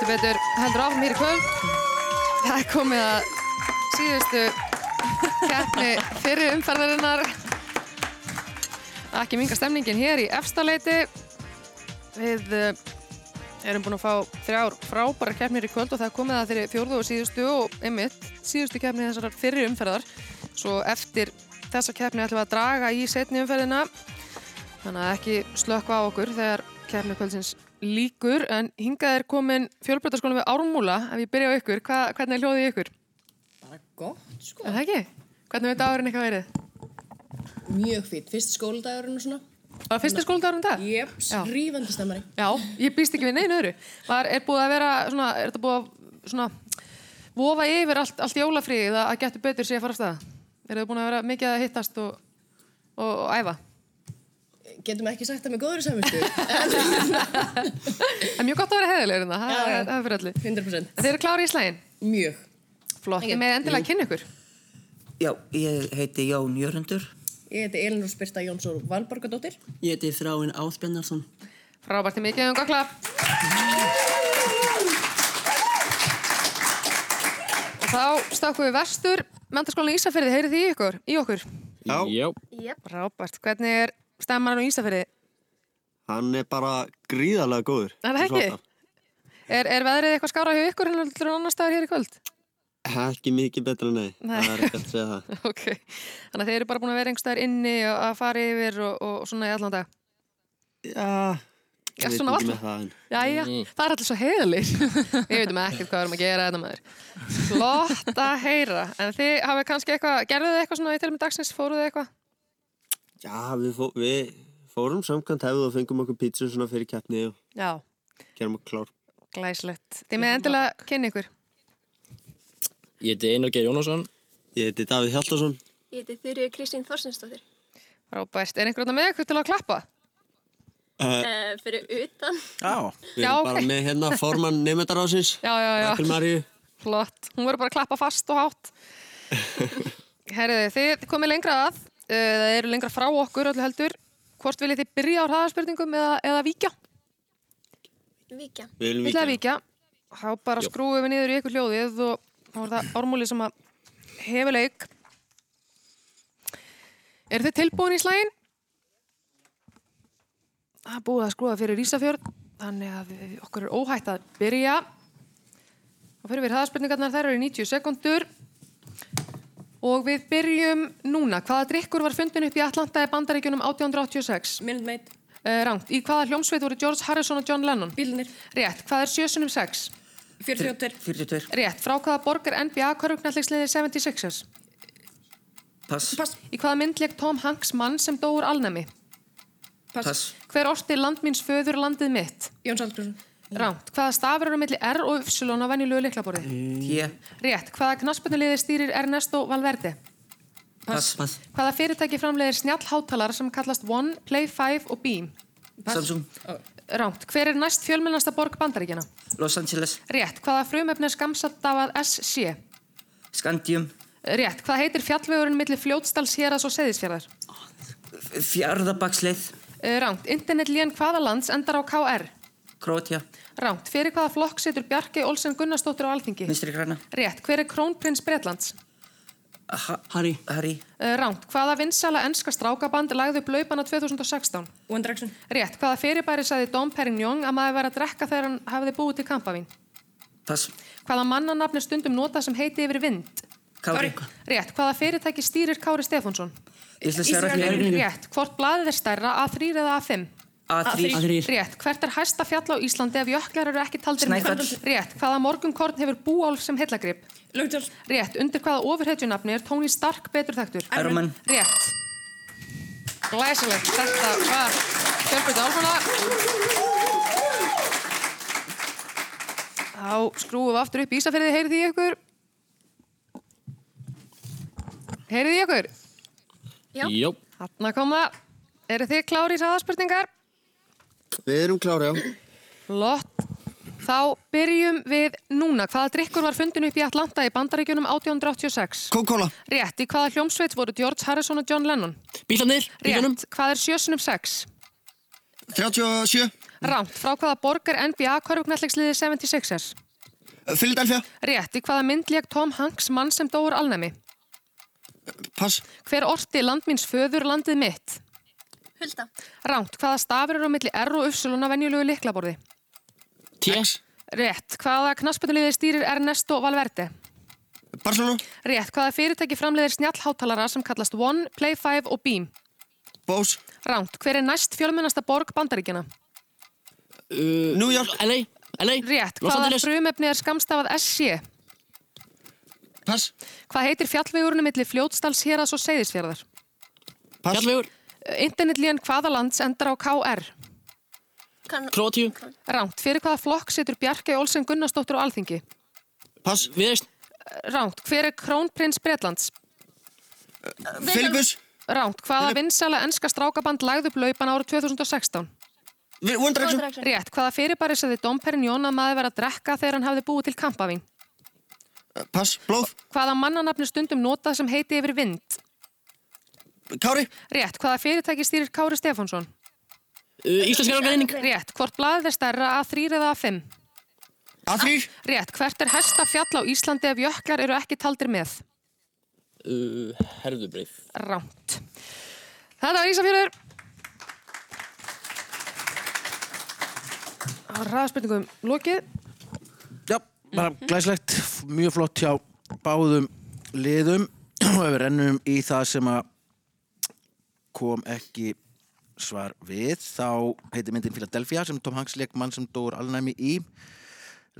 Gættu betur heldur áfram hér í kvöld. Það er komið að síðustu keppni fyrir umferðarinnar. Ekki minga stemningin hér í efstaleiti Við eh, erum búin að fá þrjár frábæra keppnir í kvöld og það er komið að þeirri fjórðu og síðustu og einmitt síðustu keppni þessar fyrir umferðar. Svo eftir þessa keppni ætlum við að draga í setni umferðina. Þannig að ekki slökka á okkur þegar keppni kvöldsins líkur en hingað er komin fjölbreytaskólinn við Ármúla ef ég byrja á ykkur, Hva, hvernig er hljóðið ykkur? Bara gott, sko. Er það ekki? Hvernig veit dagurinn eitthvað verið? Mjög fýtt. Fyrst skóldagurinn og svona. Það var fyrsti skóldagurinn dag? Jep, srífandi stemmari. Já, ég býst ekki við neina öðru. Var, er búið að vera svona, er þetta búið að svona vofa yfir allt, allt jólafríð að, getur betur sé að fara af staða? Er þið búin að vera mikið að hittast og, og, og æfa? Getum ekki sagt það með góður samistu. Það er mjög gott að vera heðilegur en það, er- er fyrir öllu. 100%. Þeir eru klári í slægin? Mjög. Flott, ég með endilega kynna ykkur. Já, ég heiti Jón Jörundur. Ég heiti Elinor Spyrta Jónsson Valborgadóttir. Ég heiti Þráin Ásbjarnarsson. Frábært í mikið um gott klapp. Og þá stakkum við vestur. Mentaskólinn Ísafirði, heyrið þið í ykkur? Í okkur? Já. Yep. Frábært. Hvernig er stemmarinn á Ísafirði? Hann er bara gríðarlega góður. Er það ekki? Er, er veðrið eitthvað skára hjá ykkur en allur annar staðar hér í kvöld? Ekki mikið betra nei. Nei. Það er ekki að segja það. ok. Þannig að þeir eru bara búin að vera einhver staðar inni og að fara yfir og, og svona í allan dag. Já. Já, Veit svona ekki með það en. Jæja, það er allir svo heiðalir. Við veitum ekkert hvað við erum að gera þetta maður. Flott að heyra. En þið hafið kannski eitthvað, gerðu þið eitthvað svona í tilum dagsins, fóruð þið eitthvað? Já, við, fó, við fórum samkvæmt hefðu og fengum okkur pítsu svona fyrir keppni og Já, gerum okkur klár. glæslegt. Þið með endilega kynni ykkur. Ég heiti Einar Geir Jónasson. Ég heiti Davíð Hjaltarsson. Ég heiti Þurrið Kristín Þorsinsdóttir. Frábært. Er einhver annar með ykkur til að klappa? Uh, fyrir utan. Já. Við erum bara með hérna formann nefndarásins. Já, já, já. Rakel Maríu. Flott. Hún verður bara að klappa fast og hátt. Herriði, þið komið lengra að. Uh, það eru lengra frá okkur öllu heldur. Hvort viljið þið byrja á hraðarspurningum eða, eða víkja? Víkja. Við viljum víkja. víkja. Þá bara skrúum við niður í ykkur hljóðið og þá er það ármúli sem að hefur leik. Er þið tilbúin í slægin? Það búið að skrúða fyrir Ísafjörð, þannig að við, okkur er óhætt að byrja. Og fyrir við hraðarspurningarnar, þær eru í 90 sekundur. Og við byrjum núna. Hvaða drikkur var fundin upp í Atlanta í bandaríkjunum 1886? Minute Maid. Uh, rangt. Í hvaða hljómsveit voru George Harrison og John Lennon? Bílunir. Rétt. Hvað er sjösunum 6? 42. 42. Rétt. Frá hvaða borg er NBA körfugnallegsliðið 76ers? Pass. Pass. Í hvaða mynd leik Tom Hanks mann sem dó úr alnæmi? Pass. Hver orti landmins föður landið mitt? Jón Sandgrímsson. Ránt. Hvaða stafur eru milli R og Upsilon á venjulegu liklaborði? T. Rétt. Hvaða knaspunuliði stýrir Ernesto Valverde? Pass. Pass. Hvaða fyrirtæki framleiðir snjallhátalara sem kallast One, Play 5 og Beam? Samsung. Ránt. Hver er næst fjölmennasta borg bandaríkjana? Los Angeles. Rétt. Hvaða frumefni er skamsat af að SC? Scandium. Rétt. Hvað heitir fjallvegurinn milli fljótsdals héras og seðisfjörðar? Fjárðabaksleið. Ránt. Internetlíðan hvaða lands endar á KR? Króatja. Ránt. Fyrir hvaða flokk situr Bjarki Olsen Gunnarsdóttir á Alþingi? Vinstri græna. Rétt. Hver er krónprins Bretlands? Ha Harry. Harry. Ránt. Hvaða vinsala enska strákaband lagði upp laupana 2016? One Direction. Rétt. Hvaða fyrirbæri sagði Dom Perignon að maður verið að drekka þegar hann hafði búið til kampavín? Pass. Hvaða mannanafn er stundum nota sem heiti yfir vind? Kári. Rétt. Hvaða fyrirtæki stýrir Kári Stefánsson? Regnir. Rétt. Hvort blaðið er stærra, A3 eða A5? A3. A3. Rétt. Hvert er hæsta fjall á Íslandi ef jöklar eru ekki taldir Snæfell. Rétt. Hvaða morgunkorn hefur búálf sem heillagrip? Lögdal. Rétt. Undir hvaða ofurhetjunafni er Tony Stark betur þekktur? Iron Man. Rétt. Glæsilegt. Þetta var Fjölbjörn Álfana. Þá skrúum við aftur upp Ísafyrði. Heyrið þið í ykkur? Heyrið þið í ykkur? Já. Jó. Þarna kom það. Eru þið klári í saðaspurningar? Við erum klári, já. Flott. Þá byrjum við núna. Hvaða drikkur var fundin upp í Atlanta í bandaríkjunum 1886? Coca-Cola. Rétt. Í hvaða hljómsveit voru George Harrison og John Lennon? Bílarnir. Rétt. Hvað er sjösunum 6? 37. Rámt. Frá hvaða borg er NBA korfknallegsliðið 76ers? Philadelphia. Rétt. Í hvaða mynd lék Tom Hanks mann sem dóur alnæmi? Pass. Hver orti landmins föður landið mitt? Hulda. Rámt. Hvaða stafur eru á milli R og Upsilon á venjulegu liklaborði? T. Rétt. Hvaða knaspunuliði stýrir Ernesto Valverde? Barcelona. Rétt. Hvaða fyrirtæki framleiðir snjallhátalara sem kallast One, Play 5 og Beam? Bose. Ránt. Hver er næst fjölmennasta borg bandaríkjana? Uh, New York. LA. LA. Rétt. Hvaða frumefni er skamstafað SC? Pass. Hvað heitir fjallvegurinn milli fljótsdals héras og seyðisfjörðar? Pass. Fjallvegur. Internetlíðan hvaða lands endar á KR? Króatíu. Ránt. Fyrir hvaða flokk situr Bjarki Olsen Gunnarsdóttir á Alþingi? Pass. Viðeist. Ránt. Hver er krónprins Bretlands? Filipus. Ránt. Hvaða vinsala enska strákaband lagði upp laupan árið 2016? One Direction. Rétt. Hvaða fyrirbæri sagði Dom Perignon að maður verið að drekka þegar hann hafði búið til kampavín? Pass. Blóð. Hvaða mannanafni stundum notað sem heiti yfir vind? Kári. Rétt. Hvaða fyrirtæki stýrir Kári Stefánsson? Uh, Íslenska greining. Rétt. Hvort blaðið er stærra A3 eða A5? A3. Rétt. Hvert er hæsta fjall á Íslandi ef jöklar eru ekki taldir með? Uh, herðubreið. Ránt. Þetta var Ísafjörður. Ræðspurningum lokið. Já, bara glæslegt, mjög flott hjá báðum liðum og ef við rennum í það sem að kom ekki svar við þá heitir myndin Philadelphia sem Tom Hanks leik mann sem dóur alnæmi í.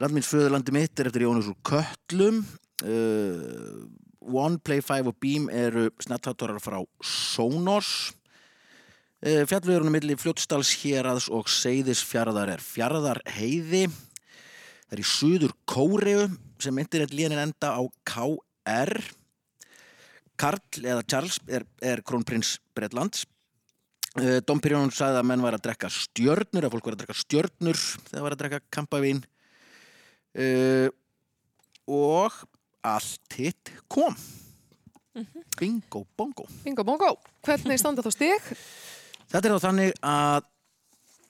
Landmins föðurlandi mitt er eftir Jónas úr Köllum uh, One, Play 5 og Beam eru snattátorar frá Sonos uh, Fjallvegurinn milli Fljótsdals héraðs og Seyðisfjarðar er Fjarðar heiði Það er í Suður Kóreu sem internetlíðin enda á KR Karl eða Charles er, er krónprins Bretlands Uh, Dom Perignon sagði að menn var að drekka stjörnur, að fólk var að drekka stjörnur þegar var að drekka kampavín. Uh, og allt hitt kom. Bingo bongo. Bingo bongo. Hvernig standa þá stig? Þetta er þá þannig að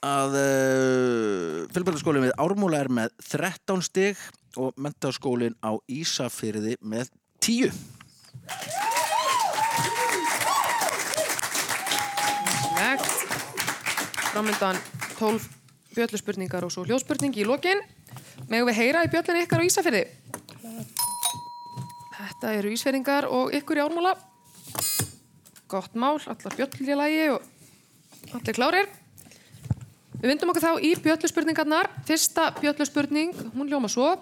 að uh, fjölbjörnskólinn við Ármúla er með 13 stig og mentaskólinn á Ísafyrði með 10. Legt. Framöndan 12 bjölluspurningar og svo hljóspurning í lokin. Megum við heyra í bjöllin ykkar á Ísafyrði? Þetta eru Ísfyrringar og ykkur í ármála. Gott mál, allar bjöll í lagi og allir klárir. Við vindum okkur þá í bjölluspurningarnar. Fyrsta bjölluspurning, hún ljóma svo.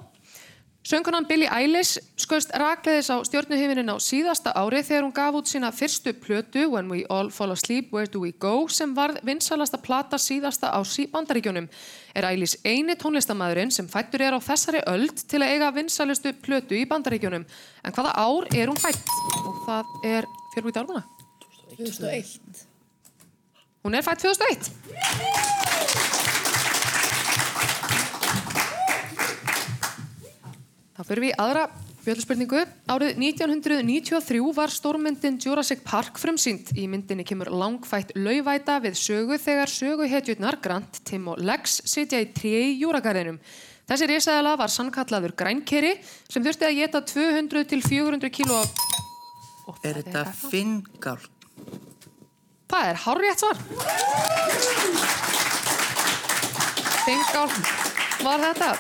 Söngunan Billie Eilish skoðst rakleiðis á stjórnuhiminin á síðasta ári þegar hún gaf út sína fyrstu plötu When We All Fall Asleep, Where Do We Go sem varð vinsalasta plata síðasta árs í bandaríkjunum. Er Eilish eini tónlistamæðurinn sem fættur er á þessari öld til að eiga vinsalustu plötu í bandaríkjunum. En hvaða ár er hún fætt? Og það er fjölvít ármuna. 2001. Hún er fætt 2001. Þá fyrir við aðra bjölluspurningu. Árið 1993 var stórmyndin Jurassic Park frumsýnd. Í myndinni kemur langfætt lauvæta við sögu þegar söguhetjurnar Grant, Tim og Lex sitja í tré í júragarðinum. Þessi risaðala var sannkallaður grænkeri sem þurfti að geta 200 til 400 kíló af... Er þetta finngál? Það er hárrétt svar. Fingál var þetta.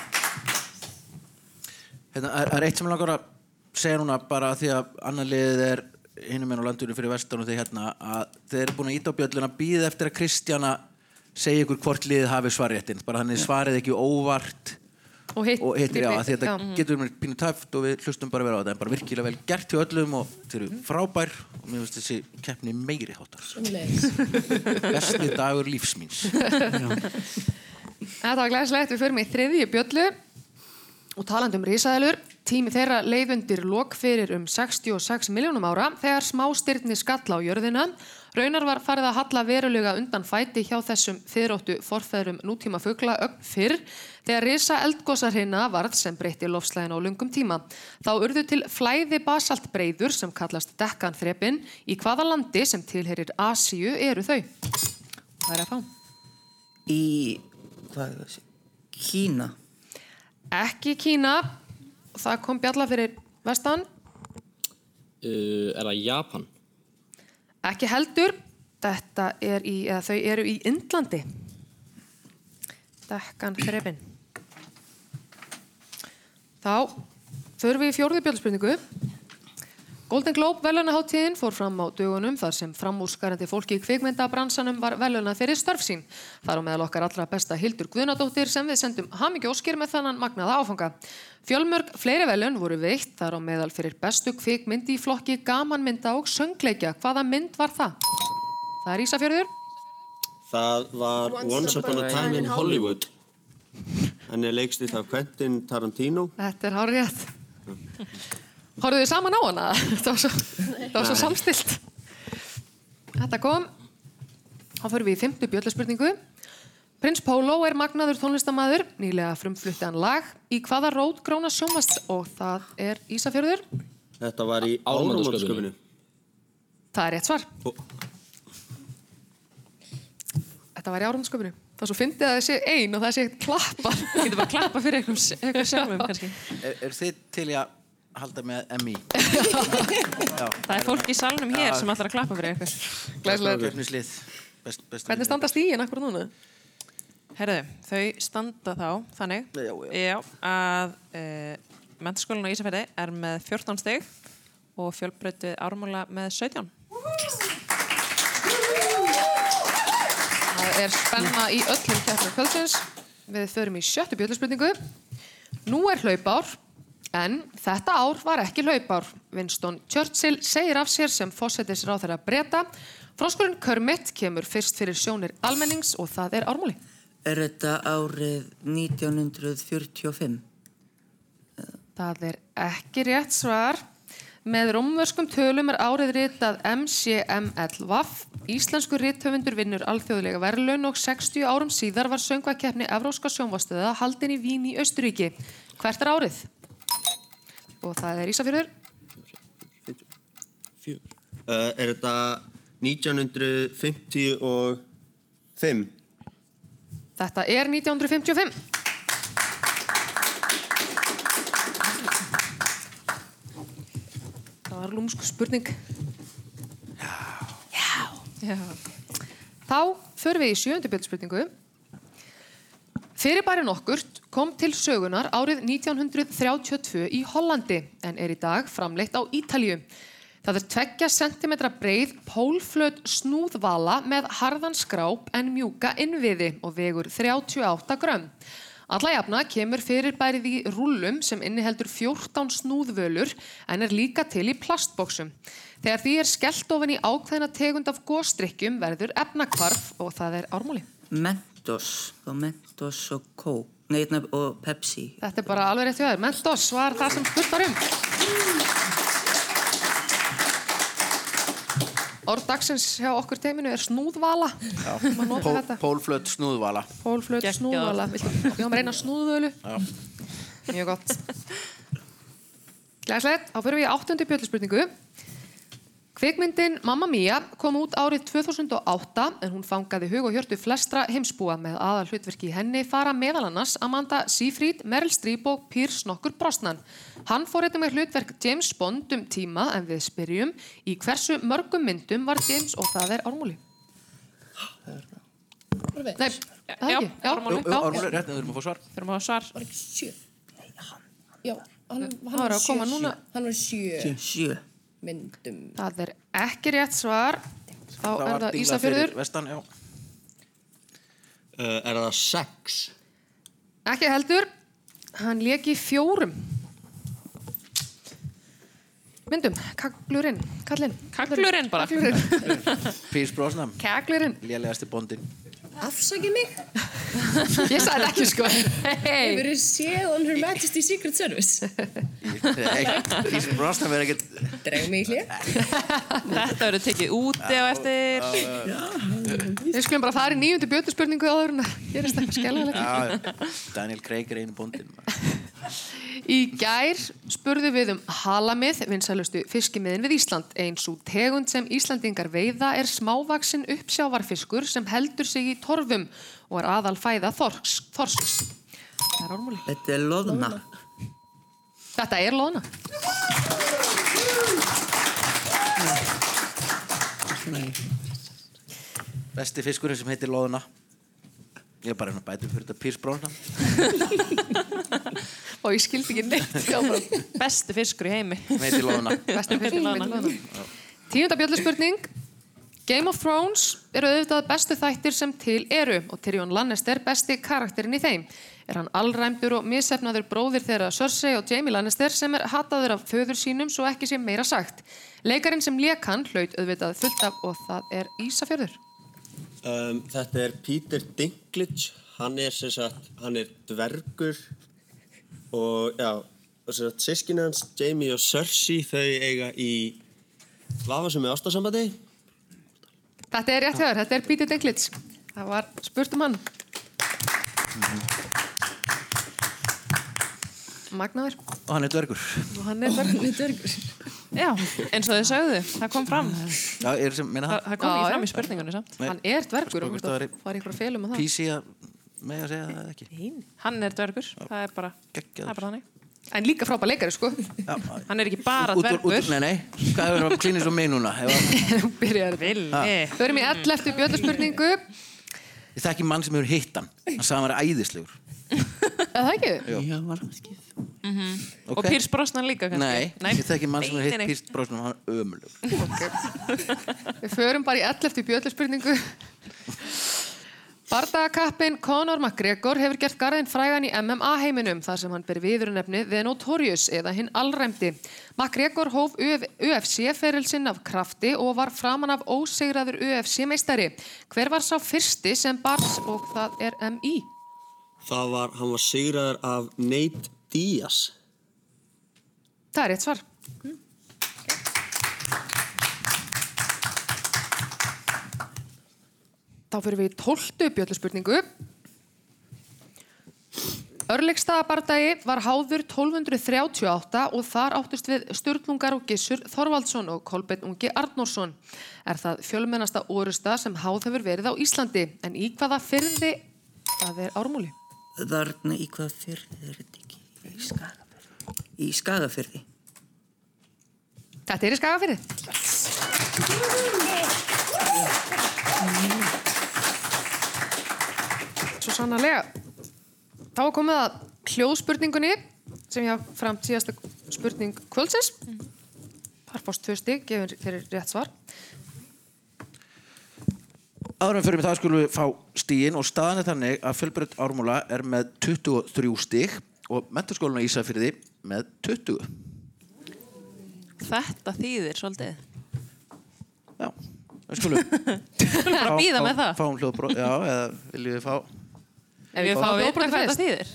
Hérna, er, er eitt sem ég langar að segja núna bara af því að annar liðið er hinum minn á landunum fyrir vestan og því hérna að þeir eru búin að íta á bjölluna býð eftir að Kristjana segja ykkur hvort liðið hafi svarréttin bara þannig svarið ekki óvart Og hitt, og hittir já, að því að Já. þetta getur mér pínu tæft og við hlustum bara að vera á þetta. En bara virkilega vel gert hjá öllum og þeir eru frábær og mér finnst þessi keppni meiri hátar besti dagur lífsmíns Þetta var glæslegt, við förum í þriðju bjöllu og talandi um risaðalur. Tími þeirra leið undir lok fyrir um 66 miljónum ára þegar smástyrni skalla á jörðina. Raunar var farið að halla verulega undan fæti hjá þessum fyriróttu forfæðurum nútíma fugla ögn fyrr þegar risa eldgósarhinna varð sem breytti lofslæðin á lungum tíma. Þá urðu til flæði basaltbreyður sem kallast dekkanþrepin í hvaða landi sem tilherir Asíu eru þau? Það er að fá. Í, hvað er það? Kína. Ekki Kína. Það kom bjalla fyrir vestan. Uh, er það Japan? Ekki heldur. Þetta er í, eða þau eru í Indlandi. Dekkan þrepin. Þá förum við í fjórðu bjöldspurningu. Golden Globe velunaháttíðin fór fram á dögunum þar sem framúrskarandi fólki í kvikmyndabransanum var velunað fyrir störf sín. Þar á meðal okkar allra besta Hildur Guðnadóttir sem við sendum hamingi óskir með þannan magnaða áfanga. Fjölmörg fleiri velun voru veitt þar á meðal fyrir bestu kvikmyndi í flokki gamanmynda og söngleikja. Hvaða mynd var það? Það er Ísafjörður. Það var Once Upon a Time in Hollywood. Hann er leikstýrt af Quentin Tarantino. Þetta er hár rétt. Horfðu þið saman á hana? Það var svo, það var svo samstilt. Þetta kom. Þá fyrir við í fymtu bjöllarspurningu. Prins Pólo er magnaður tónlistamæður, nýlega frumflutti hann lag í hvaða rótgróna sjómast og það er Ísafjörður. Þetta var í áramótasköpunu. Það er rétt svar. Ó. Þetta var í áramótasköpunu. Það svo fyndið að það sé ein og það sé klappa. Það getur bara klappa fyrir einhverjum sjálfum kannski. er, er þið til í að halda með MI? Já. Það er fólk í salnum hér sem ætlar að klappa fyrir ykkur. Best Hvernig standa stígin akkur núna? Herðu, þau standa þá þannig já, já. að e, mentaskólinn á Ísafjörði er með 14 stig og fjölbreytið ármála með 17. Það er spenna í öllum keppnum kvöldsins. Við förum í sjöttu bjöldspurningu. Nú er hlaupár, en þetta ár var ekki hlaupár. Winston Churchill segir af sér sem fósettisráð þeirra breyta. Froskurinn Kermit kemur fyrst fyrir sjónir almennings og það er ármúli. Er þetta árið 1945? Það er ekki rétt svar. Með rómverskum tölum er árið ritað MCMLVAF. Íslensku rithöfundur vinnur alþjóðlega verðlaun og 60 árum síðar var söngvakeppni Evróska sjónvastöða haldin í Vín í Austuríki. Hvert er árið? Og það er Ísafjörður. Uh, er þetta 1955? Þetta er 1955. Það var lúmsku spurning. Já. Já. Þá förum við í sjöndu bjöldspurningu. Fyrirbæri nokkurt kom til sögunar árið 1932 í Hollandi en er í dag framleitt á Ítalju. Það er 2 cm breið pólflöt snúðvala með harðan skráp en mjúka innviði og vegur 38 grömm. Alla jafna kemur fyrirbærið í rúllum sem inniheldur 14 snúðvölur en er líka til í plastbóksum. Þegar því er skellt ofan í ákveðna tegund af góstrykkjum verður efnakvarf og það er ármúli. Mentos og Mentos og Coke Nei, nei, og Pepsi Þetta er bara alveg rétt hjá þér. Mentos var það sem spurt var um. Orð dagsins hjá okkur teiminu er snúðvala. Pól, þetta. pólflöt snúðvala. Pólflöt Geggjað. snúðvala. Hjá mér eina snúðvölu? Já. Mjög gott. Glæslegt, þá fyrir við í áttundi bjöldspurningu. Kvikmyndin Mamma Mia kom út árið 2008 en hún fangaði hug og hjörtu flestra heimsbúa með aðal hlutverki í henni fara meðal annars Amanda Seyfried, Meryl Streep og Piers nokkur Brosnan. Hann fór eitthvað með hlutverk James Bond um tíma en við spyrjum í hversu mörgum myndum var James og það er ármúli. Nei, það ekki. Jú, já. Ármúli, rétt, við þurfum að fá svar. Þurfum að fá svar. Var ekki sjö? Nei, hann. Já, hann, var að koma núna. Hann var sjö. Myndum. Það er ekki rétt svar. Þá Það er það Ísafjörður. Vestan. Uh, er það sex? Ekki heldur. Hann lék í fjórum. Myndum, kaglurinn, kallinn. Kaglurinn bara. Kaglurinn. Pís Brosnan. Kaglurinn. Lélegasti bondin. Afsaki mig. Ég sagði ekki sko. Hey. Hefur þið séð on her majesty secret service? Pís Brosnan verður ekkert... Dreg mig í hlið. Þetta verður tekið úti á eftir. Við skulum bara fara í nýjundu bjötuspurningu áður en að gerist eitthvað skellilegt. Já, Daniel Craig er einu bondin. Í gær spurðu við um halamið, vinsælustu fiskimiðin við Ísland. Einn svo tegund sem Íslandingar veiða er smávaksin uppsjávarfiskur sem heldur sig í torfum og er aðal fæða þorsks. þorsks. Það er ormúli. Þetta er loðna Þetta er loðna. Besti fiskurinn sem heitir Lóðuna. Ég er bara hérna bætið fyrir þetta Pís Brosnan. Og ég skildi ekki neitt. Besti fiskur í heimi. Sem heitir Lóðuna. Besti fiskur loðna. loðna. Tíunda bjölluspurning. Game of Thrones eru auðvitað bestu þættir sem til eru og Tyrion Lannister besti karakterinn í þeim. Er hann allræmdur og missefnaður bróðir þeirra Cersei og Jamie Lannister sem er hataður af föður sínum svo ekki sé meira sagt. Leikarinn sem lék hann hlaut auðvitað fullt af og það er Ísafjörður. Um, þetta er Peter Dinklage. Hann er sem sagt, hann er dvergur og já, og sem sagt sískinni hans, Jamie og Cersei, þau eiga í vafa sem er ástasambandi. Þetta er rétt þér, þetta er Peter Dinklage. Það var spurt um hann. Magnaður. Og hann er dvergur. Og hann er dvergur. Já, eins og þið sögðu, það kom fram. Já, er sem, meina Það, það? kom ekki Já, fram já. í spurningunni samt. Nei. Hann er dvergur og hvort það var ykkur að felum að það. Písi að með að segja það ekki. Hann er dvergur, það er bara, það er bara þannig. En líka frábæð leikari, sko. Hann er ekki bara Út úr, út dvergur. nei, nei. Hvað hefur það klínist um mig núna? Ef Byrjar Villi. Ha. Förum í 11. bjöldaspurningu. Ég þekki mann sem hefur hitt hann. Hann sagði hann var æðislegur. Er það ekki? Já, var hann skið Mhm. Ok. Og Pírs Brosnan líka kannski. Nei, ég þekki mann sem Nei, nei. Pírs Brosnan, hann var ömulug. Við förum bara í 11. bjöldaspurningu. Bardagakappin Conor McGregor hefur gert garðin frægan í MMA heiminum þar sem hann ber viðrunefni The Notorious eða hinn allræmdi. McGregor hóf UFC-feril sinn af krafti og var framan af ósegraður UFC-meistari. Hver var sá fyrsti sem bars og það er MI? Það var, hann var sigraður af Nate Díaz. Það er rétt svar. Mm. Þá fyrir við í tóltu bjölluspurningu. Örlegstaðabardagi var háður 1238 og þar áttist við Sturlungar og Gissur Þorvaldsson og Kolbjörn Ungi Arnórsson. Er það fjölmennasta orusta sem háð hefur verið á Íslandi en í hvaða fyrði það er ármúli? Þarna í hvað fyrði er þetta ekki? Í Skagafyrði. Í Skagafyrði. Þetta er í Skagafyrði. Svo sannarlega. Þá komið að hljóðspurningunni sem ég hafa fram síðasta spurning kvöldsins. Þar fórst tvö stig, gefur fyrir rétt svar. Áður en fyrir mig það skulum við fá stíin og staðan er þannig að fjölbreytt ármúla er með 23 stíg og menturskólinu á Ísafyrði með 20. Þetta þýðir svolítið. Við skulum Skulum bara bíða með það. Fáum hljóðbrót, já, eða viljum við fá Ef ég fá að vita hljóðbrotið hvað þetta þýðir.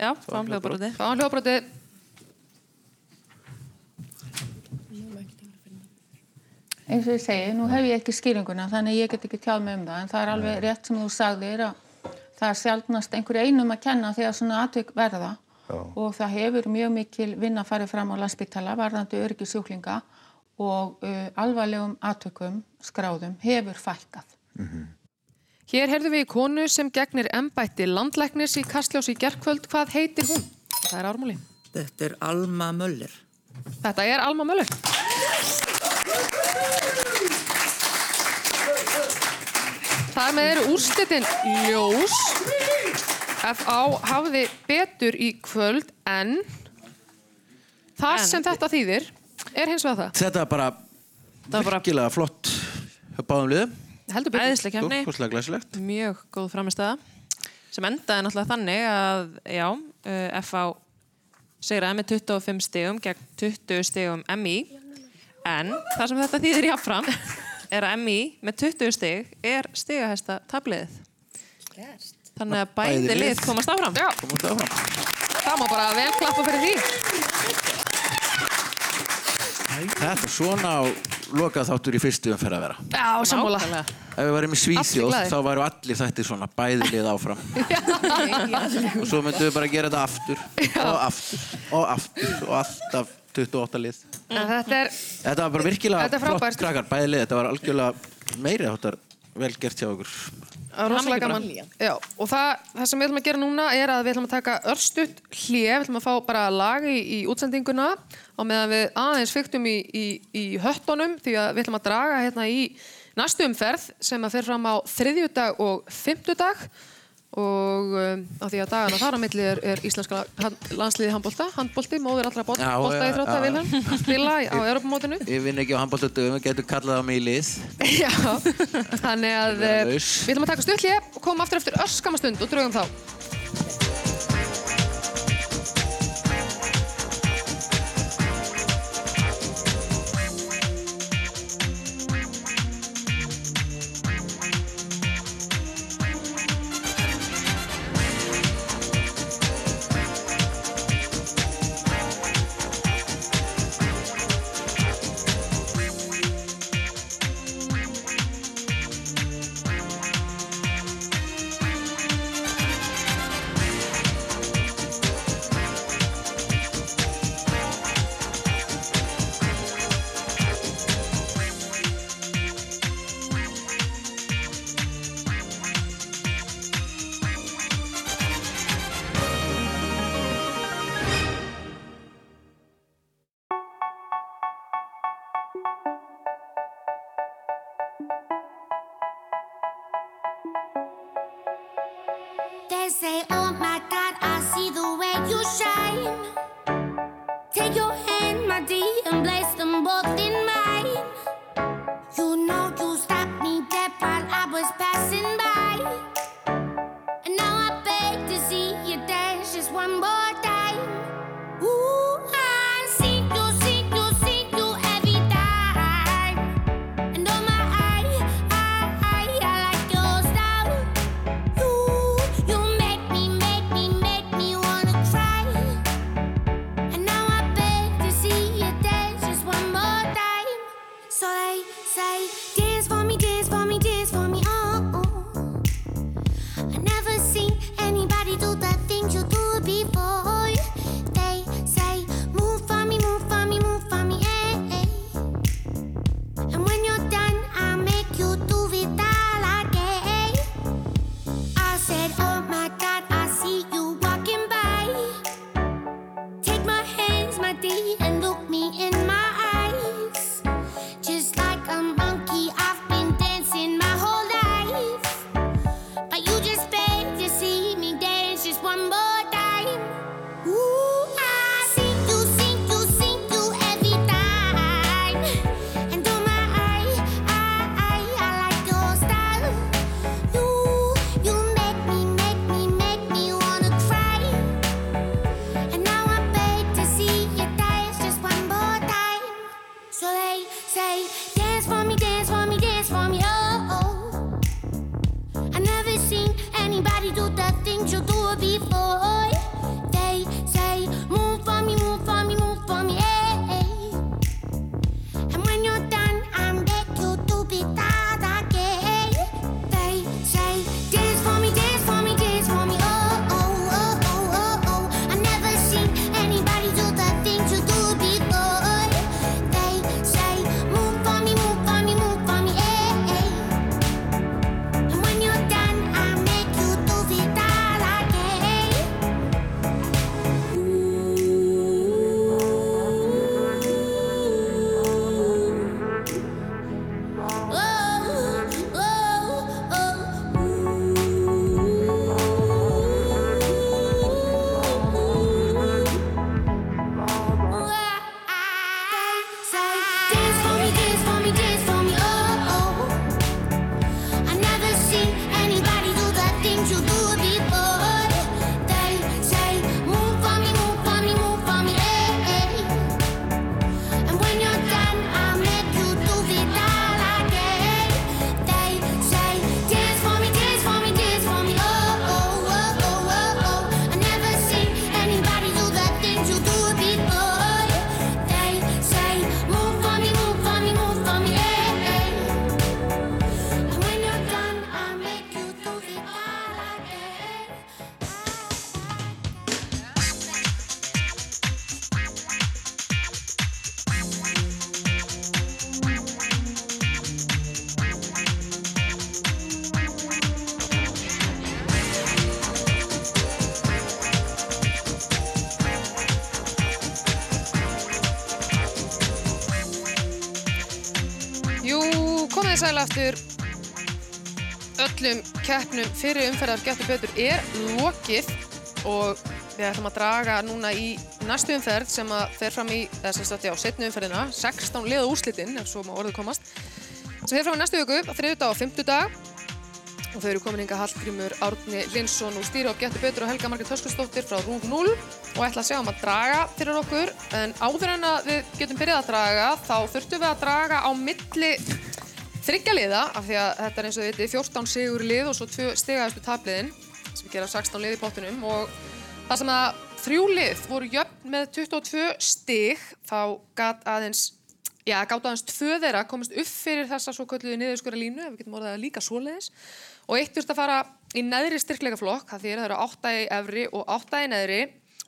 Já, fáum hljóðbrotið. Fáum hljóðbrotið. Eins og ég segi, nú hef ég ekki skýringuna þannig ég get ekki tjáð mig um það en það er alveg rétt sem þú sagðir að það er sjálfnast einhver einum að kenna þegar svona atvik verða Já. og það hefur mjög mikil vinna farið fram á landsbytala varðandi öryggi sjúklinga og uh, alvarlegum atvikum skráðum hefur fækkað. Hér heyrðum við í konu sem gegnir embætti landlæknis í Kastljós í gerkvöld. Hvað heitir hún? Það er ármúli. Þetta er Alma Möller. Þetta er Alma Möller. Það með eru úrslitin ljós. F.A. hafði betur í kvöld en það sem þetta þýðir er hins vegar það. Þetta er bara virkilega flott báðum liðum. Heldur betur. Æðisleg kefni. Stórkostlega glæsilegt. Mjög góð framistæða. Sem endaði náttúrulega þannig að, já, uh, FA sigraði með 25 stigum gegn 20 stigum MI. En það sem þetta þýðir jáfnfram er að MI með 20 stig er stigahæsta tabliðið. Þannig að bæði, Bæði lið. komast áfram. Já. Komast áfram. Það má bara vel klappa fyrir því. Þetta er svona á lokað þáttur í fyrstu umferð að vera. Já, sammála. Ef við varum í Svíþjóð þá væru allir þættir svona bæði lið áfram. og svo myndum við bara gera þetta aftur og aftur og aftur og alltaf 28 lið. En Þetta er, Þetta var bara virkilega Þetta er flott frábært. krakkar, bæði lið. Þetta var algjörlega meiri áttar vel gert hjá okkur. Það er rosalega gaman. Já, og það, það sem við ætlum að gera núna er að við ætlum að taka örstutt hlið, við ætlum að fá bara lag í, í útsendinguna á meðan við aðeins fyktum í, í, í höttunum því að við ætlum að draga hérna í næstu umferð sem að fer fram á þriðjudag og fimmtudag og um, á því að dagana þar á milli er, er íslenska landsliði handbólta, handbólti, móður allra bólta í þrótta. Vilhelm, spila á Europamótinu. Ég vinn ekki á handbóltöldum, við getum kallað á mig í lið. Já, þannig að eh, við ætlum að taka hlið og koma aftur eftir öskama stund og draugum þá. Keppnum fyrir umferðar getur betur er lokið og við ætlum að draga núna í næstu umferð sem að fer fram í, eða sem sagt já, setnu umferðina, 16 liða úrslitin, ef svo má orðið komast, sem fer fram í næstu viku, þriðudag og fimmtudag. Og þau eru komin inga Hallgrímur Árni Linsson og stýri á Getur betur og Helga Margrét Höskustóttir frá Rúf 0 og ætla að sjá um að draga fyrir okkur. En áður en að við getum byrjað að draga þá þurftum við að draga á milli þryggja liða af því að þetta er eins og þið veitir 14 sigur lið og svo tvö stigaðastu tabliðin sem gera 16 lið í pottunum og það sem að þrjú lið voru jöfn með 22 stig þá gat aðeins Já, gátt aðeins tvö þeirra komist upp fyrir þessa svo kölluðu niðurskura línu, ef við getum orðað líka svoleiðis. Og eitt þurft að fara í neðri styrkleikaflokk, það því að það eru átta í efri og átta í neðri.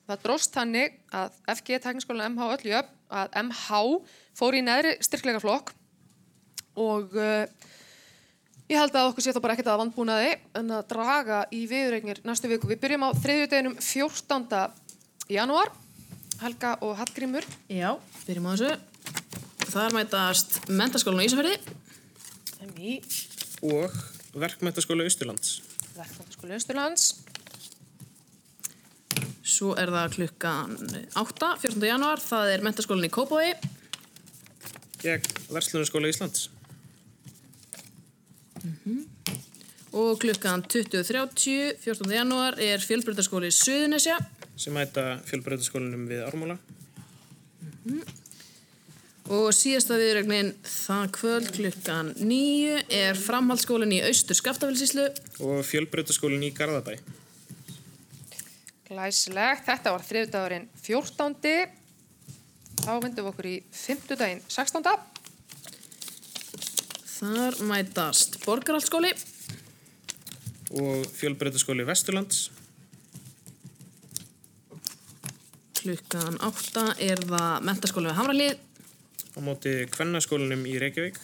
Það dróst þannig að FG tekniskólan MH öll jöfn, að MH fór í neðri styrkleikaflokk og uh, ég held að okkur sé þá bara ekkert að vandbúnaði en að draga í viðregnir næstu viku. Við byrjum á þriðjudeginum 14. janúar, Helga og Hallgrímur. Já, byrjum á þessu. Þar mætast mentaskólan á Ísafjörði. MI, Og verkmentaskóla Austurlands. Verkfættaskóli Östurlands. Svo er það klukkan 8, 14. janúar. Það er mentaskólan í Kópavogi. Gegn Verslunarskóla Íslands. Og klukkan 20.30, 14. janúar, er fjölbreytaskóli Suðunesja. Sem mæta fjölbreytaskólanum við Ármúla. Og síðasta viðregnin það kvöld klukkan 9 er framhaldsskólinn í Austur Skaftafellsíslu. Og fjölbreytaskólin í Garðabæ. Glæsilegt, þetta var þriðdagurinn 14. Þá myndum við okkur í 5. daginn 16. Þar mætast Borgarhaldsskóli. Og fjölbreytaskóli Vesturlands. Klukkan 8 er það mentaskóli við Hamralið. Á móti Kvennaskólanum í Reykjavík.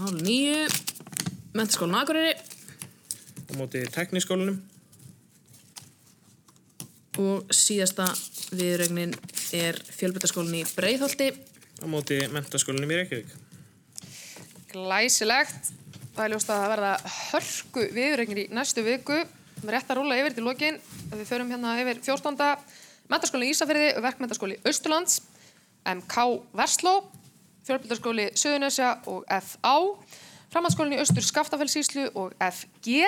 Hálf 9, mentaskólinn á Akureyri. Á móti Tekniskólanum. Og síðasta viðregnin er fjölbreytaskólinn í Breiðholti. Á móti Mentaskólanum í Reykjavík. Glæsilegt. Það er ljóst að verða hörku viðregnir í næstu viku. Við erum rétt að rúla yfir til lokin. Við förum hérna yfir 14. Mentaskóli Ísafyrði, Verkmentaskóli Austurlands, MK Versló, Fjölbjörnskóli Suðunesja og FA, Framhaldsskólinn í Austur Skaftafellsíslu og FG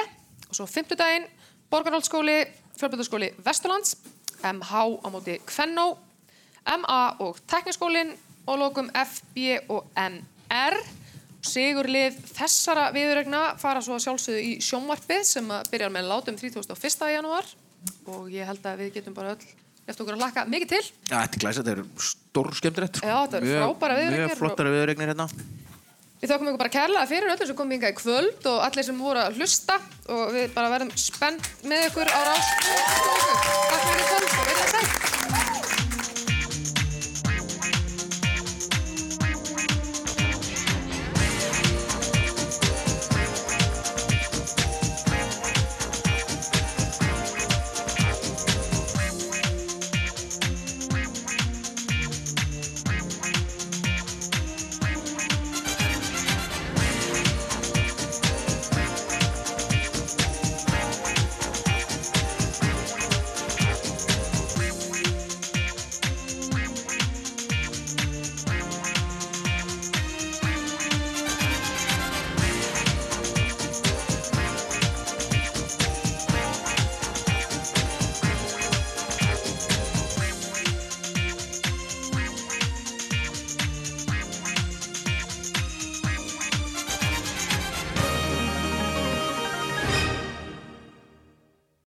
og svo 5. daginn Borgarhaldsskóli, Fjölbjörnskóli Vesturlands, MH á móti Kvennó, MA og tekniskólinn og lokum FB og NR. Sigurlið þessara viðurregna fara svo að sjálfsögðu í sjónvarpið sem að byrjar með látum 31. janúar og ég held að við getum bara öll eftir okkur að hlakka mikið til. Já, þetta er glæsa, þetta eru stór skemmtilegt. Já, þetta eru frábæra viðureignir Mjög flottara viðregnir hérna. Við þökkum ykkur bara kærlega fyrir öllum sem kom í kvöld og allir sem voru að hlusta og við bara verðum spennt með ykkur á rás.